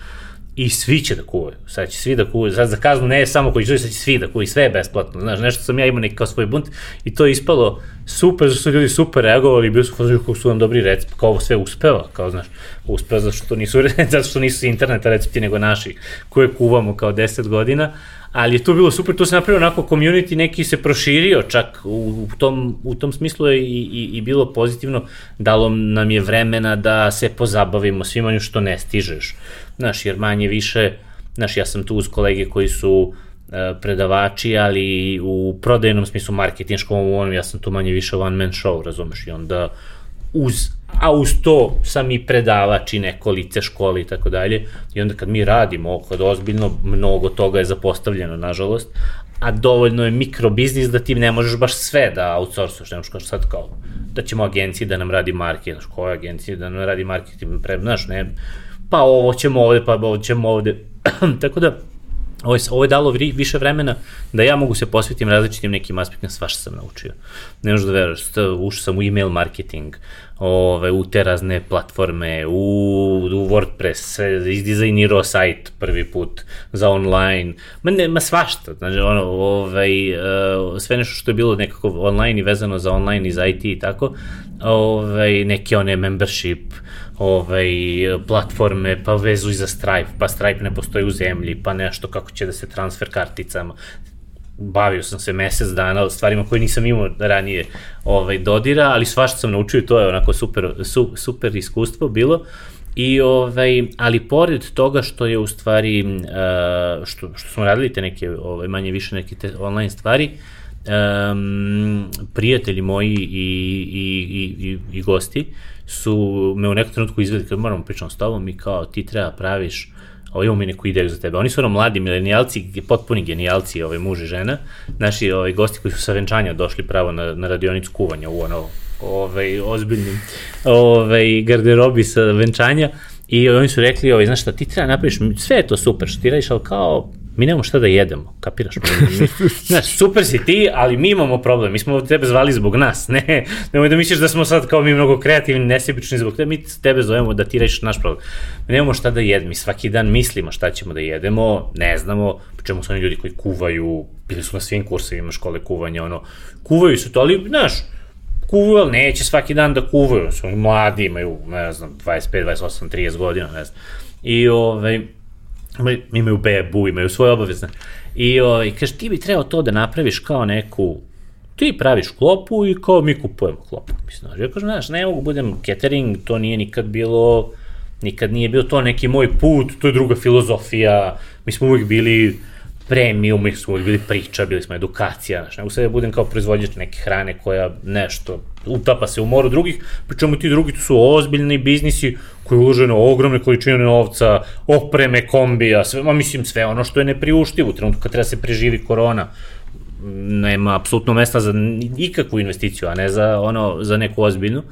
i svi će da kuvaju. Sad će svi da kuvaju. Sad za kaznu ne samo koji će, sad će svi da kuvaju. Sve je besplatno. Znaš, nešto sam ja imao neki kao svoj bunt i to je ispalo super, zato su ljudi super reagovali, bili su fazili kako su vam dobri recept, kao ovo sve uspeva, kao znaš, uspeva zato što nisu, zato što nisu interneta recepti nego naši koje kuvamo kao 10 godina, ali je to bilo super, to se napravio onako community, neki se proširio čak u, u, tom, u tom smislu je i, i, i bilo pozitivno, dalo nam je vremena da se pozabavimo svim onim što ne stižeš, znaš, jer manje više, znaš, ja sam tu uz kolege koji su e, predavači, ali u prodajnom smislu marketinškom, u onom, ja sam tu manje više one man show, razumeš, i onda uz a uz to sam i predavač i neko lice škole i tako dalje. I onda kad mi radimo, kad ozbiljno, mnogo toga je zapostavljeno, nažalost, a dovoljno je mikrobiznis da ti ne možeš baš sve da outsourcuješ, nemaš kao sad kao da ćemo agenciji da nam radi marketing, znaš, koja agencija da nam radi marketing, pre, znaš, ne, pa ovo ćemo ovde, pa ovo ćemo ovde, tako da, ovo je, ovo je dalo više vremena da ja mogu se posvetim različitim nekim aspektima, svašta sam naučio. Ne možeš da ušao sam u email marketing, ove, u te razne platforme, u, u WordPress, izdizajnirao sajt prvi put za online, ma, ne, ma svašta, znači, ono, ovaj, uh, sve nešto što je bilo nekako online i vezano za online i za IT i tako, ovaj, neke one membership, ovaj, platforme, pa vezuj za Stripe, pa Stripe ne postoji u zemlji, pa nešto kako će da se transfer karticama, bavio sam se mesec dana stvarima koje nisam imao ranije ovaj, dodira, ali svašta sam naučio i to je onako super, su, super iskustvo bilo. I ovaj, ali pored toga što je u stvari, uh, što, što smo radili te neke, ovaj, manje više neke te online stvari, um, prijatelji moji i, i, i, i, i gosti su me u nekom trenutku izveli, kad moramo pričati s tobom i kao ti treba praviš ovo imamo mi neku ideju za tebe. Oni su ono mladi milenijalci, potpuni genijalci, ovaj muž i žena, naši ovaj, gosti koji su sa venčanja došli pravo na, na radionicu kuvanja u ono, ovaj, ozbiljnim ovaj, garderobi sa venčanja i oni su rekli, ovaj, znaš šta, ti treba napraviš, sve je to super što ti radiš, ali kao mi nemamo šta da jedemo, kapiraš? Mi, znaš, super si ti, ali mi imamo problem, mi smo tebe zvali zbog nas, ne, nemoj da misliš da smo sad kao mi mnogo kreativni, nesebični zbog tebe, mi tebe zovemo da ti rešiš naš problem. Mi nemamo šta da jedemo, mi svaki dan mislimo šta ćemo da jedemo, ne znamo, po čemu su oni ljudi koji kuvaju, bili su na svim kursevima škole kuvanja, ono, kuvaju su to, ali, znaš, kuvaju, ali neće svaki dan da kuvaju, su mladi, imaju, ne znam, 25, 28, 30 godina, ne znam. I, ovaj, imaju bebu, imaju svoje obavezne. I, o, i kaže, ti bi trebao to da napraviš kao neku, ti praviš klopu i kao mi kupujemo klopu. Mislim, ja kažem, znaš, ne mogu budem catering, to nije nikad bilo, nikad nije bio to neki moj put, to je druga filozofija, mi smo uvijek bili premium, mi smo uvijek bili priča, bili smo edukacija, znaš, nego sad ja budem kao proizvođač neke hrane koja nešto utapa se u moru drugih, pričemu ti drugi to su ozbiljni biznisi koji uložene ogromne količine novca, opreme, kombija, sve, ma mislim sve ono što je nepriuštivo u trenutku kad treba se preživi korona nema apsolutno mesta za ikakvu investiciju, a ne za ono za neku ozbiljnu.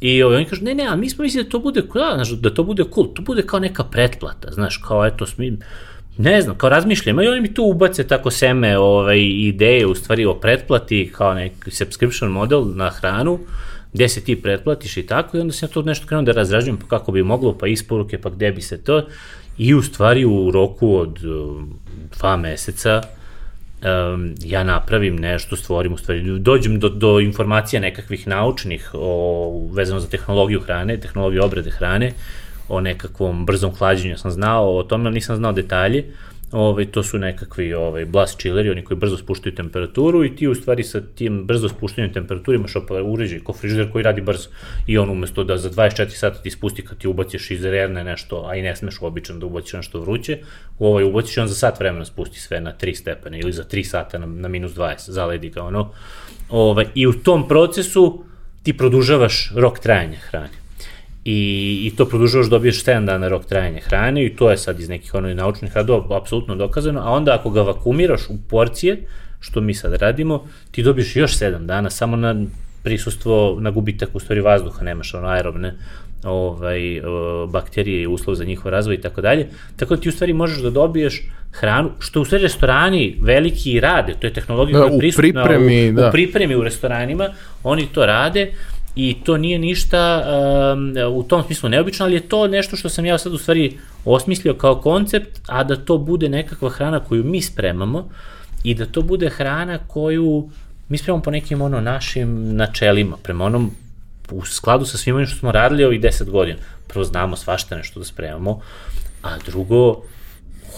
I ovaj, oni kažu, ne, ne, a mi smo mislili da to bude, da, znaš, da to bude cool, to bude kao neka pretplata, znaš, kao eto, smim, ne znam, kao razmišljam, i oni mi tu ubace tako seme ovaj, ideje, u stvari o pretplati, kao neki subscription model na hranu, gde se ti pretplatiš i tako, i onda sam ja to nešto krenuo da razrađujem pa kako bi moglo, pa isporuke, pa gde bi se to, i u stvari u roku od um, dva meseca um, ja napravim nešto, stvorim, u stvari, dođem do, do informacija nekakvih naučnih o, vezano za tehnologiju hrane, tehnologiju obrade hrane, o nekakvom brzom hlađenju sam znao o tome, nisam znao detalje. Ovaj, to su nekakvi ovaj, blast chilleri, oni koji brzo spuštaju temperaturu i ti u stvari sa tim brzo spuštanjem temperature imaš uređaj ko frižider koji radi brzo i on umesto da za 24 sata ti spusti kad ti ubaciš iz rerne nešto, a i ne smeš uobičan da ubaciš nešto vruće, u ovaj ubaciš on za sat vremena spusti sve na 3 stepene ili za 3 sata na, na minus 20, zaledi ga ono. Ovaj, I u tom procesu ti produžavaš rok trajanja hrane i, i to produžavaš, dobiješ 7 dana rok trajanja hrane i to je sad iz nekih onih naučnih radova apsolutno dokazano, a onda ako ga vakumiraš u porcije, što mi sad radimo, ti dobiješ još 7 dana samo na prisustvo, na gubitak u stvari vazduha, nemaš ono aerobne ovaj, bakterije i uslov za njihov razvoj i tako dalje. Tako da ti u stvari možeš da dobiješ hranu, što u stvari restorani veliki rade, to je tehnologija da, koja je prisutna u, pripremi, u, da. u pripremi u restoranima, oni to rade i to nije ništa um, u tom smislu neobično, ali je to nešto što sam ja sad u stvari osmislio kao koncept, a da to bude nekakva hrana koju mi spremamo i da to bude hrana koju mi spremamo po nekim ono našim načelima, prema onom u skladu sa svim onim što smo radili ovih 10 godina. Prvo znamo svašta nešto da spremamo, a drugo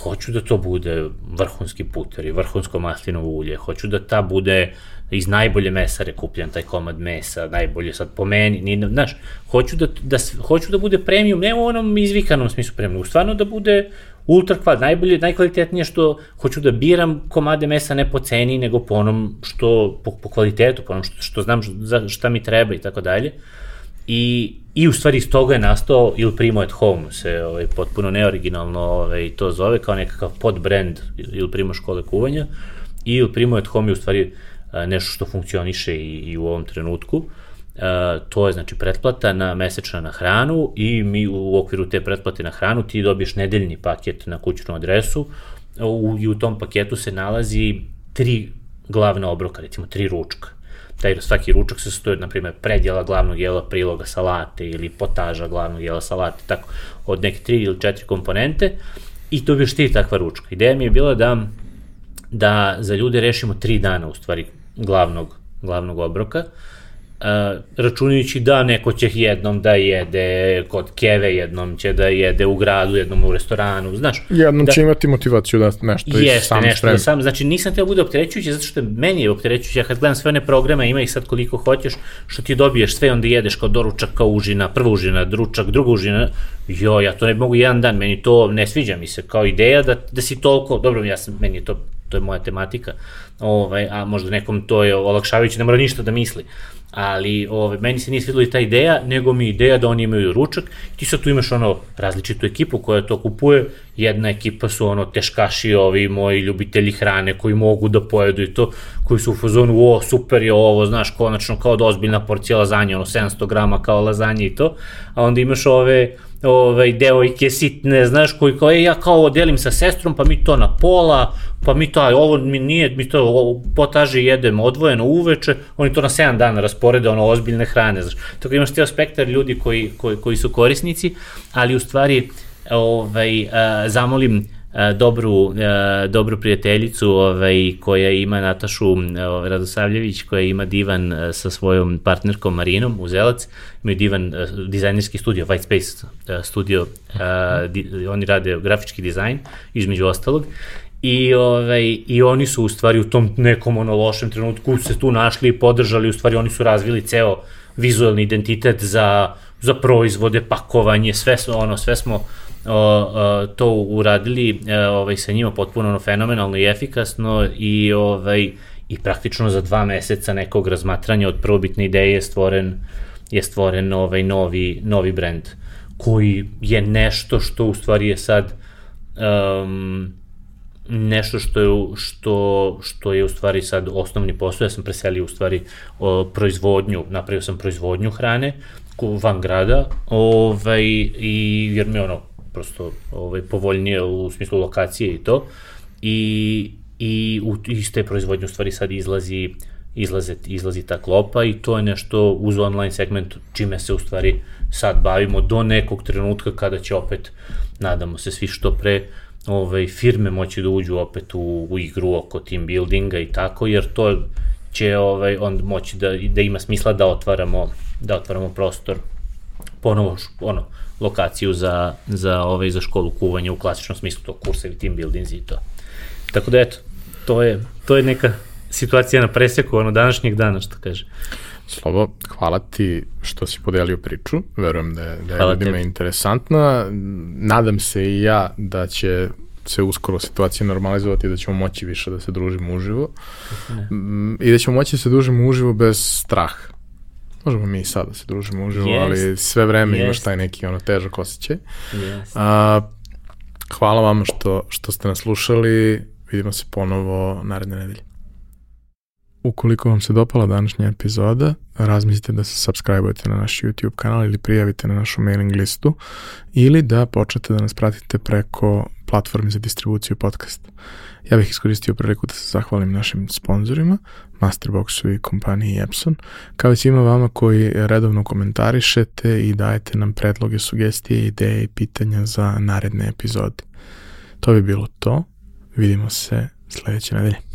hoću da to bude vrhunski puter i vrhunsko maslinovo ulje, hoću da ta bude iz najbolje mesa rekupljan taj komad mesa, najbolje sad po meni, ni, znaš, hoću da, da, hoću da bude premium, ne u onom izvikanom smislu premium, stvarno da bude ultra kvad, najbolje, najkvalitetnije što hoću da biram komade mesa ne po ceni, nego po onom što, po, po kvalitetu, po onom što, što znam za šta mi treba i tako dalje. I, I u stvari iz toga je nastao Il Primo at Home, se ovaj, potpuno neoriginalno ovaj, to zove, kao nekakav podbrand Il Primo škole kuvanja. I Il Primo at Home je u stvari nešto što funkcioniše i, i u ovom trenutku. To je znači pretplata na mesečna na hranu i mi u okviru te pretplate na hranu ti dobiješ nedeljni paket na kućnu adresu u, i u tom paketu se nalazi tri glavna obroka, recimo tri ručka. Taj svaki ručak se sastoji, na primjer, predjela glavnog jela priloga salate ili potaža glavnog jela salate, tako, od neke tri ili četiri komponente i to biš ti takva ručka. Ideja mi je bila da, da za ljude rešimo tri dana, u stvari, glavnog, glavnog obroka, uh, računajući da neko će jednom da jede kod Keve, jednom će da jede u gradu, jednom u restoranu, znaš. Jednom da, će imati motivaciju da nešto jeste, sam nešto spremi. da sam, znači nisam teo da bude opterećujuće, zato što meni je opterećujuće, ja kad gledam sve one programe, ima ih sad koliko hoćeš, što ti dobiješ sve, onda jedeš kao doručak, kao užina, prva užina, dručak, druga užina, jo, ja to ne mogu jedan dan, meni to ne sviđa mi se, kao ideja da, da si toliko, dobro, ja sam, meni je to, to je moja tematika, ovaj, a možda nekom to je olakšavajuće, ne mora ništa da misli, ali ove, meni se nije svidila i ta ideja, nego mi ideja da oni imaju ručak, ti sad tu imaš ono različitu ekipu koja to kupuje, jedna ekipa su ono teškaši ovi moji ljubitelji hrane koji mogu da pojedu i to, koji su u fazonu, o super je ovo, znaš, konačno kao da ozbiljna porcija lazanje, ono 700 grama kao lazanje i to, a onda imaš ove ovaj, devojke sitne, znaš, koji kao, e, ja kao ovo delim sa sestrom, pa mi to na pola, pa mi to, ovo mi nije, mi to potaže jedemo odvojeno uveče, oni to na 7 dana rasporede, ono, ozbiljne hrane, znaš. Tako imaš cijel spektar ljudi koji, koji, koji su korisnici, ali u stvari, ovaj, a, zamolim a, dobru, a, dobru prijateljicu ovaj, koja ima Natašu Radosavljević, koja ima divan sa svojom partnerkom Marinom Uzelac, imaju divan dizajnerski studio, White Space studio, oni rade grafički dizajn, između ostalog, I, ovaj, I oni su u stvari u tom nekom ono lošem trenutku se tu našli i podržali, u stvari oni su razvili ceo vizualni identitet za, za proizvode, pakovanje, sve, ono, sve smo o, o, to uradili e, ovaj, sa njima potpuno ono, fenomenalno i efikasno i, ovaj, i praktično za dva meseca nekog razmatranja od prvobitne ideje je stvoren, je stvoren ovaj novi, novi brand koji je nešto što u stvari je sad um, nešto što je, što, što je u stvari sad osnovni posao, ja sam preselio u stvari o, proizvodnju, napravio sam proizvodnju hrane van grada, ovaj, i, jer mi ono, prosto ovaj, povoljnije u smislu lokacije i to, i, i u, iz te proizvodnje u stvari sad izlazi izlaze, izlazi ta klopa i to je nešto uz online segment čime se u stvari sad bavimo do nekog trenutka kada će opet, nadamo se svi što pre, ovaj, firme moći da uđu opet u, u igru oko team buildinga i tako, jer to će ovaj, on moći da, da ima smisla da otvaramo, da otvaramo prostor ponovo ono, lokaciju za, za, ovaj, za školu kuvanja u klasičnom smislu, to kursevi, team buildings i to. Tako da eto, to je, to je neka situacija na preseku ono današnjeg dana, što kaže. Slobo, hvala ti što si podelio priču, verujem da je, da je ljudima interesantna. Nadam se i ja da će se uskoro situacija normalizovati i da ćemo moći više da se družimo uživo. Ne. I da ćemo moći da se družimo uživo bez straha. Možemo mi i sad da se družimo uživo, yes. ali sve vreme yes. imaš taj neki ono težak osjećaj. Yes. A, hvala vam što, što ste nas slušali. Vidimo se ponovo naredne nedelje. Ukoliko vam se dopala današnja epizoda, razmislite da se subscribe-ujete na naš YouTube kanal ili prijavite na našu mailing listu ili da počnete da nas pratite preko platformi za distribuciju podcasta. Ja bih iskoristio priliku da se zahvalim našim sponsorima, Masterboxu i kompaniji Epson, kao i svima vama koji redovno komentarišete i dajete nam predloge, sugestije, ideje i pitanja za naredne epizode. To bi bilo to. Vidimo se sledeće nedelje.